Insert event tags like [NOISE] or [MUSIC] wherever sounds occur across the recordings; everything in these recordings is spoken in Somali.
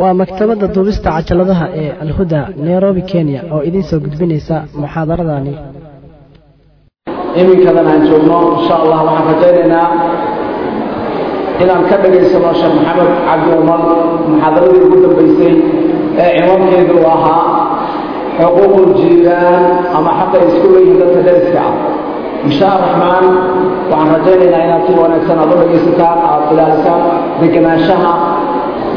waa maktabadda duubista cajaladaha ee alhuda nairobi kenya oo idiin soo gudbinaysa muxaadaradani. Iminkadan aan joogno insha allah waxaan rajaynaynaa inaan ka dhagaysano sheekh maxamed cabdi umar muxaadaradii ugu dambaysay ee ciwaankeedu uu ahaa xuquuqul jiiraan ama xaqay isku leeyihiin dadka deriska ah. Insha araxmaan waxaan rajaynaynaa inaad si wanaagsan aad u dhagaysataan aad ilaalisaan degenaanshaha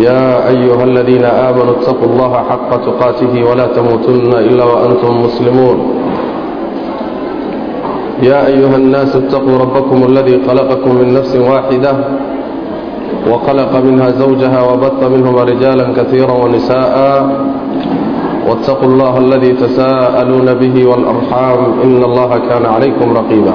يا أيها الذين آمنوا اتقوا الله حق تقاته ولا تموتن إلا وأنتم مسلمون يا أيها الناس اتقوا ربكم الذي خلقكم من نفس واحدة وخلق منها زوجها وبث منهما رجالا كثيرا ونساء واتقوا الله الذي تساءلون به والأرحام إن الله كان عليكم رقيبا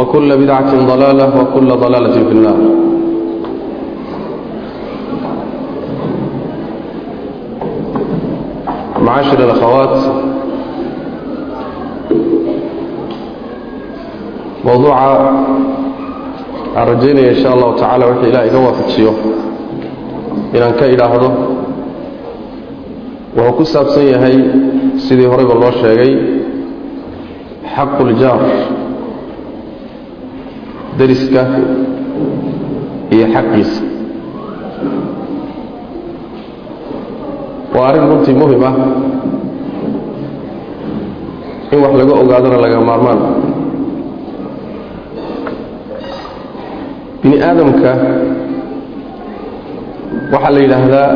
وكل بدعة ضلالة وكل ضلالة في النار معاشر الأخوات موضوع أرجيني إن شاء الله تعالى وحي إلى إقوى فتشيه إن أنك إلى هذا وهو كساب سيهي سيدي هريب الله شيئي حق الجار dariska iyo xaqiisa. Waa arrin runtii muhiim ah in wax laga ogaadona laga maarmaan. Bini aadamka waxaa la yidhaahdaa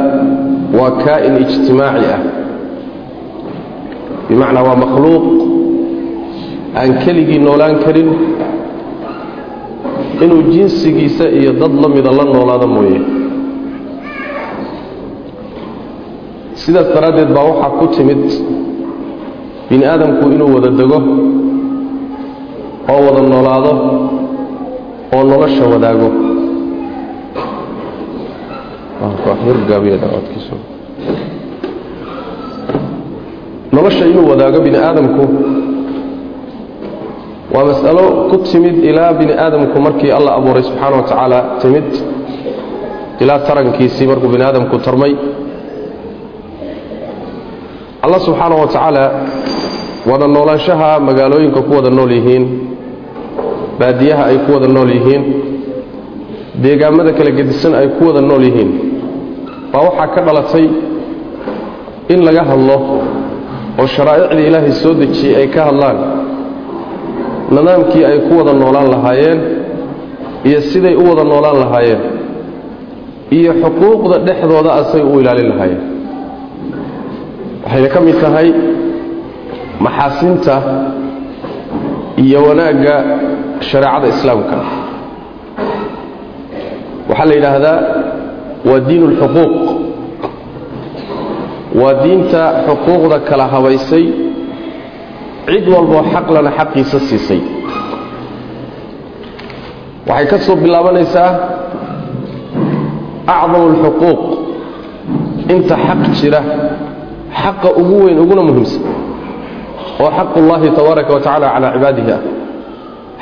waa kaa'in ijtimaaci ah. Bimacnaa waa makhluuq aan keligii noolaan karin inuu jinsigiisa iyo dad la mida la noolaado mooye. Sidaas daraaddeed baa waxaa ku timid bini aadamku inuu wada dego oo wada noolaado oo nolosha wadaago. Nolosha inuu wadaago bini aadamku waa mas'alo ku timid ilaa bini aadamku markii alla abuuray subxaana wa tacaala timid ilaa tarankiisii markuu bini aadamku tarmay. Alla subxaana wa tacaala wada noolaanshaha magaalooyinka ku wada nool yihiin baadiyaha ay ku wada nool yihiin deegaamada kala gedisan ay ku wada nool yihiin. Baa waxaa ka dhalatay in laga hadlo oo sharaa'icdii ilaahay soo dejiyey ay ka hadlaan nidaamkii ay ku wada noolaan lahaayeen iyo siday u wada noolaan lahaayeen iyo xuquuqda dhexdooda asay u ilaalin lahaayeen. Waxayna ka mid tahay maxaasinta iyo wanaagga shareecada islaamka. Waxaa la yidhaahdaa waa diin ulxuquuq waa diinta xuquuqda kala habaysay cid walboo xaqlana xaqiisa siisay. Waxay ka soo bilaabanaysaa acdamu alxuquuq. Inta xaq jira xaqa ugu weyn uguna muhiimsan oo xaqu ullahi tabaaraka wa tacala calaa cibaadihi ah.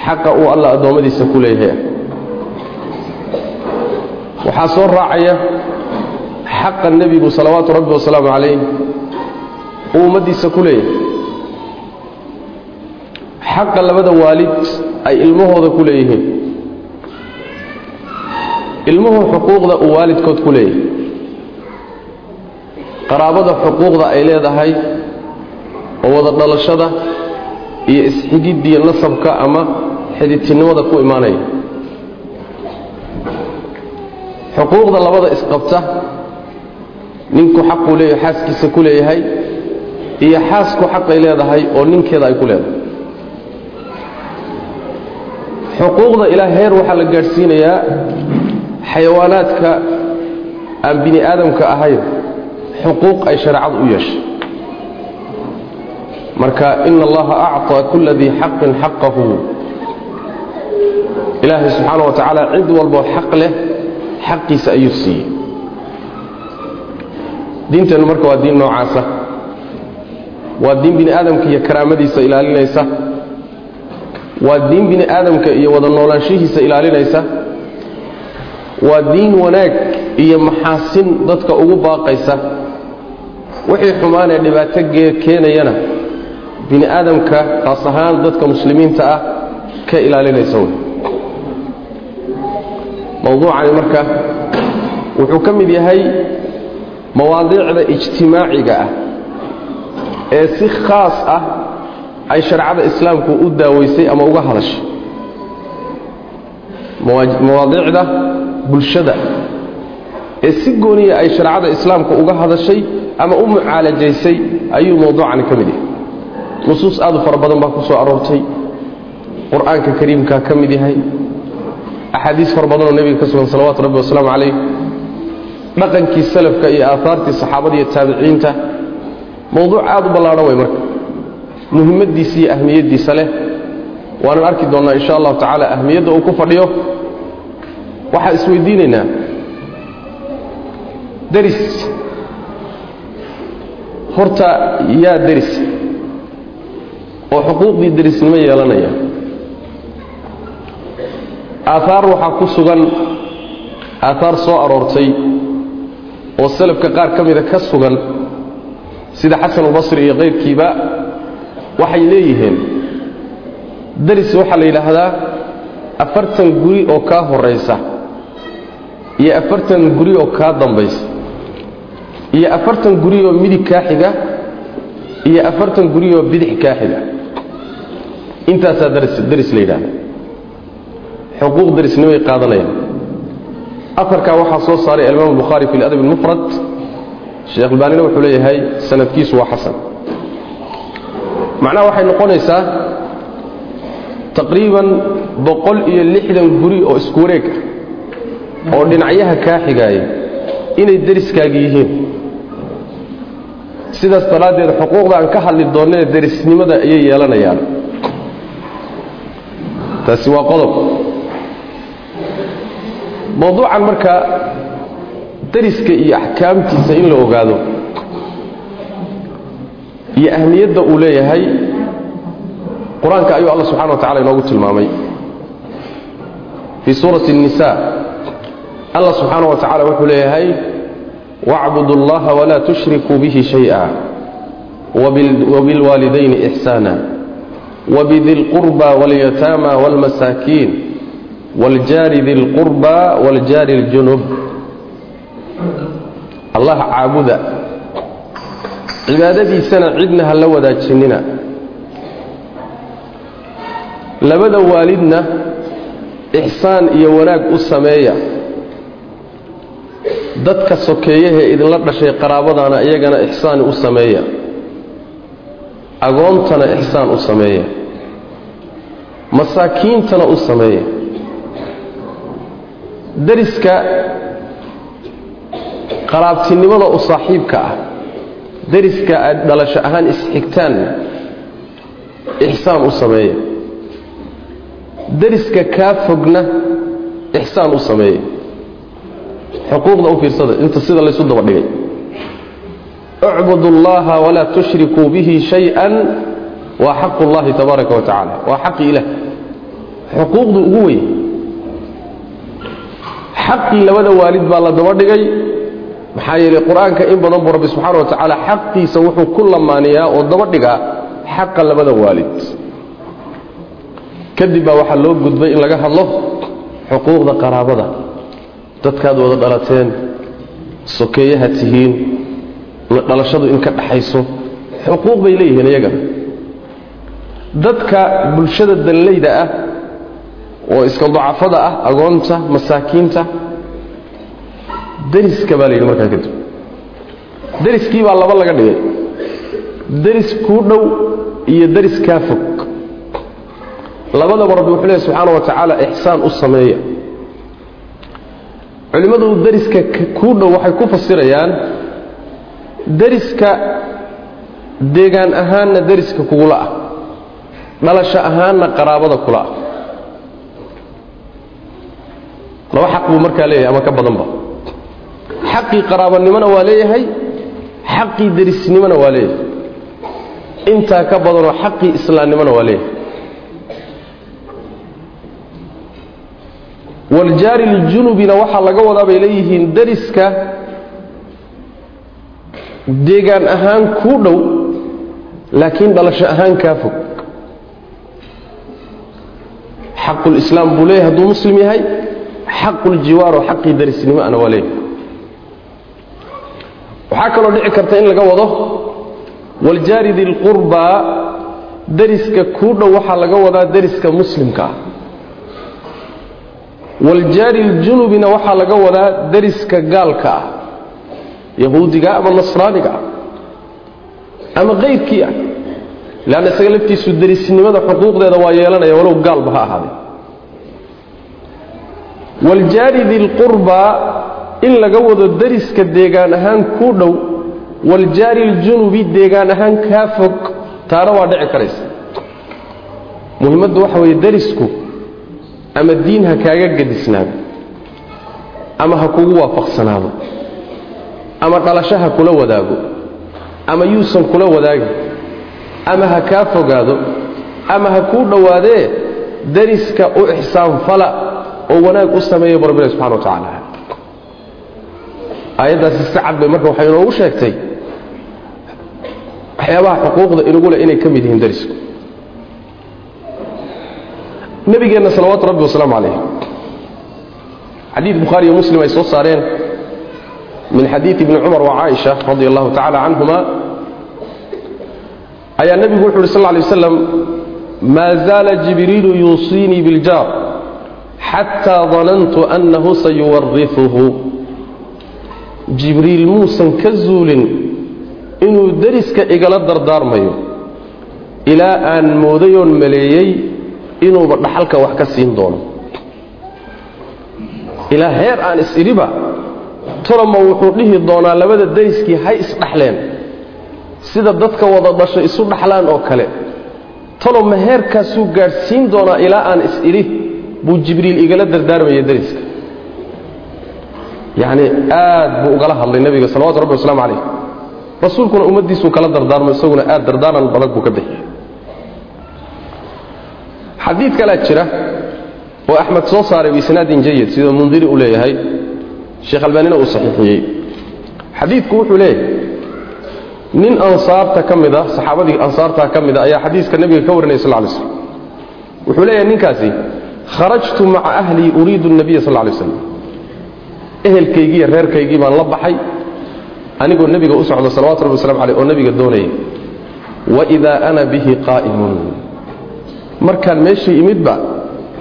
Xaqa uu alla addoommadiisa ku leeyahay ah. Waxaa soo raacaya xaqa nebigu salawaatu rabbi wasalaamu calayh uu ummaddiisa ku leeyahay xaqa labada waalid ay ilmahooda ku leeyihiin. Ilmuhu xuquuqda uu waalidkood ku leeyahay. Qaraabada xuquuqda ay leedahay oo wada dhalashada iyo isxigiddiiyo nasabka ama xididtinimada ku imaanaya. Xuquuqda labada isqabta ninku xaquu leeyahay xaaskiisa ku leeyahay iyo xaasku xaqay leedahay oo ninkeeda ay ku leedahay xuquuqda ilaa heer waxaa la gaadhsiinayaa xayawaanaadka aan bini aadamka ahayn xuquuq ay shareecadu u yeeshay. Marka ina allaha acطaa kula dii xaqin xaqahu. Ilaahay subxaana wa tacaala cid walboo xaq leh xaqiisa ayuu siiyey. Diinteennu marka waa diin noocaasa. Waa diin bini aadamka iyo karaamadiisa ilaalinaysa waa diin bini aadamka iyo wada noolaanshihiisa ilaalinaysa. Waa diin wanaag iyo maxaasin dadka ugu baaqaysa. Wixii xumaanee dhibaato keenayana bini aadamka khaas ahaan dadka muslimiinta ah ka ilaalinaysa wey. Mowduucani marka wuxuu ka mid yahay mawaadiicda ijtimaaciga ah ee si khaas ah ay shareecada islaamku u daaweysay ama uga hadashay. Mawaadiicda bulshada ee si gooniya ay shareecada islaamku uga hadashay ama u mucaalajaysay ayuu mowduucani ka mid yahay. Nusuus aad u fara badan baa ku soo aroortay. Qur'aanka kariimkaa ka mid yahay. Axaadiis fara badanoo nebiga ka sugan salawatu rabbi wasalaamu calayh. Dhaqankii salafka iyo aahaartii saxaabada iyo taabiciinta. Mowduuc aad u ballaadhan way marka muhimmadiisa iyo ahmiyaddiisa leh. Waanan arki doonnaa insha allahu tacaala ahmiyadda uu ku fadhiyo. Waxaan isweydiinaynaa. Deris. Horta yaa deris. Oo xuquuqdii derisnimo yeelanaya. Aahaar waxaa ku sugan aahaar soo aroortay oo salafka qaar ka mida ka sugan sida xasanulbasri iyo kayrkiiba waxay leeyihiin. Deris waxaa la yidhaahdaa afartan guri oo kaa horaysa iyo afartan guri oo kaa dambaysa iyo afartan guri oo midig kaa xiga iyo afartan guri oo bidix kaa xiga. Intaasaa deris la yidhahda xuquuq derisnimay qaadanayaan. Afarkaa waxaa soo saaray alimaam albukhaari fi ladab almufrad. Sheekh albaanina wuxuu leeyahay sanadkiisu waa xasan macnaha waxay noqonaysaa taqriiban boqol iyo lixdan guri oo isku wareeg ah oo dhinacyaha kaa xigaaya inay deriskaaga yihiin. Sidaas daraaddeed xuquuqda aan ka hadli doonnee derisnimada ayay yeelanayaan. Taasi waa qodob. Mowduucan marka deriska iyo axkaamtiisa in la ogaado iyo ahmiyadda uu leeyahay qur'aanka ayuu alla subxana wa tacala inoogu tilmaamay. Fii suurati nisa alla subxaana wa tacaala wuxuu leeyahay wacbudu allaha walaa tushrikuu bihi shaya wabilwaalidayni ixsaana wabidi lqurba walyataama wاlmasaakiin wljaari di lqurba wljaari اljunuub allah caabuda cibaadadiisana cidna ha la wadaajinina. Labada waalidna ixsaan iyo wanaag u sameeya. Dadka sokeeyahee idinla dhashay qaraabadaana iyagana ixsaan u sameeya. Agoontana ixsaan u sameeya. Masaakiintana u sameeya. Dariska qaraabtinimada u saaxiibka ah dariska aad dhalasho ahaan isxigtaanna ixsaan u sameeya dariska kaa fogna ixsaan u sameeya xuquuqda u fiirsada inta sida laysu daba dhigay اcbudu اllaha walaa tushrikuu bihi shayئa waa xaq اllahi tabaaraka wa tacala waa xaqi ilah xuquuqdu ugu weyn xaqii labada waalid baa la daba dhigay maxaa yeelay qur'aanka in badan buu rabbi subxaana wa tacaala xaqiisa wuxuu ku lamaaniyaa oo daba dhigaa xaqa labada waalid. Kadib baa waxaa loo gudbay in laga hadlo xuquuqda qaraabada. Dadkaad wada dhalateen sokeeyaha tihiin dhalashadu in ka dhaxayso xuquuq bay leeyihiin iyagana dadka bulshada danleyda ah oo iska dacafada ah agoonta masaakiinta dariska baa la yidhi markaa kadib dariskii baa laba laga dhigay. Daris kuu dhow iyo daris kaa fog. Labadaba rabbi wuxuu leehy subxaana wa tacaala ixsaan u sameeya. Culimmadu dariska kuu dhow waxay ku fasirayaan dariska deegaan ahaanna dariska kugula ah dhalasho ahaanna qaraabada kula ah laba xaq buu markaa leeyahay ama ka badanba xaqii qaraabanimona waa leeyahay xaqii derisnimona waa leeyahay. Intaa ka badanoo xaqii islaamnimona waa leeyahay. Waljaari ljunubina waxaa laga wadaa bay leeyihiin dariska deegaan ahaan kuu dhow laakiin dhalasho ahaan kaa fog. Xaqulislaam buu leeyahay hadduu muslim yahay xaquljiwaaroo xaqii darisnimo ana waa leeyahay waxaa kaloo dhici karta in laga wado waljaari dilqurbaa dariska kuu dhow waxaa laga wadaa dariska muslimka. Ah waljaari ljunubina waxaa laga wadaa dariska gaalka ah yahuudiga ama nasraaniga ah ama kayrkii ah. Leanna isaga laftiisu darisnimada xuquuqdeeda waa yeelanaya walow gaalba ha ahaadee. Waljaari dilqurbaa in laga wado dariska deegaan ahaan kuu dhow waljaari ljunubi deegaan ahaan kaa fog taana waa dhici karaysa. Muhimmaddu waxa weeye darisku ama diin ha kaaga gadisnaado ama ha kugu waafaqsanaado ama dhalasho ha kula wadaago ama yuusan kula wadaagin ama ha kaa fogaado ama ha kuu dhowaadee dariska u ixsaanfala oo wanaag u sameeya bu rabbilahi subxana wa tacaala aayaddaasi si cad bay marka waxay inoogu sheegtay waxyaabaha xuquuqda inugu leh inay ka mid yihiin darisku nabigeenna salawaatu rabbi wasalaamu calayh xadiid bukhaari iyo muslim ay soo saareen min xadiid ibni cumar wa caaisha radi allahu tacala canhuma ayaa nebigu wuxu uhi sal alay waslam maa zaala jibriilu yuusiinii biljaar xataa danantu annahu sayuwarifuhu jibriil muusan ka zuulin inuu deriska igala dardaarmayo. Ilaa aan moodayoon maleeyey inuuba dhaxalka wax ka siin doono. Ilaa heer aan is-idhiba toloma wuxuu dhihi doonaa labada deriskii hay isdhaxleen sida dadka wada dhasho isu dhaxlaan oo kale. Toloma heerkaasuu gaadhsiin doonaa ilaa aan is-idhi buu jibriil igala dardaarmaya deriska yacni aad buu ugala hadlay nebiga salawatu rabbi wasalaamu calayh. Rasuulkuna ummaddiisuu kala dardaarmo isaguna aad dardaaran badan buu ka bixiyey. Xadiid kalaa jira oo axmed soo saaray biisnaadin jayid sidoo mundiri u leeyahay sheekh albaanina uu saxiixiyey. Xadiidku wuxuu leeyahay nin ansaarta ka mid a saxaabadii ansaarta ka mid a ayaa xadiiska nebiga ka warinaya sal lay slam wuxuu leeyahay ninkaasi kharajtu maca ahlii uriidu nabiya sal lay slam ehelkaygii iyo reerkaygii baan la baxay. Anigoo nebiga u socdo salawatu rabbi waslamu caleyh oo nebiga doonaya waidaa ana bihi qaa'imun markaan meeshii imidba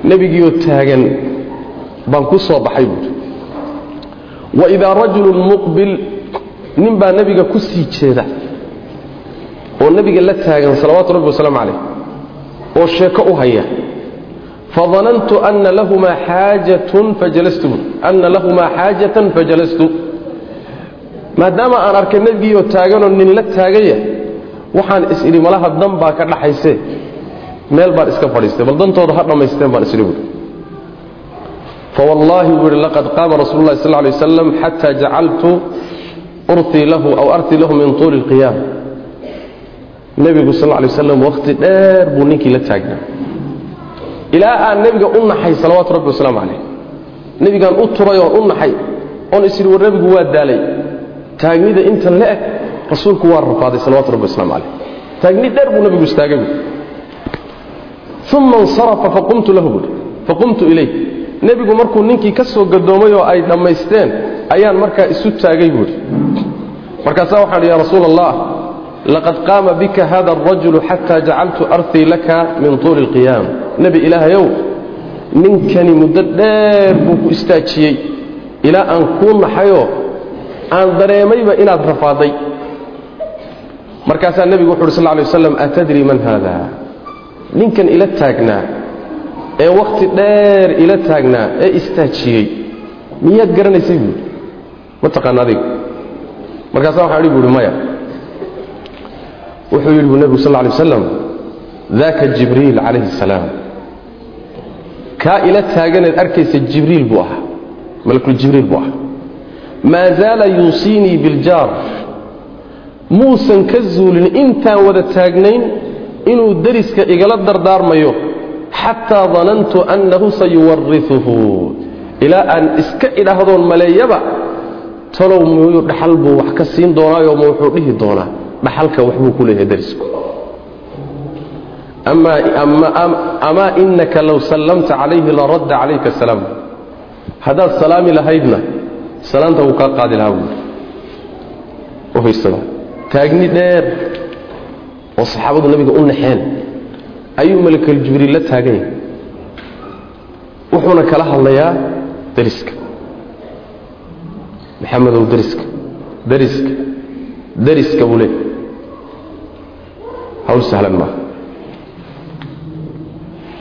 nebigiioo taagan baan ku soo baxay buuri waidaa rajulun muqbil nin baa nebiga ku sii jeeda oo nebiga la taagan salawaatu rabbi wasalaamu calayh oo sheeko u haya fadanantu ana lahumaa xaajatun fajalastu ana lahumaa xaajatan fajalastu maadaama aan arkay nebigiioo taaganoo nin la taaganya waxaan is-idhi malaha dan baa ka dhaxaysee meel baan iska fadhiistay bal dantooda ha dhammaysteen baan isdhi buui fawallaahi buu ihi laqad qaama rasuulu lahi sal lay waslam xataa jacaltu urtii lahu aw artii lahu min tuuli اlqiyaam nebigu sal lay waslam wakhti dheer buu ninkii la taagnaa ilaa aan nebiga u naxay salawaatu rabbi wasalaamu calayh nebigaan u turay oon u naxay oon isidhi war nebigu waa daalay. Taagnida intan la eg rasuulku waa rafaaday salawatu rabbi waslamu calayh taagni dheer buu nebigu istaagay. Buui uma insarafa faqumtu lahu buui faqumtu ilayh. Nebigu markuu ninkii ka soo gadoomay oo ay dhammaysteen ayaan markaa isu taagay buuhi markaasaa waxaan idhi ya rasuula allah laqad qaama bika hada arajulu xataa jacaltu artii laka min tuuli اlqiyaam nebi ilaahayow ninkani muddo dheer buu ku istaajiyey. Ilaa aan kuu naxayoo aan dareemayba inaad rafaaday. Markaasaa nebigu wuxu uhi sal ly waslam atadri man haada ninkan ila taagnaa ee wakhti dheer ila taagnaa ee istaajiyey miyaad garanaysay buui ma taqaana adigu. Markaasaa waxaan idhi buuhi maya wuxuu yidhi bu nebigu sal lay waslam daaka jibriil calayhi salaam. Kaa ila taaganeed arkaysa jibriil buu ahaa malkuljibriil buu ahaa. Maa zaala yuusiinii biljaar muusan ka zuulin intaan wada taagnayn inuu deriska igala dardaarmayo xataa danantu annahu sayuwariuhu ilaa aan iska idhaahdoon maleeyaba talow muyuu dhaxal buu wax ka siin doonaayo ma wuxuu dhihi doonaa dhaxalka waxbuu ku leeyahay derisku amaa inaka low sallamta calayhi laradda calayka salaam. Haddaad salaami lahaydna salaanta wuu kaa qaadi lahaa buui uhaysada taagni dheer oo saxaabadu nabiga u naxeen ayuu malakal jibriil la taagan yahay wuxuuna kala hadlayaa deriska maxamedow deriska deriska deriska buu leey hawl sahlan maaha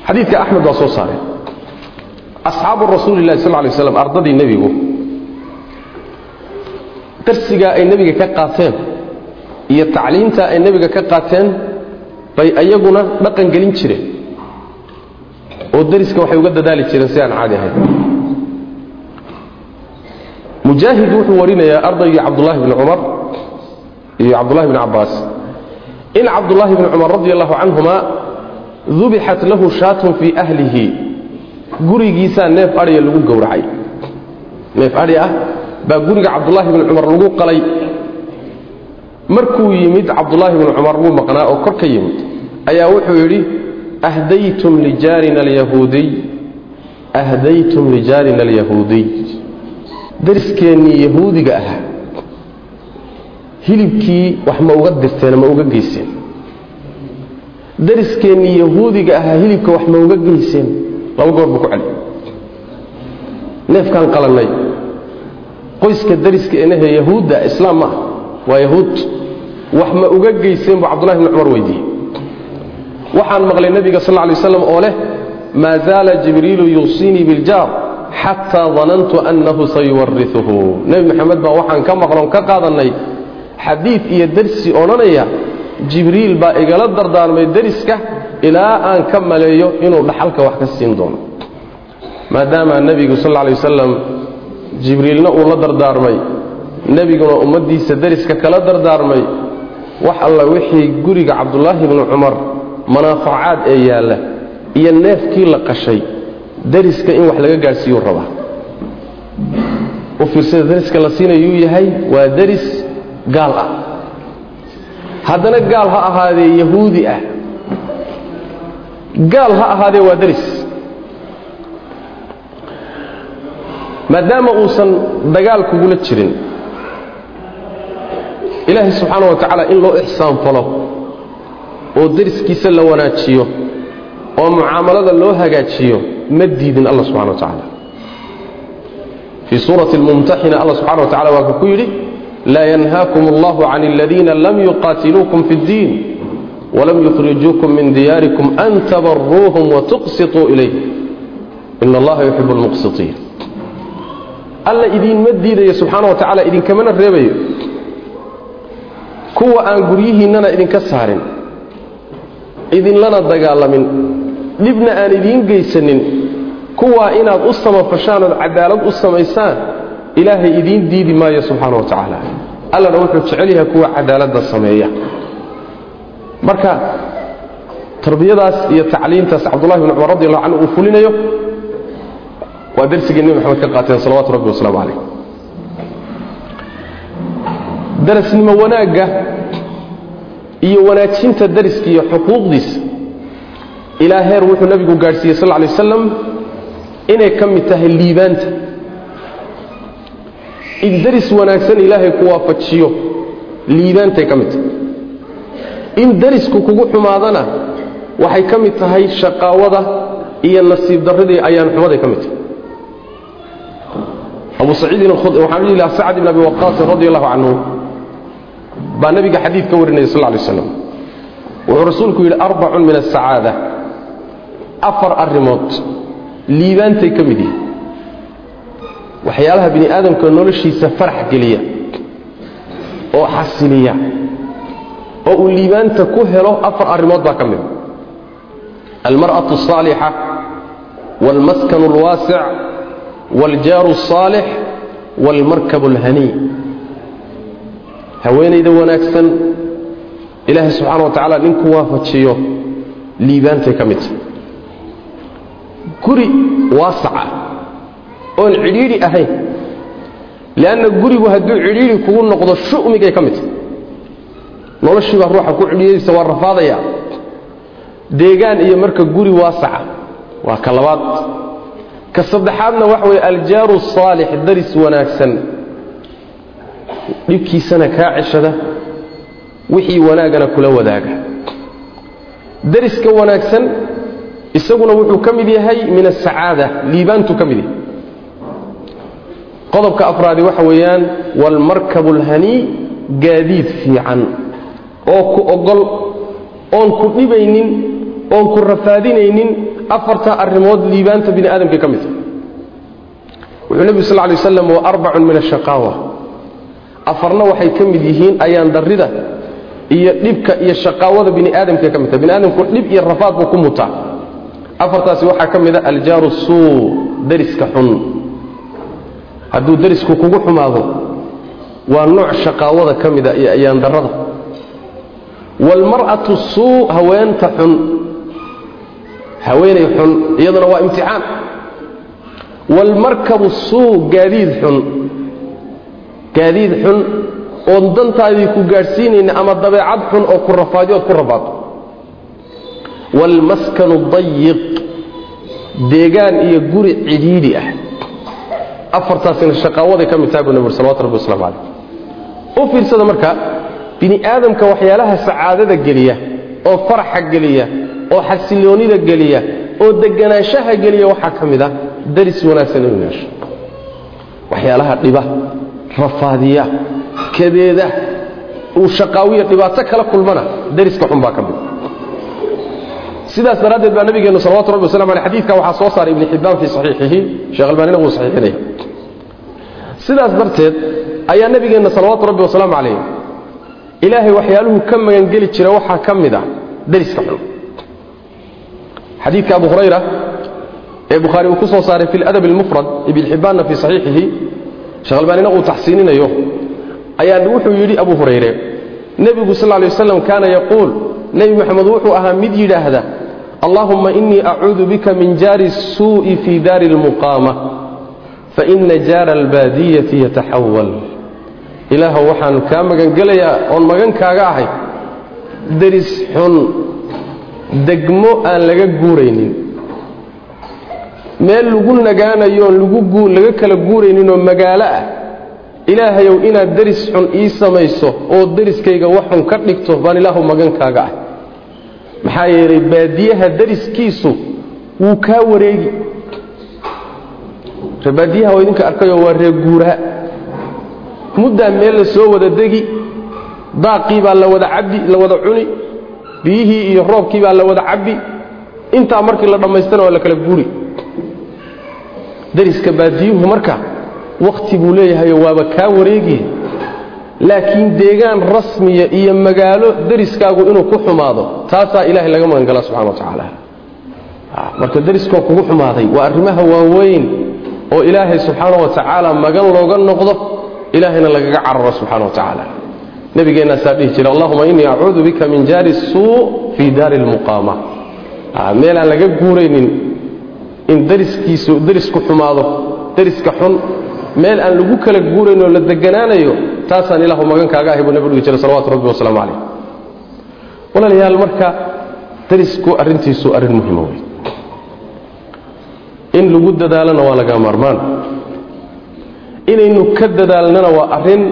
xadiidka axmed waa soo saaray. Asxaabu rasuuli lahi sal lay slam ardadii nebigu. Darsigaa ay nebiga ka qaateen iyo tacliimtaa ay nebiga ka qaateen bay ayaguna dhaqan gelin jireen. Oo deriska waxay uga dadaali jireen si aan caadi ahayn. Mujaahid wuxuu warinayaa ardaygii cabdullaahi bni cumar iyo in cabdullaahi bni cumar radi allahu canhuma dubixat lahu shaatun fii ahlihi gurigiisaa neef adhiya lagu gowracay neef adhi ah baa guriga cabdullaahi bni cumar lagu qalay markuu yimid cabdullaahi bni cumar wuu maqnaa oo kor ka yimid ayaa wuxuu yidhi ahdaytum lijaarina alyahuudiy ahdaytum lijaarina alyahuudiy dariskeenii yahuudiga ahaa hilibkii wax ma uga dirteen ma uga geyseen dariskeenii yahuudiga ahaa hilibka wax ma uga geyseen laba goor buu ku celi. Neefkaan qalannay. Qoyska dariska enahe yahuudda islaam ma ah waa yahuud. Wax ma uga geyseen buu cabdullahi bni cumar weydiiyey. Waxaan maqlay nebiga sal lla lay slam oo leh maa zaala jibriilu yuusiinii biljaar xataa danantu annahu sayuwariuhu nebi maxamed baa waxaan ka maqloon ka qaadannay xadiid iyo dersi odhanaya jibriil baa igala dardaarmay deriska ilaa aan ka maleeyo inuu dhaxalka wax ka siin doono. Maadaama nebigu sal lla lay wasalam jibriilna uu la dardaarmay nebiguna ummaddiisa deriska kala dardaarmay wax alla wixii guriga cabdulaahi bni cumar manaafacaad ee yaalla iyo neefkii la qashay deriska in wax laga gaadhsiiyuu rabaa. U fiirsada deriska la siinayuu yahay waa deris gaal ah. Haddana gaal ha ahaadee yahuudi ah. Gaal ha ahaadee waa deris maadaama uusan dagaal kugula jirin ilaahay subxaana wa tacaala in loo ixsaan falo oo deriskiisa la wanaajiyo oo mucaamalada loo hagaajiyo ma diidin alla subxana wa tacaala fii suurati almumtaxina alla subxana wa tacala waa ka ku yidhi laa yanhaakum allahu can aladiina lam yuqaatiluukum fi اddiin walam yukhrijuukum min diyaarikum an tabaruuhum watuqsituu ilayh ina allaha yuxibu lmuqsitiin alla idiinma diidayo subxaana wa tacala idinkamana reebayo kuwa aan guryihiinnana idinka saarin idinlana dagaalamin dhibna aan idiin geysanin kuwaa inaad u samafashaan ood cadaalad u samaysaan ilaahay idiin diidi maayo subxaana wa tacaala. Allana wuxuu jecel yahay kuwa cadaaladda sameeya. Marka tarbiyadaas iyo tacliimtaas cabdullahi bn cumar radi allahu canhu uu fulinayo waa darsigii nebi maxamed ka qaateen salawatu rabbi wasalaamu calayh. Darasnimo wanaagga iyo wanaajinta dariska iyo xuquuqdiisa ilaa heer wuxuu nabigu gaadhsiiyey sal lay wasalam inay ka mid tahay liibaanta in daris wanaagsan ilaahay ku waafajiyo liibaantay ka mid. Tahay in darisku kugu xumaadana waxay ka mid tahay shaqaawada iyo nasiib darradii ayaan xumaday ka mid. Tahay abu saciidin waxaan dhihi lahaa sacad ibn abi waqaasin radi allahu canhu baa nabiga xadiid ka warinaya sal lay slam wuxuu rasuulku yidhi arbacun min asacaada afar arrimood liibaantay ka mid yihiin waxyaalaha bini aadamka noloshiisa farax geliya oo xasiliya oo uu liibaanta ku helo afar arrimood baa ka mida ah. almar'atu asaalixa waalmaskanu alwaasic waljaaru asaalix waalmarkabu alhaniy haweenayda wanaagsan ilaahay subxaana wa tacaala ninku waafajiyo liibaantay ka midta guri waasaca oon cidhiidhi ahayn. Lianna gurigu hadduu cidhiidhi kugu noqdo shu'migay ka mid. Tahay noloshii baa ruuxa ku cidhiidhaysa waa rafaadaya. Deegaan iyo marka guri waasaca. Waa ka labaad. Ka saddexaadna waxa weeye aljaaru saalix daris wanaagsan. Dhibkiisana kaa ceshada wixii wanaagana kula wadaaga. Dariska wanaagsan isaguna wuxuu ka mid yahay min asacaada liibaantu ka mid yahay qodobka afraadi waxa weeyaan waalmarkabu alhanii gaadiid fiican. Oo ku ogol oon ku dhibaynin oon ku rafaadinaynin afarta arrimood liibaanta bini aadamka ka mid tahay wuxuu nebigu sal lay waslam wa arbacun min ashaqaawa afarna waxay ka mid yihiin ayaan darrida iyo dhibka iyo shaqaawada bini aadamka ka mid tahay bini aadamku dhib iyo rafaad buu ku mutaa. Afartaasi waxaa ka mid a aljaaru suu dariska xun hadduu darisku kugu xumaado waa nooc shaqaawada ka mida iyo ayaan darrada. Waalmar'atu suu haweenta xun. Haweenay xun iyaduna waa imtixaan. Waalmarkabu suu gaadiid xun. Gaadiid xun oon dantaadii ku gaadhsiinayna ama dabeecad xun oo ku rafaadiyo ood ku rafaado waalmaskanu dayiq deegaan iyo guri cidhiidhi ah afartaasina shaqaawaday ka mid tahay buu nabig salawatu rabbi waslamu calayh. U fiirsada marka bini aadamka waxyaalaha sacaadada geliya oo faraxa geliya oo xasiloonida geliya oo deganaanshaha geliya waxaa ka mid ah daris wanaagsan inuu yeesho. Waxyaalaha dhiba rafaadiya kadeeda uu shaqaawiya dhibaato kala kulmana dariska xun baa ka mid sidaas daraaddeed baa nabigeenu salawatu rabbi wasalam aleh xadiidka waxaa soo saaray ibni xibbaan fii saxiixihi. Sheekh albaanina wuu saxiixinaya sidaas darteed ayaa nabigeenna salawaatu rabbi wasalaamu calayh ilaahay waxyaaluhu ka magangeli jira waxaa ka mid ah dariska xun. Xadiidka abu hurayra ee bukhaari uu ku soo saaray fi ladab almufrad ibn xibbaanna fii saxiixihi sheekh albaanina uu taxsiininayo ayaa wuxuu yidhi abu hurayre nebigu sal lay waslam kaana yaquul nebi moxamed wuxuu ahaa mid yidhaahda allahuma inii acuudu bika min jaari الsuuءi fii daari اlmuqaama faina jaara albaadiyati yataxawal ilaahow waxaan kaa magangelayaa oon magankaaga ahay deris xun degmo aan laga guuraynin meel lagu nagaanayo oon laga kala guurayninoo magaalo ah ilaahayow inaad deris xun ii samayso oo deriskayga wax xun ka dhigto baan ilaahu magankaaga ah maxaa yeelay baadiyaha deriskiisu wuu kaa wareegi. Reebaadiyaha waa idinka arkayoo waa reer guuraa muddaa meel la soo wada degi daaqii baa la wada cabbi la wada cuni biyihii iyo roobkii baa la wada cabbi. Intaa markii la dhammaystana waa la kala guuri. Deriska baadiyuhu marka wakhti buu leeyahayo waaba kaa wareegi laakiin deegaan rasmiya iyo magaalo deriskaagu inuu ku xumaado taasaa ilaahay laga magangala subxana wa tacaala. Marka deriskoo kugu xumaaday waa arrimaha waaweyn oo ilaahay subxaana wa tacaala magan looga noqdo ilaahayna lagaga cararo subxana wa tacaala. Nabigeenaasaa dhihi jira allahuma innii acuudu bika min jaari suu fii daari lmuqaama meelaan laga guuraynin in dariskiisu derisku xumaado deriska xun meel aan lagu kala guuraynoo la deganaanayo taasaan ilaahu magankaaga ahay buu nabi dhihi jira salawatu rabbi wasalaamu calayh walaalayaal marka derisku arrintiisu arrin muhima wey in lagu dadaalona waa laga maarmaan. Inaynu ka dadaalnana waa arrin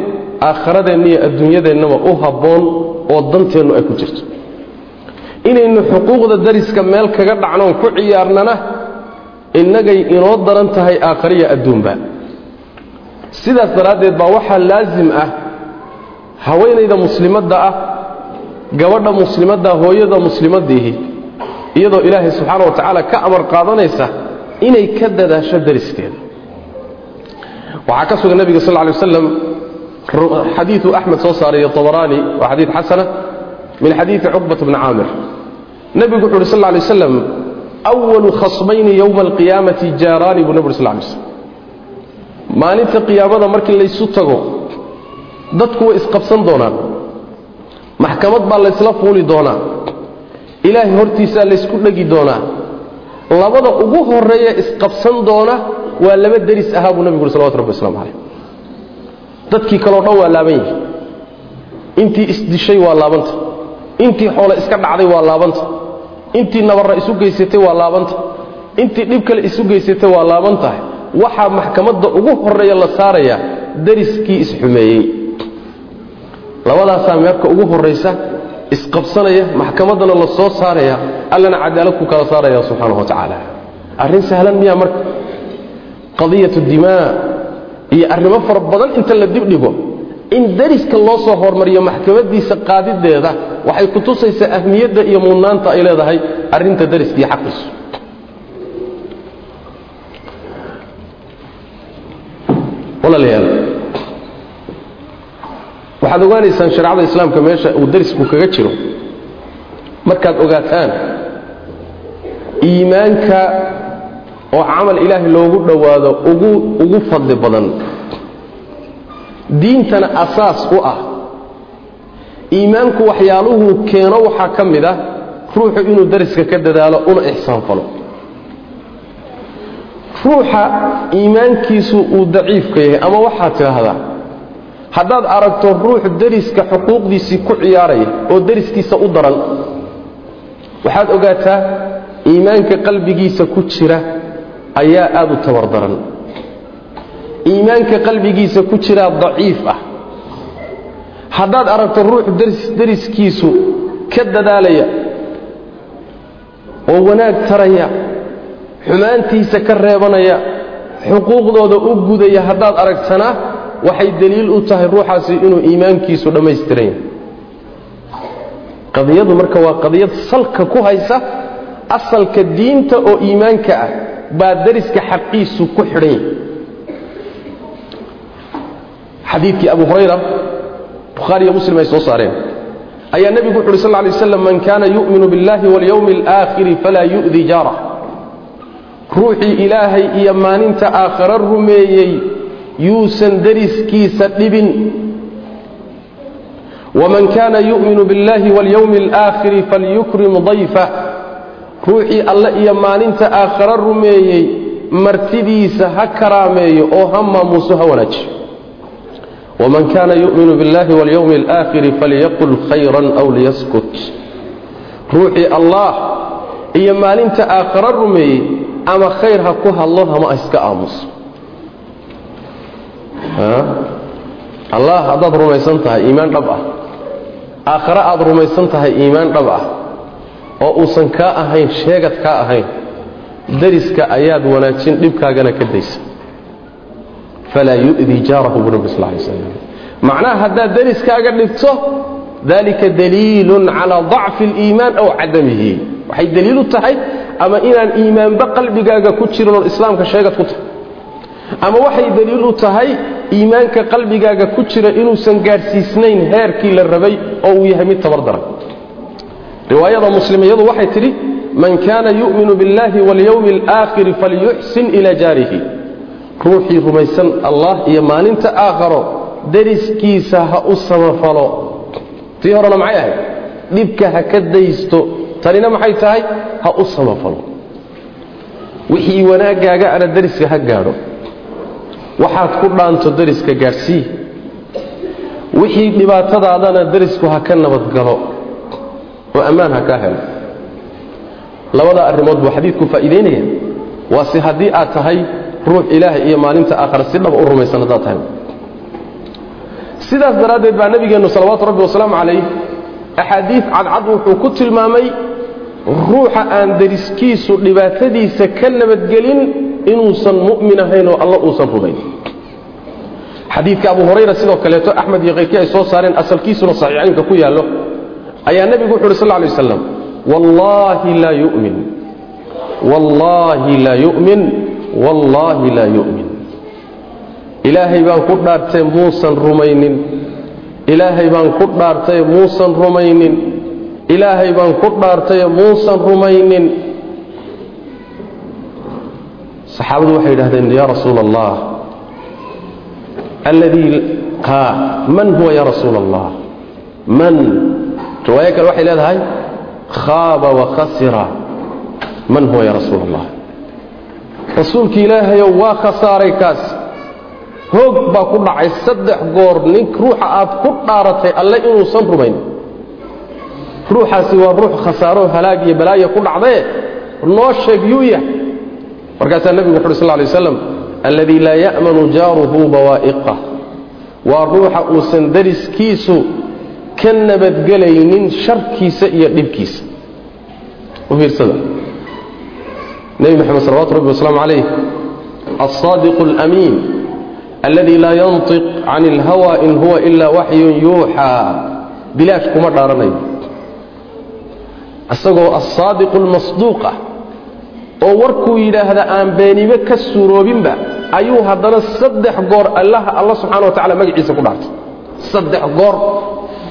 aakhiradeenna iyo adduunyadeennaba u habboon oo danteennu ay ku jirto. Inaynu xuquuqda dariska meel kaga dhacnoon ku ciyaarnana innagay inoo daran tahay aakhariya adduunba sidaas daraaddeed baa waxaa laasim ah haweenayda muslimadda ah gabadha muslimadda hooyada muslimadiihi iyadoo ilaahay subxaana wa tacaala ka amar qaadanaysa inay ka dadaasho dariskeeda waxaa ka sugan nebiga sal ly waslam xadiiu axmed soo saarayo abaraani waa xadiid xasana min xadiidi cuqbat bni caamir. Nebigu wuxu uhi sal lay waslam walu khasmayni yowma alqiyaamati jaaraani buu nebi uri sl lay slm maalinta qiyaamada markii laysu tago dadku way isqabsan doonaan. Maxkamad baa laysla fuuli doonaa. Ilaahay hortiisaa laysku dhegi doonaa. Labada ugu horreeya isqabsan doona waa laba deris ahaa buu nebigu uri salawatu rabbi waslamu calayh. Dadkii kaleo dhan waa laaban yihi intii isdishay waa laabanta. Intii xoole iska dhacday waa laabanta. Intii nabarra isu geysatay waa laabanta. Intii dhib kale isu geysatay waa laaban tahay waxaa maxkamadda ugu horreeya la saarayaa dariskii isxumeeyey labadaasaa meerka ugu horraysa isqabsanaya maxkamaddana la soo saaraya allana cadaalad ku kala saaraya subxaanahu wa tacaala. Arrin sahlan miyaa marka? Qadiyatu dimaa iyo arrimo fara badan inta la dibdhigo in dariska loo soo hormariyo maxkamadiisa qaadideeda waxay ku tusaysaa ahmiyadda iyo mudnaanta ay leedahay arrinta dariska iyo walaalayaal waxaad ogaanaysaan shareecada islaamka meesha uu darisku kaga jiro. Markaad ogaataan iimaanka oo camal ilaahay loogu dhowaado ugu ugu fadli badan. Diintana asaas u ah. Iimaanku waxyaaluhuu keeno waxaa ka mid ah ruuxu inuu dariska ka dadaalo una ixsaan falo ruuxa iimaankiisu uu daciifka yahay. Ama waxaad tidhaahdaa haddaad aragto ruux dariska xuquuqdiisii ku ciyaaraya oo dariskiisa u daran waxaad ogaataa iimaanka qalbigiisa ku jira ayaa aada u tabar daran. Iimaanka qalbigiisa ku jiraa daciif ah. Haddaad aragto ruux dariskiisu ka dadaalaya oo wanaag taraya xumaantiisa ka reebanaya xuquuqdooda u gudaya haddaad aragtana waxay deliil u tahay ruuxaasi inuu iimaankiisu dhammaystiran yahay. Qadiyadu marka waa qadiyad salka ku haysa asalka diinta oo iimaanka ah baa dariska xaqiisu ku xidhan yahay. Xadiidkii abu hurayra bukhaari iyo muslim ay soo saareen. Ayaa nebigu wuxu uhi sal lay waslam man kaana yu'minu biاllahi walyowmi اlaakhiri falaa yu'di jaarah ruuxii ilaahay iyo maalinta aakhare rumeeyey yuusan dariskiisa dhibin waman kaana yu'minu biاllahi waاlyowmi اlآakhiri falyukrim dayfah ruuxii alle iyo maalinta aakhare rumeeyey martidiisa ha karaameeyo oo ha maamuuso ha wanaajiyo waman kaana yu'minu biاllahi waاlyowmi اlآakhiri falyaqul khayran aw liyaskut ruuxii allah iyo maalinta aakhare rumeeyey ama khayr ha ku hadlo ama iska aamuso allah haddaad rumaysan tahay iimaan dhab ah. Aakhare aad rumaysan tahay iimaan dhab ah. Oo uusan kaa ahayn sheegad kaa ahayn dariska ayaad wanaajin dhibkaagana ka daysa. Falaa yu'dii jaarahu buu nabi sal lay slam macnaha haddaad dariskaaga dhibto dalika daliilun calaa dacfi اliimaan aw cadamihi. Waxay daliil u tahay ama inaan iimaanba qalbigaaga ku jirinoo islaamka sheegad ku tahay. Ama waxay daliil u tahay iimaanka qalbigaaga ku jira inuusan gaadhsiisnayn heerkii la rabay oo uu yahay mid tabardaran. Riwaayada muslimiyadu waxay tidhi man kaana yu'minu biاllahi walyowmi alaakhiri falyuxsin ilaa jaarihi. Ruuxii rumaysan allah iyo maalinta aakharo dariskiisa ha u samafalo. Tii horena maxay ahayd? Dhibka ha ka daysto tanina maxay tahay? Ha u samafalo wixii wanaaggaaga ana dariska ha gaadho. Waxaad ku dhaanto dariska gaadhsii wixii dhibaatadaadana darisku ha ka nabadgalo oo ammaan ha kaa helo. Labada arrimood buu xadiidku faa'iidaynaya waa si haddii aad tahay ruux ilaahay iyo maalinta aakhara si dhaba u rumaysan haddaad tahay. Sidaas daraaddeed baa nebigeennu salawaatu rabbi wasalaamu calayh axaadiid cadcad wuxuu ku tilmaamay ruuxa aan dariskiisu dhibaatadiisa ka nabadgelin inuusan mu'min ahayn oo alla uusan rumayn. Xadiidka abu hurayra sidoo kaleeto axmed iyo kayrkii ay soo saareen asalkiisuna saxiixaynka ku yaallo ayaa nebigu wuxu uhi sal lay waslam wallaahi laa yu'min wallaahi laa yu'min wallaahi laa yu'min. Ilaahay baan ku dhaartay muusan rumaynin. Ilaahay baan ku dhaartay muusan rumaynin ilaahay baan ku dhaartay muusan rumaynin. Saxaabadu waxay yidhahdeen yaa rasuula allah alladii man huwa ya rasuula allah man riwaayo kale waxay leedahay khaaba wakhasira man huwa ya rasuula allah rasuulki ilaahayow waa khasaaray kaas. Hoog baa ku dhacay saddex goor nin ruuxa aad ku dhaaratay alle inuusan rumayn ruuxaasi waa ruux khasaaro halaag iyo balaaya ku dhacdee noo sheeg yuu yah markaasaa nebigu wuxu uhi sal lay waslam alladii laa ya'manu jaaruhu bawaa'iqah waa ruuxa uusan dariskiisu ka nabadgelaynin sharkiisa iyo dhibkiisa. U fiirsada. Nebi moxamed salawatu rabbi wasalaamu calayh alsaadiqu alamiin alladii laa yantiq can ilhawa in huwa ilaa waxyun yuuxaa bilaash kuma dhaaranayo isagoo alsaadiqu almasduuq ah oo warkuu yidhaahda aan beenibe ka suuroobinba ayuu haddana saddex goor allaha alla subxana wa tacala magaciisa ku dhaartay. Saddex goor.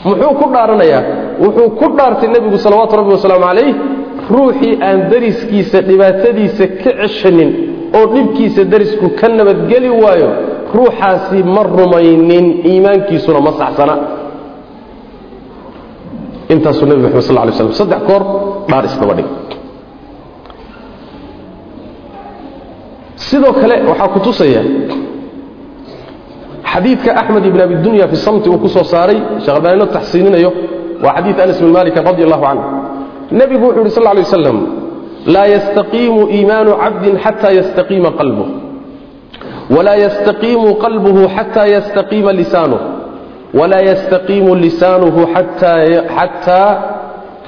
Muxuu ku dhaaranayaa? Wuxuu ku dhaartay nebigu salawaatu rabbi wasalaamu calayh ruuxii aan dariskiisa dhibaatadiisa ka ceshanin oo dhibkiisa darisku ka nabadgeli waayo ruuxaasi ma rumaynin iimaankiisuna ma saxsana intaasuu nebi maxamed sal lay slam saddex goor dhaar isdaba dhig. Sidoo kale waxaa ku tusaya xadiidka axmed ibn abi dunya fi samti uu ku soo saaray sheekh albaanino taxsiininayo waa xadiid anas bin malikin radi allahu canhu nebigu wuxu uhi sal lay waslam laa yastaqiimu iimaanu cabdin xata yastaqiima qalbuh wlaa yastaqiimu qalbuhu xata yastaqiima lisaanuh walaa yastaqiimu lisaanuhu xataa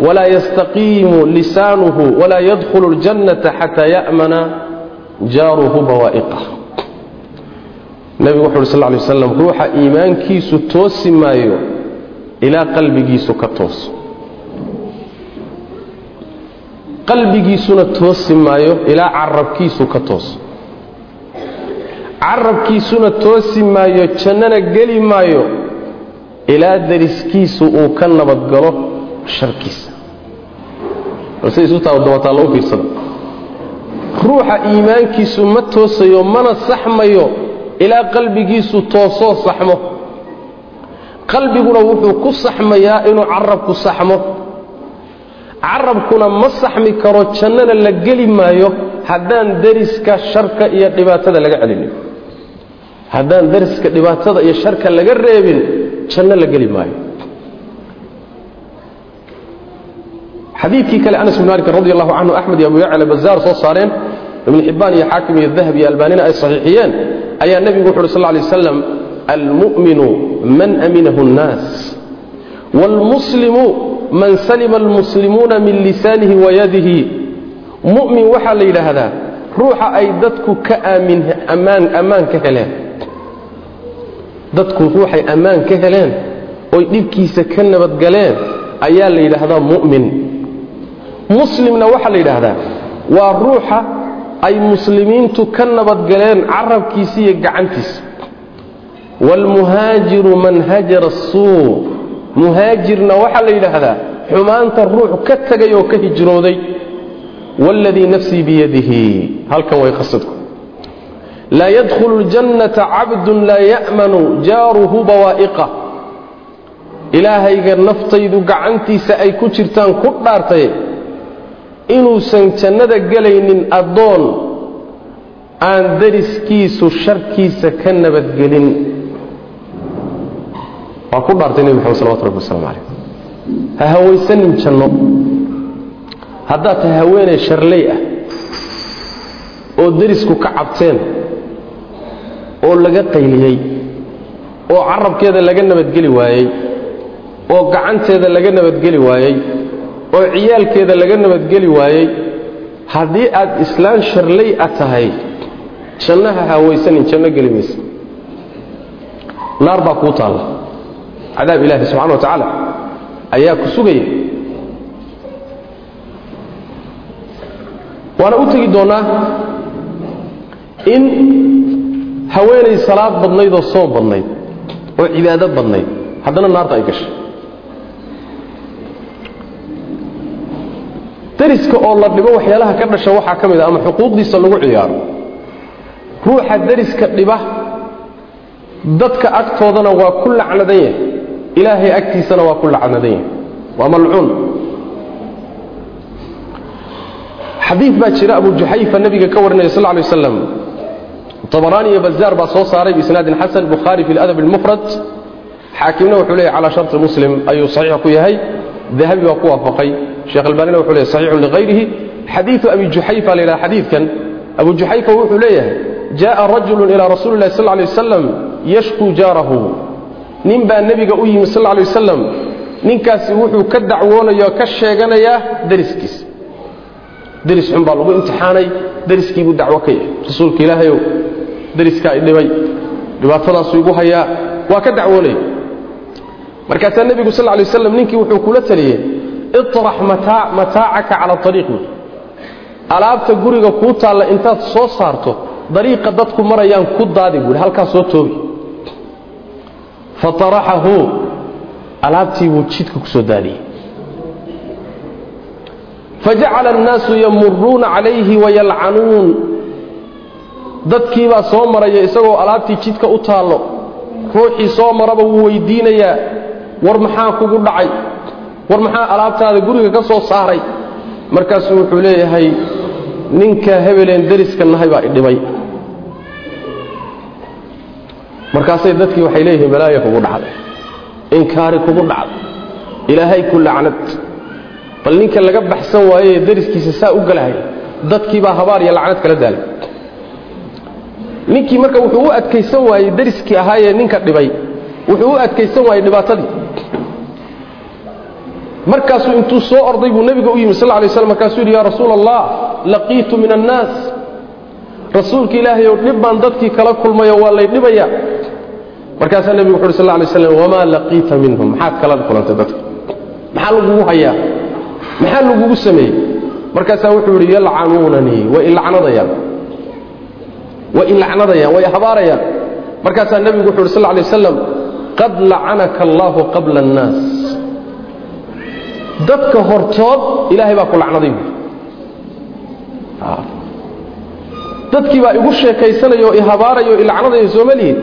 walaa yastaqiimu lisaanuhu walaa yadkhulu اljannata xataa ya'mana jaaruhu bawaa'iqah nebigu wuxu uhi sal lay waslam ruuxa iimaankiisu toosi maayo ilaa qalbigiisu ka tooso qalbigiisuna toosi maayo ilaa carabkiisu ka tooso carabkiisuna toosi maayo jannana geli maayo ilaa dariskiisu uu ka nabadgalo sharkiisa. Balse ruuxa iimaankiisu ma toosayo mana saxmayo ilaa qalbigiisu toosoo saxmo. Qalbiguna wuxuu ku saxmayaa inuu carabku saxmo. Carabkuna ma saxmi karo jannana la geli maayo haddaan dariska sharka iyo dhibaatada laga celinin haddaan dariska dhibaatada iyo sharka laga reebin janno la geli maayo. Xadiidkii kale anas bin malik radi allahu canhu axmed iyo abu yacla bazaar soo saareen ibn xibbaan iyo xaakim iyo dahab iyo albaanina ay saxiixiyeen ayaa nebigu wuxu uhi sal lay waslam almu'minu man aminahu اnnaas wاlmuslimu man salima almuslimuuna min lisaanihi wayadihi mu'min waxaa la yidhaahdaa ruuxa ay dadku ka ammaan ka heleen dadku ruuxay ammaan ka heleen oy dhibkiisa ka nabadgaleen ayaa la yidhaahdaa mu'min. Muslimna waxaa la yidhaahdaa waa ruuxa ay muslimiintu ka nabadgaleen carabkiisa iyo gacantiisa. Waalmuhaajiru man hajara asuu muhaajirna waxaa la yidhaahdaa xumaanta ruux ka tegay oo ka hijrooday. Wاladii nafsii biyadihi. Halkan way qasadku laa yadkhulu اljannata cabdu laa ya'manu jaaruhu bawaa'iqa ilaahayga naftaydu gacantiisa ay ku jirtaan ku dhaartay inuusan jannada gelaynin addoon aan dariskiisu sharkiisa ka nabadgelin waa ku dhaartay nebi maxamed salawatu rabbi waslamu calayh ha hawaysanin janno haddaad tahay haweeney sharley ah oo derisku ka cabteen oo laga qayliyey oo carabkeeda laga nabadgeli waayey oo gacanteeda laga nabadgeli waayey oo ciyaalkeeda laga nabadgeli waayey haddii aad islaan sharlay a tahay jannaha haawaysanin janno geli maysa. Naar baa kuu taalla. Cadaab ilaahi subxana wa tacaala ayaa ku sugaya. Waana u tegi doonnaa in haweenay salaad badnayd oo soom badnayd oo cibaado badnayd haddana naarta ay gashay. Dariska oo la dhibo waxyaalaha ka dhasha waxaa ka mid a ama xuquuqdiisa lagu ciyaaro. Ruuxa dariska dhiba dadka agtoodana waa ku lacnadan yahay. Ilaahay agtiisana waa ku lacnadan yahay. Waa malcuun. Xadiid baa jira abu juxayfa nabiga ka warinaya sal lay waslam abaraani iyo bazaar baa soo saaray biisnaadin xasan bukhaari fi ladab almufrad. Xaakimna wuxuu leeyahy calaa sharti muslim ayuu saxiix ku yahay. Dahabi baa ku waafaqay. Sheekh albaanina wuxuu leeyahy saxiixun lighayrihi xadiidu abi juxayfa la yidhaha xadiidkan. Abu juxayfa wuxuu leeyahay jaءa rajulu ilaa rasuuli lahi sal lay wasalam yashkuu jaarahu. Nin baa nebiga u yimi sal lay wasalam ninkaasi wuxuu ka dacwoonaya oo ka sheeganayaa dariskiisa deris xun baa lagu imtixaanay deriskiibuu dacwo ka yahay. Rasuulka ilaahayow deriskaa idhibay dhibaatadaasuu igu hayaa waa ka dacwoonaya markaasaa nebigu sal lay waslam ninkii wuxuu kula taliyey iطrax mataacaka cala ariiq buui alaabta guriga kuu taalla intaad soo saarto dariiqa dadku marayaan ku daadi buui halkaa soo toogi faaraxahu alaabtii buu jidka ku soo daadiyey fajacala annaasu yamuruuna calayhi wayalcanuun dadkiibaa soo maraya isagoo alaabtii jidka u taallo. Ruuxii soo maraba wuu weydiinayaa war maxaa kugu dhacay? War maxaa alaabtaada guriga ka soo saaray? Markaasuu wuxuu leeyahay ninka hebeleen deriska nahay baa idhibay markaasay dadkii waxay leeyihiin balaaya kugu dhacday. Inkaari kugu dhacday. Ilaahay ku lacnad. Bal ninka laga baxsan waayee dariskiisa saa u galahay dadkiibaa habaar iyo lacnad kala daalay ninkii marka wuxuu u adkaysan waayey dariskii ahaayee ninka dhibay. Wuxuu u adkaysan waayey dhibaatadii. Markaasuu intuu soo orday buu nebiga u yimi sal lay slam markaasuu yidhi yaa rasuula allah laqiitu min annaas. Rasuulka ilaahayow dhib baan dadkii kala kulmayo waa lay dhibaya. Markaasaa nebigu wuxu uhi sal lay slam wamaa laqiita minhum. Maxaad kala kulantay dadka? Maxaa lagugu hayaa? Maxaa lagugu sameeyey? Markaasaa wuxuu yidhi yalcanuunanii way ilacnadayaan way ilacnadayaan way habaarayaan. Markaasaa nebigu wuxu uhi sal lay wasalam qad lacanaka allaahu qabla annaas. Dadka hortood ilaahay baa ku lacnaday. Buui dadkii baa igu sheekaysanaya oo ihabaaraya oo ilacnadaya sooma lihid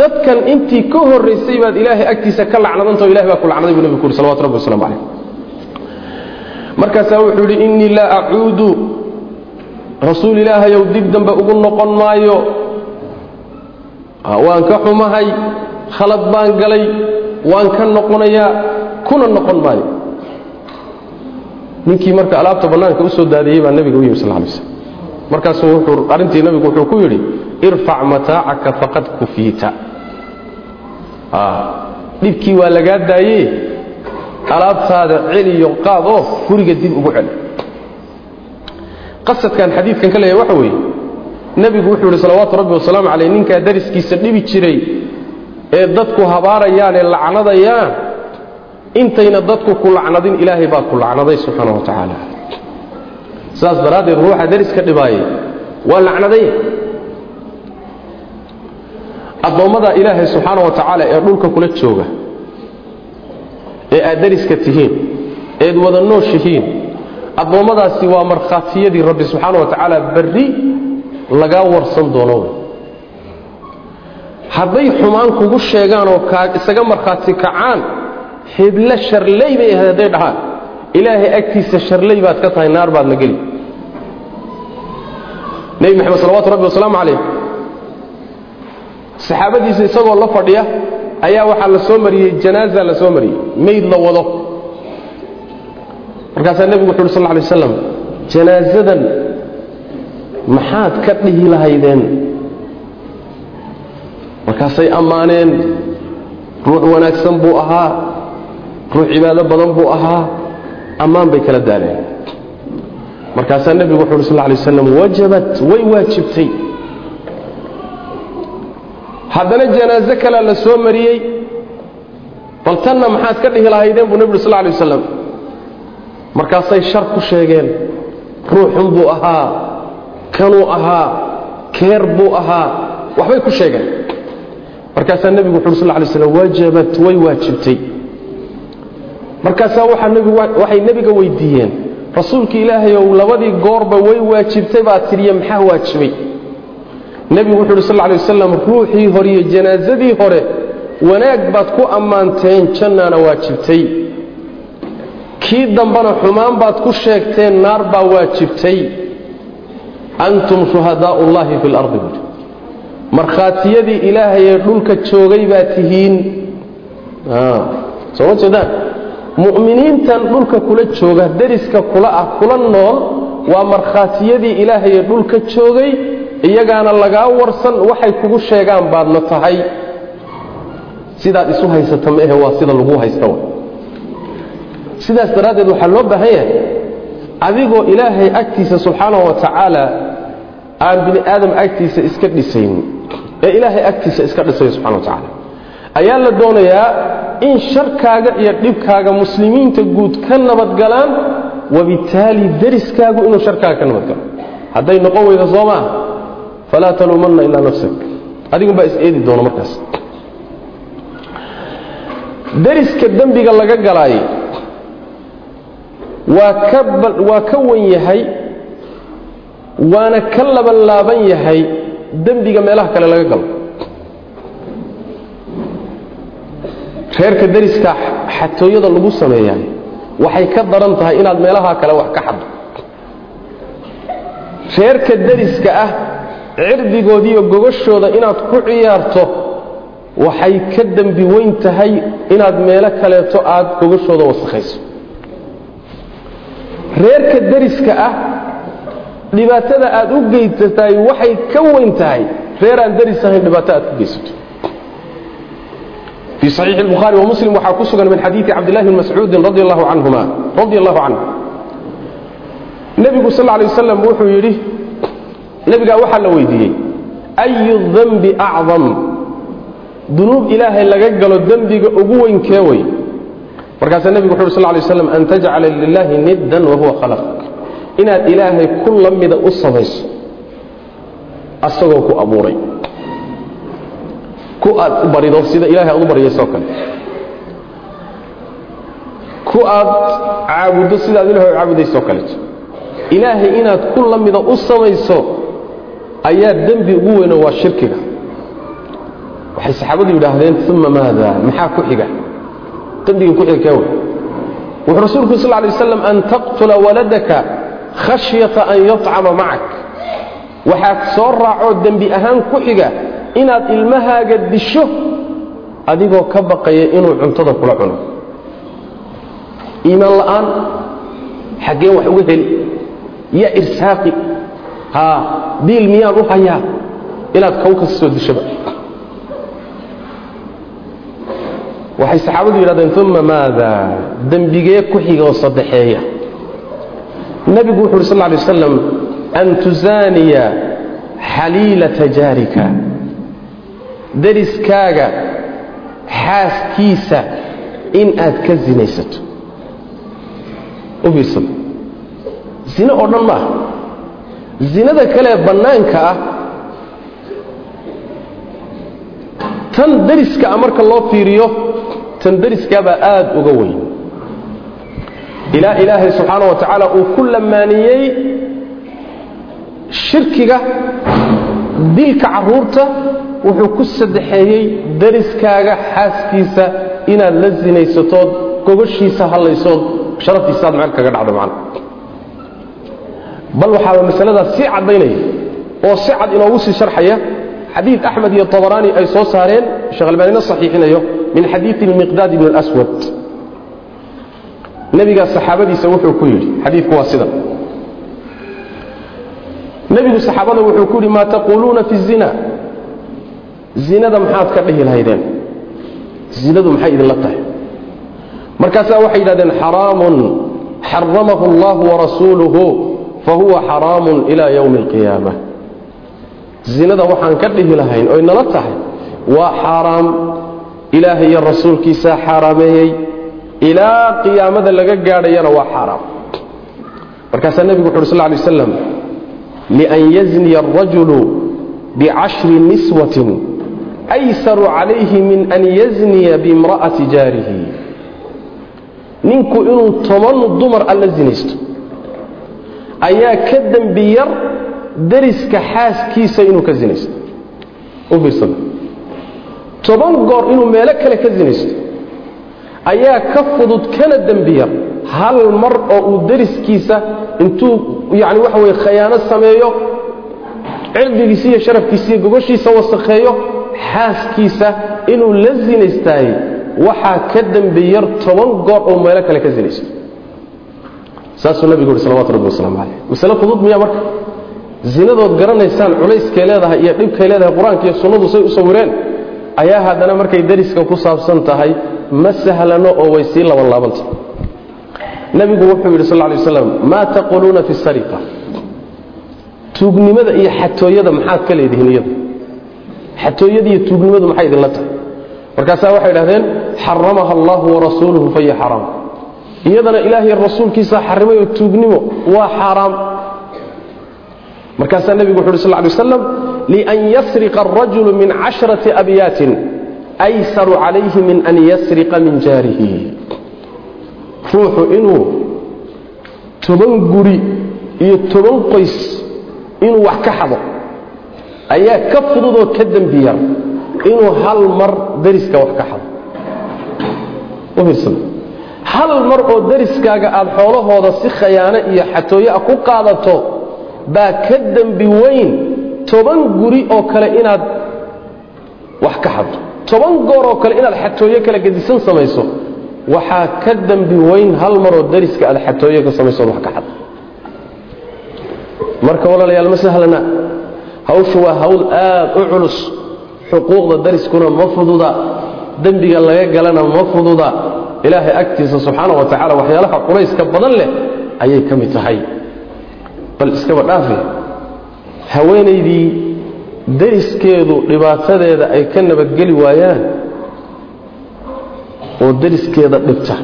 dadkan intii ka horraysay baad ilaahay agtiisa ka lacnadantao ilahay baa ku lacnaday buu nebigu ku uhi salawatu rabbi waslamu calayh markaasaa wuxuu yidhi innii laa acuudu rasuul ilaahayow dib dambe ugu noqon maayo. Waan ka xumahay khalad baan galay waan ka noqonayaa kuna noqon maayo. Ninkii marka alaabta bannaanka u soo daadiyey baa nebiga u yimi sal lay slm markaasuu wuxuu arrintii nebigu wuxuu ku yidhi irfac mataacaka faqad kufiita. Dhibkii waa lagaa daaye alaabtaada celiyo qaad oo guriga dib ugu celi qasadkan xadiidkan ka leeyahay waxa weeye nebigu wuxuu yidhi salawaatu rabbi wasalaamu caleyh ninkaa dariskiisa dhibi jiray ee dadku habaarayaan ee lacnadayaan intayna dadku ku lacnadin ilaahay baa ku lacnaday subxaana wa tacaala. Saas daraaddeed ruuxa dariska dhibaayay waa lacnadaya addoommada ilaahay subxaana wa tacaala ee dhulka kula jooga ee aad dariska tihiin eed wada nooshihiin addoommadaasi waa markhaatiyadii rabbi subxaana wa tacaala berri lagaa warsan doono. Hadday xumaan kugu sheegaan oo isaga markhaati kacaan hebla sharley bay ahayd hadday dhahaan. Ilaahay agtiisa sharley baad ka tahay naar baadna geli. Nebi maxamed salawatu rabbi wasalaamu calayh. Saxaabadiisa isagoo la fadhiya ayaa waxaa la soo mariyey janaaza la soo mariyey mayd la wado markaasaa nebigu wuxu uhi sal lla alay waslam janaasadan maxaad ka dhihi lahaydeen? Markaasay ammaaneen ruux wanaagsan buu ahaa ruux cibaado badan buu ahaa ammaan bay kala daaleen. Markaasaa nebigu wuxu uhi sal lay waslam wajabat way waajibtay. Haddana janaaso kalea la soo mariyey bal tanna maxaad ka dhihi lahaydeen? Buu nebi uri sal lay waslam markaasay shar ku sheegeen ruuxun buu ahaa kanuu ahaa keer buu ahaa. Waxbay ku sheegeen. Markaasaa nebigu wuxu uri sal lay slam wajabat way waajibtay. Markaasaa waxay nebiga weydiiyeen rasuulka ilaahayow labadii goorba way waajibtay baa tiriye maxaa waajibay? Nebigu wuxu uhi sal lay wasalam ruuxii hore iyo janaasadii hore wanaag baad ku ammaanteen jannaana waajibtay kii dambena xumaan baad ku sheegteen naar baa waajibtay. Antum shuhadaau llahi fi lardi buui markhaatiyadii ilaahayee dhulka joogay baa tihiin. Sooma jeedaan? Mu'miniintan dhulka kula jooga deriska kula ah kula nool waa markhaatiyadii ilaahayee dhulka joogay. Iyagaana lagaa warsan waxay kugu sheegaan baadna tahay. Sidaad isu haysata maehe waa sida lagu haysta sidaas daraaddeed waxaa loo baahan yahay adigoo ilaahay agtiisa subxaanahu wa tacaala aan bini aadam agtiisa iska dhisayn ee ilaahay agtiisa iska dhisaya subxana wa tacaala. Ayaa la doonayaa in sharkaaga iyo dhibkaaga muslimiinta guud ka nabadgalaan wabitaali deriskaagu inuu sharkaaga ka nabadgalo hadday noqon weyda soo maa falaa taluumanna ilaa nafsak. Adigunbaa is-eedi doona markaas. Deriska dembiga laga galaayay waa ka wan yahay waana ka laban laaban yahay dembiga meelaha kale laga galo. Reerka deriska xatooyada lagu sameeyaay waxay ka daran tahay inaad meelaha kale wax ka xaddo. Reerka deriska ah cirdigoodiiyo gogashooda inaad ku ciyaarto waxay ka dembi weyn tahay inaad meelo kaleeto aad gogashooda wasakhayso reerka dariska ah dhibaatada aad u geysatahay waxay ka weyn tahay. Reeraan daris ahayn dhibaato aad ku geysato. Fii saxiixi lbukhaari wa waxaa ku sugan min xadiidi cabdillahi bn mascuudin radi allahu canhuma radi allahu canhu nebigu sal lla alay wasalam wuxuu yidhi nebigaa waxaa la weydiiyey ayu dembi acdam dunuub ilaahay laga galo dembiga ugu weyn keewey markaasaa nebigu wuxu sal lay slam an tajcala lilahi niddan wahuwa khalaq. Inaad ilaahay ku la u samayso asagoo ku abuuray. Ku aad u barido sida ilahay aad u baryaysoo kale. Ku aad caabuddo sidaad ilahay u caabudaysoo kaleeto ilaahay inaad ku la u samayso ayaa dembi ugu weyno waa shirkiga. Waxay saxaabadu yidhaahdeen uma maada maxaa ku xiga dembiga ku xiga kee wey wuxuu rasuulku sal lay waslam an taqtula waladaka khashyata an yacama macak waxaad soo raacoo dembi ahaan ku xiga inaad ilmahaaga disho adigoo ka baqaya inuu cuntada kula cuno. Iimaan la'aan xaggeen wax uga heli. Yaa irsaaqi haa biil miyaan u hayaa? Inaad kaw soo dishoba waxay saxaabadu yidhahdeen uma maada dembigee ku xigoo saddexeeya nebigu wuxu uhi sal lay waslam an tusaaniya xaliilata jaarika. Deriskaaga xaaskiisa in aad ka zinaysato. U fiirsado zine oo dhan maaha. Zinada kalee bannaanka ah tan deriska a marka loo fiiriyo tan deriskaabaa aada uga weyn. Ilaa ilaahay subxaana wa tacaala uu ku lamaaniyey shirkiga dilka carruurta wuxuu ku saddexeeyey deriskaaga xaaskiisa inaad la sinaysatood gogoshiisa hadlaysood sharaftiisaad meel kaga dhacdo macna bal waxaaba masaladaas sii caddaynaya oo si cad inoogu sii sharxaya. Xadiid axmed iyo tabaraani ay soo saareen sheekh albaanina saxiixinayo min xadiii miqdaad bn swad nabigaa saxaabadiisa wuxuu ku yidhi xadiiku waa sida. Nebigu saxaabada wuxuu ku yidhi maa taquuluuna fi zina? Zinada maxaad ka dhihi lahaydeen? Zinadu maxay idinla tahay? Markaasaa waxay yidhahdeen xaraamun xaramahu allahu warasuuluhu fahuwa xaraamun ilaa ywmi alqiyaama zinada waxaan ka dhihi lahayn oy nala tahay? Waa xaaraam ilaahay iyo rasuulkiisaa xaaraameeyey ilaa qiyaamada laga gaadhayana waa xaaraam. Markaasaa nebigu wuxu uhi sl lay waslam lian yazniya arajulu bicashri niswatin aysaru calayhi min an yazniya biimra'ati jaarihi. Ninku inuu toban dumar alla zinaysto ayaa ka dembi yar deriska xaaskiisa inuu ka zinaysto. U fiirsada toban goor inuu meelo kale ka zinaysto ayaa ka fudud kana dembi yar hal mar oo uu deriskiisa intuu yani waxa weye khayaano sameeyo cirdigiisa iyo sharafkiisa iyo gogoshiisa wasakheeyo xaaskiisa inuu la zinaystaayey waxaa ka dembi yar toban goor oo meelo kale ka zinaysto. Saasuu nabigu uhi salawatu rabbi wasalaamu caleyh masale fudud miyaa marka? Zinadood garanaysaan culayskay leedahay iyo dhibkay leedahay qur'aanka iyo sunnadu say u sawireen ayaa haddana markay dariska ku saabsan tahay ma sahlano oo way sii labanlaabanta nebigu wuxuu yidhi sal ly waslam maa taquluuna fi sariqa. Tuugnimada iyo xatooyada maxaad ka leedihiin iyada xatooyada iyo tuugnimadu maxay idinla tahay? Markaasaa waxay idhahdeen xaramaha allahu warasuuluhu fahiya xaraam. Iyadana ilaahay rasuulkiisaa xarimay oo tuugnimo waa xaaraam markaasaa nebigu wuxu uhi sal ly waslam lian yasriqa arajulu min casharati abyaatin aysaru calayhi min an yasriqa min jaarihi ruuxu inuu toban guri iyo toban qoys inuu wax ka xado ayaa ka fududoo ka dembi yar inuu hal mar dariska wax ka xado hal mar oo dariskaaga aada xoolahooda si khayaano iyo xatooye ah ku qaadato baa ka dembi weyn toban guri oo kale inaad wax ka xado toban goor oo kale inaad xatooye kala gedisan samayso. Waxaa ka dembi weyn hal maroo dariska aad xatooye ka samayso wax ka xado marka walaalayaal ma sahlana hawshu waa hawl aad u culus. Xuquuqda dariskuna ma fududa. Dembiga laga galana ma fududa. Ilaahay agtiisa subxaana wa tacaala waxyaalaha culayska badan leh ayay ka mid tahay. Bal iskaba dhaafi haweenaydii dariskeedu dhibaatadeeda ay ka nabadgeli waayaan oo dariskeeda dhibta.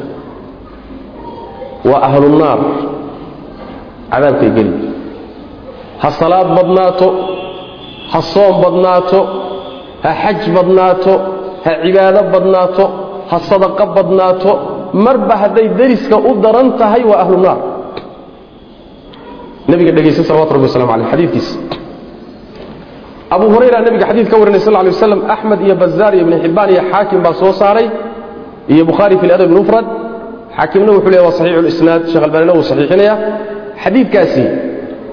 Waa ahlunaar cadaabkay geli. Ha salaad badnaato ha soom badnaato ha xaj badnaato ha cibaado badnaato ha sadaqo badnaato. Marba hadday dariska u daran tahay waa ahlu naar. Nabiga dhegaysta salawatu rabbi waslamu aleyh xadiidkiisa abu hurayra nabiga xadiid ka warinay sal ly waslam axmed iyo bazaar iyo ibni xibbaan iyo xaakim baa soo saaray iyo bukhaari fi ladab mufrad. Xaakimna wuxuu leeyahy waa saxiixu lisnaad sheekh albanina wuu saxiixinaya. Xadiidkaasi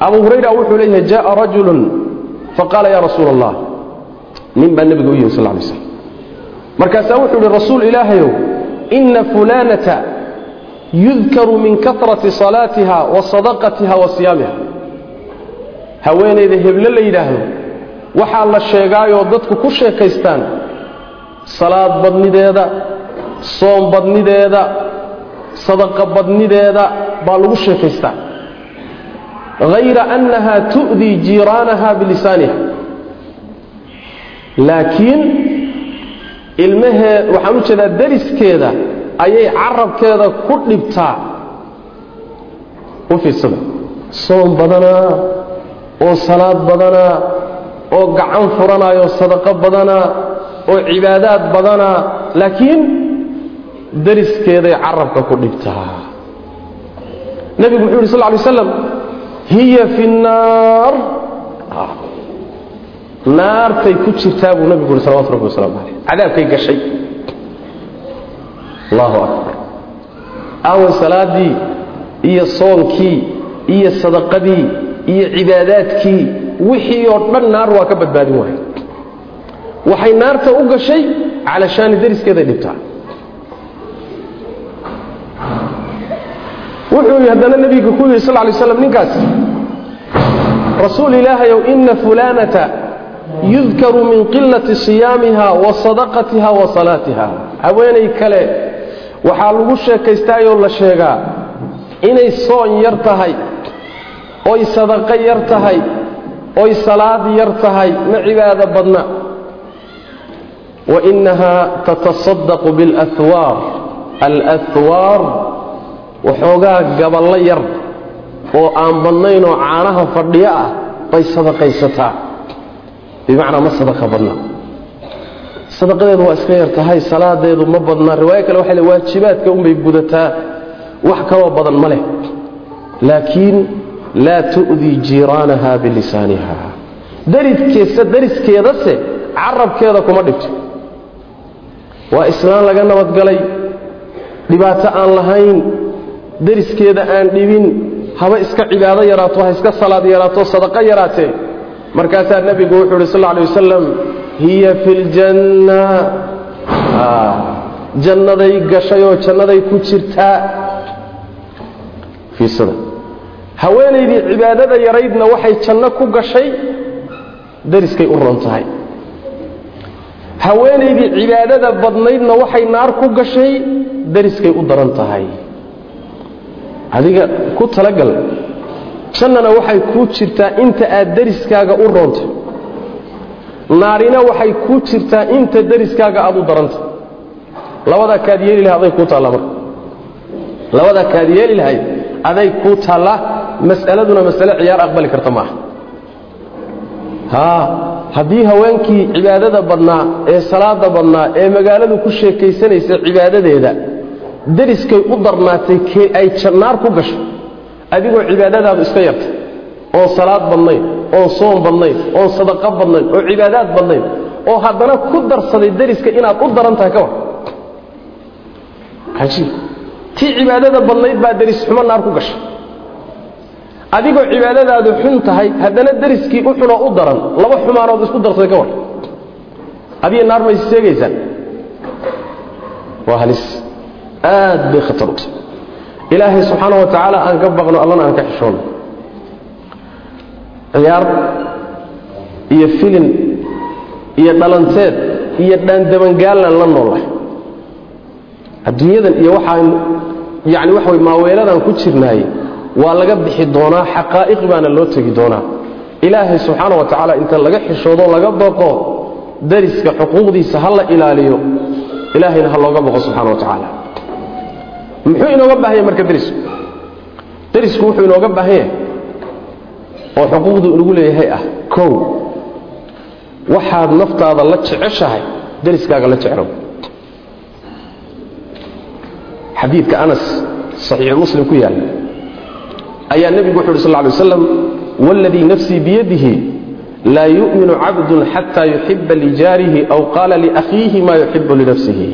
abu hurayra wuxuu leeyahay jaءa rajulu faqaala ya rasuula allah nin baa nebiga u yimi sal lay slam markaasaa wuxuu ihi rasuul ilaahayow ina fulanata yudkaru min katrati salaatiha wa sadaqatiha wa siyaamiha. Haweenayda heble la yidhaahdo waxaa la sheegaayoo dadku ku sheekaystaan salaad badnideeda soom badnideeda sadaqa badnideeda baa lagu sheekaystaa. Hayra annaha tu'dii jiiraanaha bilisaaniha. Laakiin ilmahee waxaan u jeedaa dariskeeda ayay carabkeeda ku dhibtaa. U fiirsada. Soom badanaa oo salaad badanaa oo gacan furanaayo sadaqo badanaa oo cibaadaad badanaa laakiin dariskeeday carabka ku dhibtaa nebigu muxuu yidhi sal ly slam hiya fi nnaar naartay ku jirtaa buu nabigu yuri salawatu rabbi waslamu caleyh cadaabkay gashay. Allahu akbar. Aawan salaadii iyo soonkii iyo sadaqadii iyo cibaadaadkii wixii oo dhan naar waa ka badbaadin waaya waxay naarta u gashay calashaani dariskeeday dhibtaa. Wuxuu haddana nebiga ku yidhi sal lay slam ninkaas rasuul ilaahayow ina fulanata yudkaru min qilati siyaamiha wa sadaqatiha wa salaatiha. Haweenay kale waxaa lagu sheekaystaayoo la sheegaa inay soon yar tahay oy sadaqo yar tahay oy salaad yar tahay ma cibaado badna. wa innaha tatasadaqu biاlahwaar alahwaar waxoogaa gaballo yar oo aan badnayn oo caanaha fadhiyo ah bay sadaqaysataa bimacnaa ma sadaqa badna sadaqadeedu waa iska yar tahay salaadeedu ma badna riwaayo kale waxay le waajibaadka unbay gudataa wax kaloo badan ma leh laakiin laa tu'dii jiiraanaha bilisaaniha daridkeesa dariskeedase carabkeeda kuma dhibto waa islaan laga nabadgalay dhibaato aan lahayn dariskeeda aan dhibin haba iska cibaado yaraato ha iska salaad yaraato sadaqo yaraatee markaasaa nebigu wuxuu uhi sal alay wasalam hiya fi ljanna jannaday gashay oo jannaday ku jirtaa haweenaydii cibaadada yaraydna waxay janno ku gashay dariskay u roon tahay. Haweenaydii cibaadada badnaydna waxay naar ku gashay dariskay u daran tahay. Adiga ku talagal jannana waxay kuu jirtaa inta aad dariskaaga u roonta naarina waxay kuu jirtaa inta dariskaaga aad u daranta labadaa kaad yeeli lahay aday kuu taalla marka. Labadaa kaad yeeli lahayd aday kuu taallaa mas'aladuna masale ciyaar aqbali karta maaha haddii haweenkii cibaadada badnaa ee salaada badnaa ee magaaladu ku sheekaysanaysa cibaadadeeda dariskay u darnaatay ay jannaar ku gasho adigoo cibaadadaadu iska yartay oon salaad badnayn oon soon badnayn oon sadaqo badnayn oo cibaadaad badnayn oo haddana ku darsaday dariska inaad u daran tahay ka war. Cajiib. Tii cibaadada badnayd baa daris xumo naar ku gashay adigoo cibaadadaadu xun tahay haddana dariskii u xunoo u daran laba xumaanood isku darsaday ka war. Adiga naar maysi seegaysaan waa halis. Aad bay khatar u tahay. Ilaahay subxaana wa tacaala aan ka baqno allana aan ka xishoono ciyaar iyo filin iyo dhalanteed iyo dhaandabangaalan la noollahay adduunyadan iyo waxaan yani waxa way maaweeladan ku jirnaay waa laga bixi doonaa xaqaa'iq baana loo tegi doonaa. Ilaahay subxaana wa tacaala inta laga xishoodo laga baqo dariska xuquuqdiisa ha la ilaaliyo. Ilaahayna ha looga baqo subxana wa tacaala. Muxuu inooga baahan yahay marka darisku darisku wuxuu inooga baahan yahay oo xuquuqdu inagu leeyahay ah kow. Waxaad naftaada la jeceshahay dariskaaga la jeclow. Xadiidka anas saxiixu muslim ku yaalla ayaa nebigu wuxu uhi sal ly waslam waladii nafsii biyadihi laa yu'minu cabdun xataa yuxiba lijaarihi aw qaala liakhiihi maa yuxibu linafsihi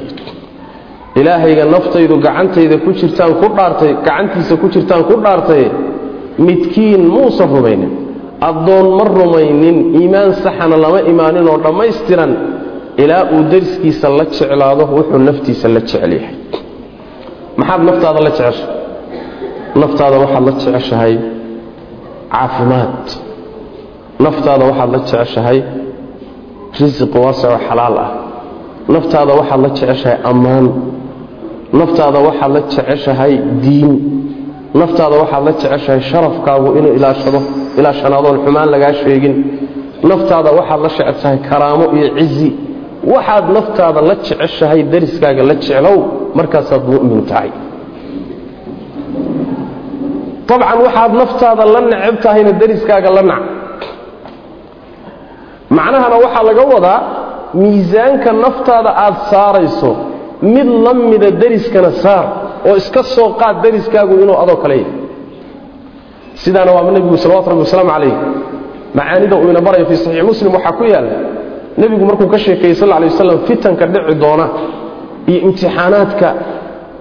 ilaahayga naftaydu gacantayda ku jirtaan ku dhaartay gacantiisa ku jirtaan ku dhaartay midkiin muusan rumaynin. Addoon ma rumaynin iimaan saxana lama imaanin oo dhammaystiran ilaa uu dariskiisa la jeclaado wuxuu naftiisa la jecel yahay. Maxaad naftaada la jeceshahay naftaada waxaad la jeceshahay caafimaad. Naftaada waxaad la jeceshahay risiq waasicoo xalaal ah. Naftaada waxaad la jeceshahay ammaan. Naftaada waxaad la jeceshahay diin. Naftaada waxaad la jeceshahay sharafkaagu inuu ilaashado ilaashanaadoon xumaan lagaa sheegin. Naftaada waxaad la jeceshahay karaamo iyo cizi waxaad naftaada la jeceshahay dariskaaga la jeclow markaasaad mu'min tahay dabcan waxaad naftaada la neceb tahayna dariskaaga la nac. Macnahana waxaa laga wadaa miisaanka naftaada aad saarayso mid la mida dariskana saar oo iska soo qaad dariskaagu inuu adoo kale yahay. Sidaana waa nebigu salawatu rabbi wasalaamu calayh macaanida uu ina barayo fii saxiix muslim waxaa ku yaalla nebigu markuu ka sheekeeyey sal lay waslam fitanka dhici doona iyo imtixaanaadka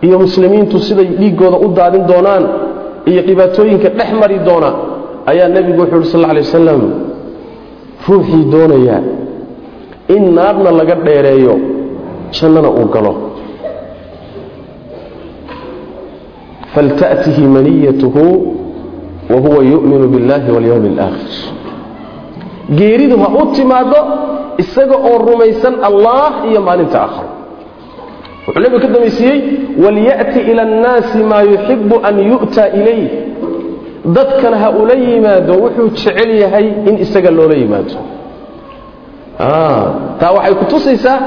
iyo muslimiintu siday dhiiggooda u daadin doonaan iyo dhibaatooyinka dhex mari doona ayaa nebigu wuxuu uhi sal lay wasalam ruuxii doonaya in naarna laga dheereeyo jannana uu galo. Falta'tihi maniyatuhu wa huwa yu'minu biاllahi walyowmi اlaakhir geeridu ha u timaado isaga oo rumaysan allah iyo maalinta aakharo wuxuu nebigu ka dambaysiiyey walya'ti ila annaasi maa yuxibu an yu'ta ilayh. Dadkan ha ula yimaado wuxuu jecel yahay in isaga loola yimaado. Taa waxay ku tusaysaa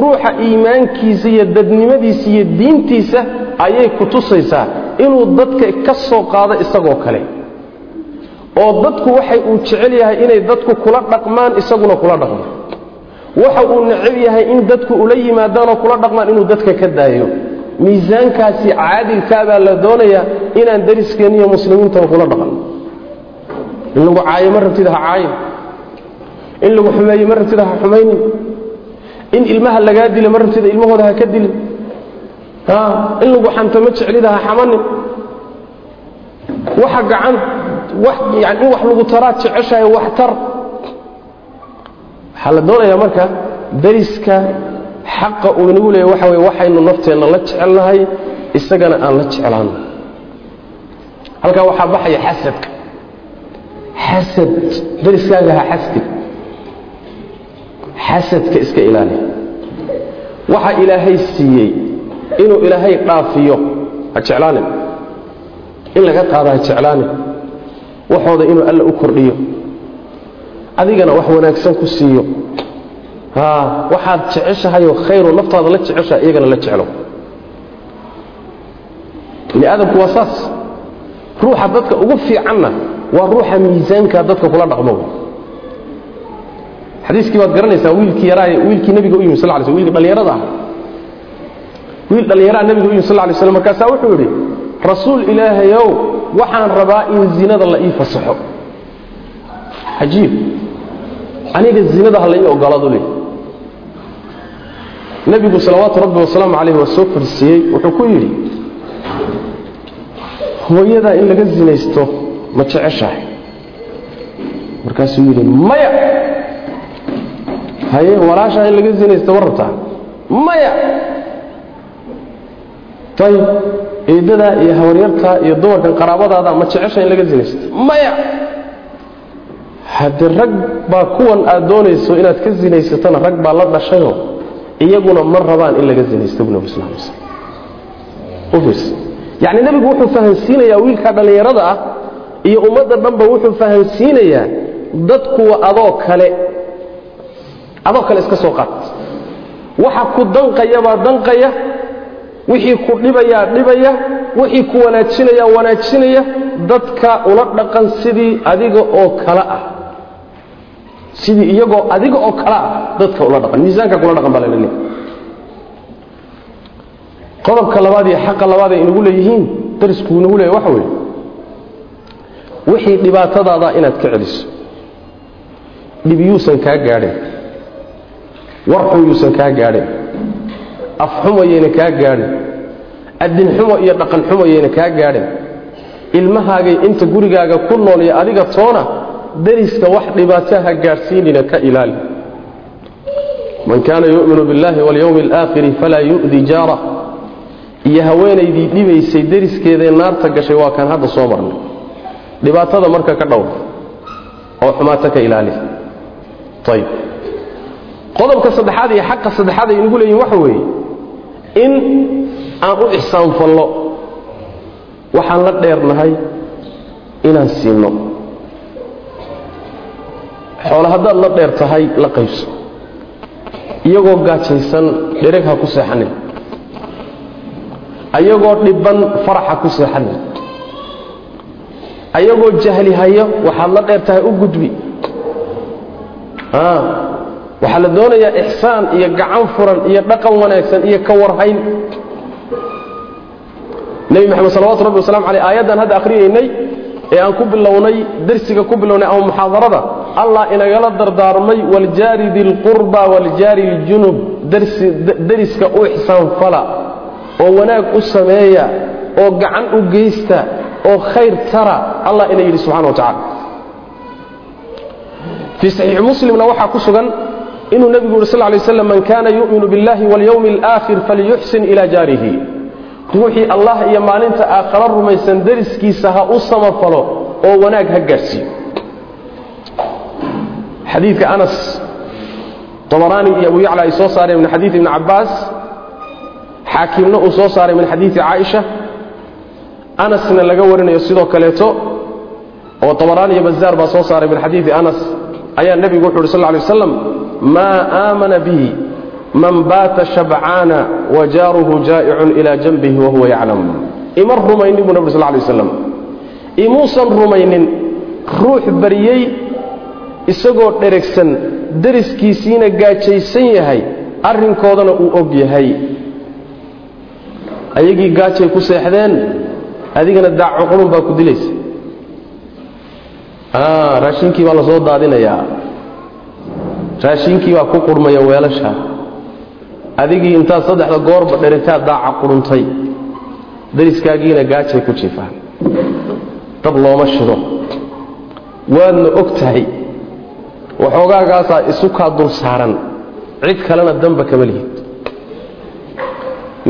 ruuxa iimaankiisa iyo dadnimadiisa iyo diintiisa ayay ku tusaysaa inuu dadka ka soo qaado isagoo kale. Oo dadku waxay uu jecel yahay inay dadku kula dhaqmaan isaguna kula dhaqmo waxa uu necab yahay in dadku ula yimaadaanoo kula dhaqmaan inuu dadka ka daayo. Miisaankaasi caadilkaabaa la doonayaa inaan dariskeenna iyo muslimiintaba kula dhaqan. In lagu caayo ma rabtida ha caayin in lagu xumeeyo ma rabtida ha xumaynin in ilmaha lagaa dila ma rabtida ilmahooda ha ka dilin. In lagu xanto ma jeclida ha xamanin. Waxa gacan in wax lagu taraad jeceshahay wax tar waxaa la doonayaa marka dariska xaqa uu inagu leeya waxa weye waxaynu nafteenna la jecelnahay isagana aan la jeclaano halkaa waxaa baxaya xasadka xasad. Dariskaaga ha xasdi. Xasadka iska ilaali. Waxa ilaahay siiyey inuu ilaahay dhaafiyo ha jeclaanin. In laga qaado ha jeclaanin. Waxooda inuu alla u kordhiyo adigana wax wanaagsan ku siiyo. Waxaad jeceshahayoo khayro naftaada la jeceshaha iyagana la jeclo. Bini aadamku waa saas. Ruuxa dadka ugu fiicanna waa ruuxa miisaanka dadka kula dhaqmo. Xadiiskii baad garanaysaa wiilkii yaraaye wiilkii nabiga u yimi sal lay sl wilkii dhallinyarada ah. Wiil dhallinyaraa nabiga u yimi sal lay slam markaasaa wuxuu yidhi rasuul ilaahayow waxaan rabaa in zinada la ii fasaxo. Cajiib aniga zinada ha la ii ogolaadu le nebigu salawaatu rabbi wasalaamu calayh waa soo fadhsiiyey wuxuu ku yidhi hooyadaa in laga zinaysto ma jeceshahay? Markaasuu yidhi maya! Haye walaashaa in laga zinaysto ma rabtaa? Maya! Ayib eedadaa iyo habaryartaa iyo dumarkan qaraabadaada ma jecesha in laga zinaysto? Maya haddee rag baa kuwan aad doonayso inaad ka zinaysatana rag baa la dhashayoo iyaguna ma rabaan in laga zinaysto bu nabi sal sl yacni nebigu wuxuu fahansiinayaa wiilkaa dhallinyarada ah iyo ummadda dhanba wuxuu fahansiinayaa dadkuwa adoo kale adoo kale iska soo qaad. Waxa ku danqayabaa danqaya wixii ku dhibayaa dhibaya wixii ku wanaajinayaa wanaajinaya dadka ula dhaqan sidii adiga oo kale ah sidii iyagoo adiga oo kale ah dadka ula dhaqan miisaanka kula dhaqan baa la leeyahay qodobka labaad iyo xaqa labaad ay inagu leeyihiin darisku inagu leeyahay waxa weeye. Wixii dhibaatadaada inaad ka celiso dhib yuusan kaa gaadhin war xun yuusan kaa gaadhin af xumo yayna kaa gaadhin adin xumo iyo dhaqan xumo yayna kaa gaadhin ilmahaagay inta gurigaaga ku nool iyo adiga toona dariska wax dhibaataha gaadhsiinina ka ilaali man kaana yu'minu biاllahi walyowmi alaakhiri falaa yu'di jaarah iyo haweenaydii dhibaysay dariskeedae naarta gashay waa kaan hadda soo marnay. Dhibaatada marka ka dhowr oo xumaato ka ilaali. Ayb qodobka saddexaad iyo xaqa saddexaad ay inagu leeyihiin waxa weeye in aan u ixsaanfallo waxaan la dheernahay inaan siino xoolo haddaad la dheer tahay la qaybso. Iyagoo gaajaysan dhereg ha ku seexanin. Ayagoo dhibban faraxa ku seexanin. Ayagoo jahli hayo waxaad la dheer tahay u gudbi. Waxaa la doonayaa ixsaan iyo gacan furan iyo dhaqan wanaagsan iyo ka warhayn. Nebi maxamed salawatu rabbi waslamu aleyh aayaddan hadda akhriyaynay ee aan ku bilownay darsiga ku bilownay ama muxaadarada allah inagala dardaarmay waljaari dilqurba waljaari ljunub dariska u ixsaanfala oo wanaag u sameeya oo gacan u geysta oo khayr tara allah ina yidhi subxana wa tacala fii saxiixi muslimna waxaa ku sugan inuu nebigu yuri sal lay slam man kaana yu'minu biاllahi walyowmi alaakhir falyuxsin ila jaarihi ruuxii allah iyo maalinta aakharo rumaysan dariskiisa ha u samafalo oo wanaag ha gaadhsiiyo xadiidka anas abaraani iyo abu yacla ay soo saareen min xadiidi ibni cabbaas xaakimna uu soo saaray min xadiidi caaisha. Anasna laga warinayo sidoo kaleeto oo abaraani iyo bazaar baa soo saaray min xadiidi anas. Ayaa nebigu wuxu uhi sal ly aslam maa aamana bihi man baata shabcaana wa jaaruhu jaa'icun ilaa janbihi wahuwa yaclam. Ima rumaynin buu nabg sal lay slam imuusan rumaynin ruux baryey isagoo dheregsan dariskiisiina gaajaysan yahay arrinkoodana uu og yahay. Ayagii gaajay ku seexdeen adigana daacuqulun baa ku dilaysa. Raashinkii baa la daadinayaa. Raashinkii baa ku qurmaya weelasha adigii intaad saddexda goorba dherigtaad daaca quruntay dariskaagiina gaajay ku jiifaan dab looma shido. Waadna og tahay. Waxoogaagaasaa isu kaa dul saaran. Cid kalena damba kama lihid.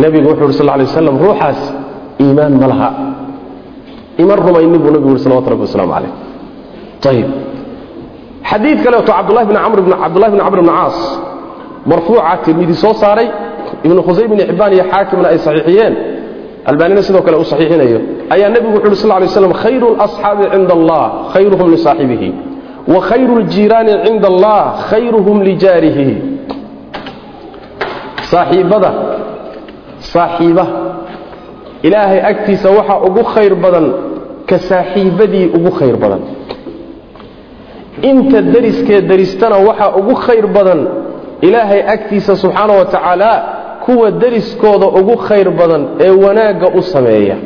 Nebigu wuxuu uhi sal lay waslam ruuxaas iimaan ma laha. Iman rumaynin buu nebigu uhi salawatu rabbi wasalaamu calayh. Ayib xadiid kaleeto cabdulahi bn camr cabdullahi bn camr bn caas marfuuca tirmidi soo saaray. Ibnu khusaym ibni xibbaan iyo xaakimna ay saxiixiyeen. Albaanina sidoo kale u saxiixinayo. Ayaa nebigu wuxu uhi sal lay slam khayru lasxaabi cinda allah khayruhum lisaaxibihi wa khayru ljiiraani cinda allah khayruhum lijaarihi saaxiibbada saaxiiba. Ilaahay agtiisa waxaa ugu khayr badan ka saaxiibadii ugu khayr badan. Inta deriskeed deristana waxaa ugu khayr badan ilaahay agtiisa subxaana wa tacaala kuwa dariskooda ugu khayr badan ee wanaagga u sameeya.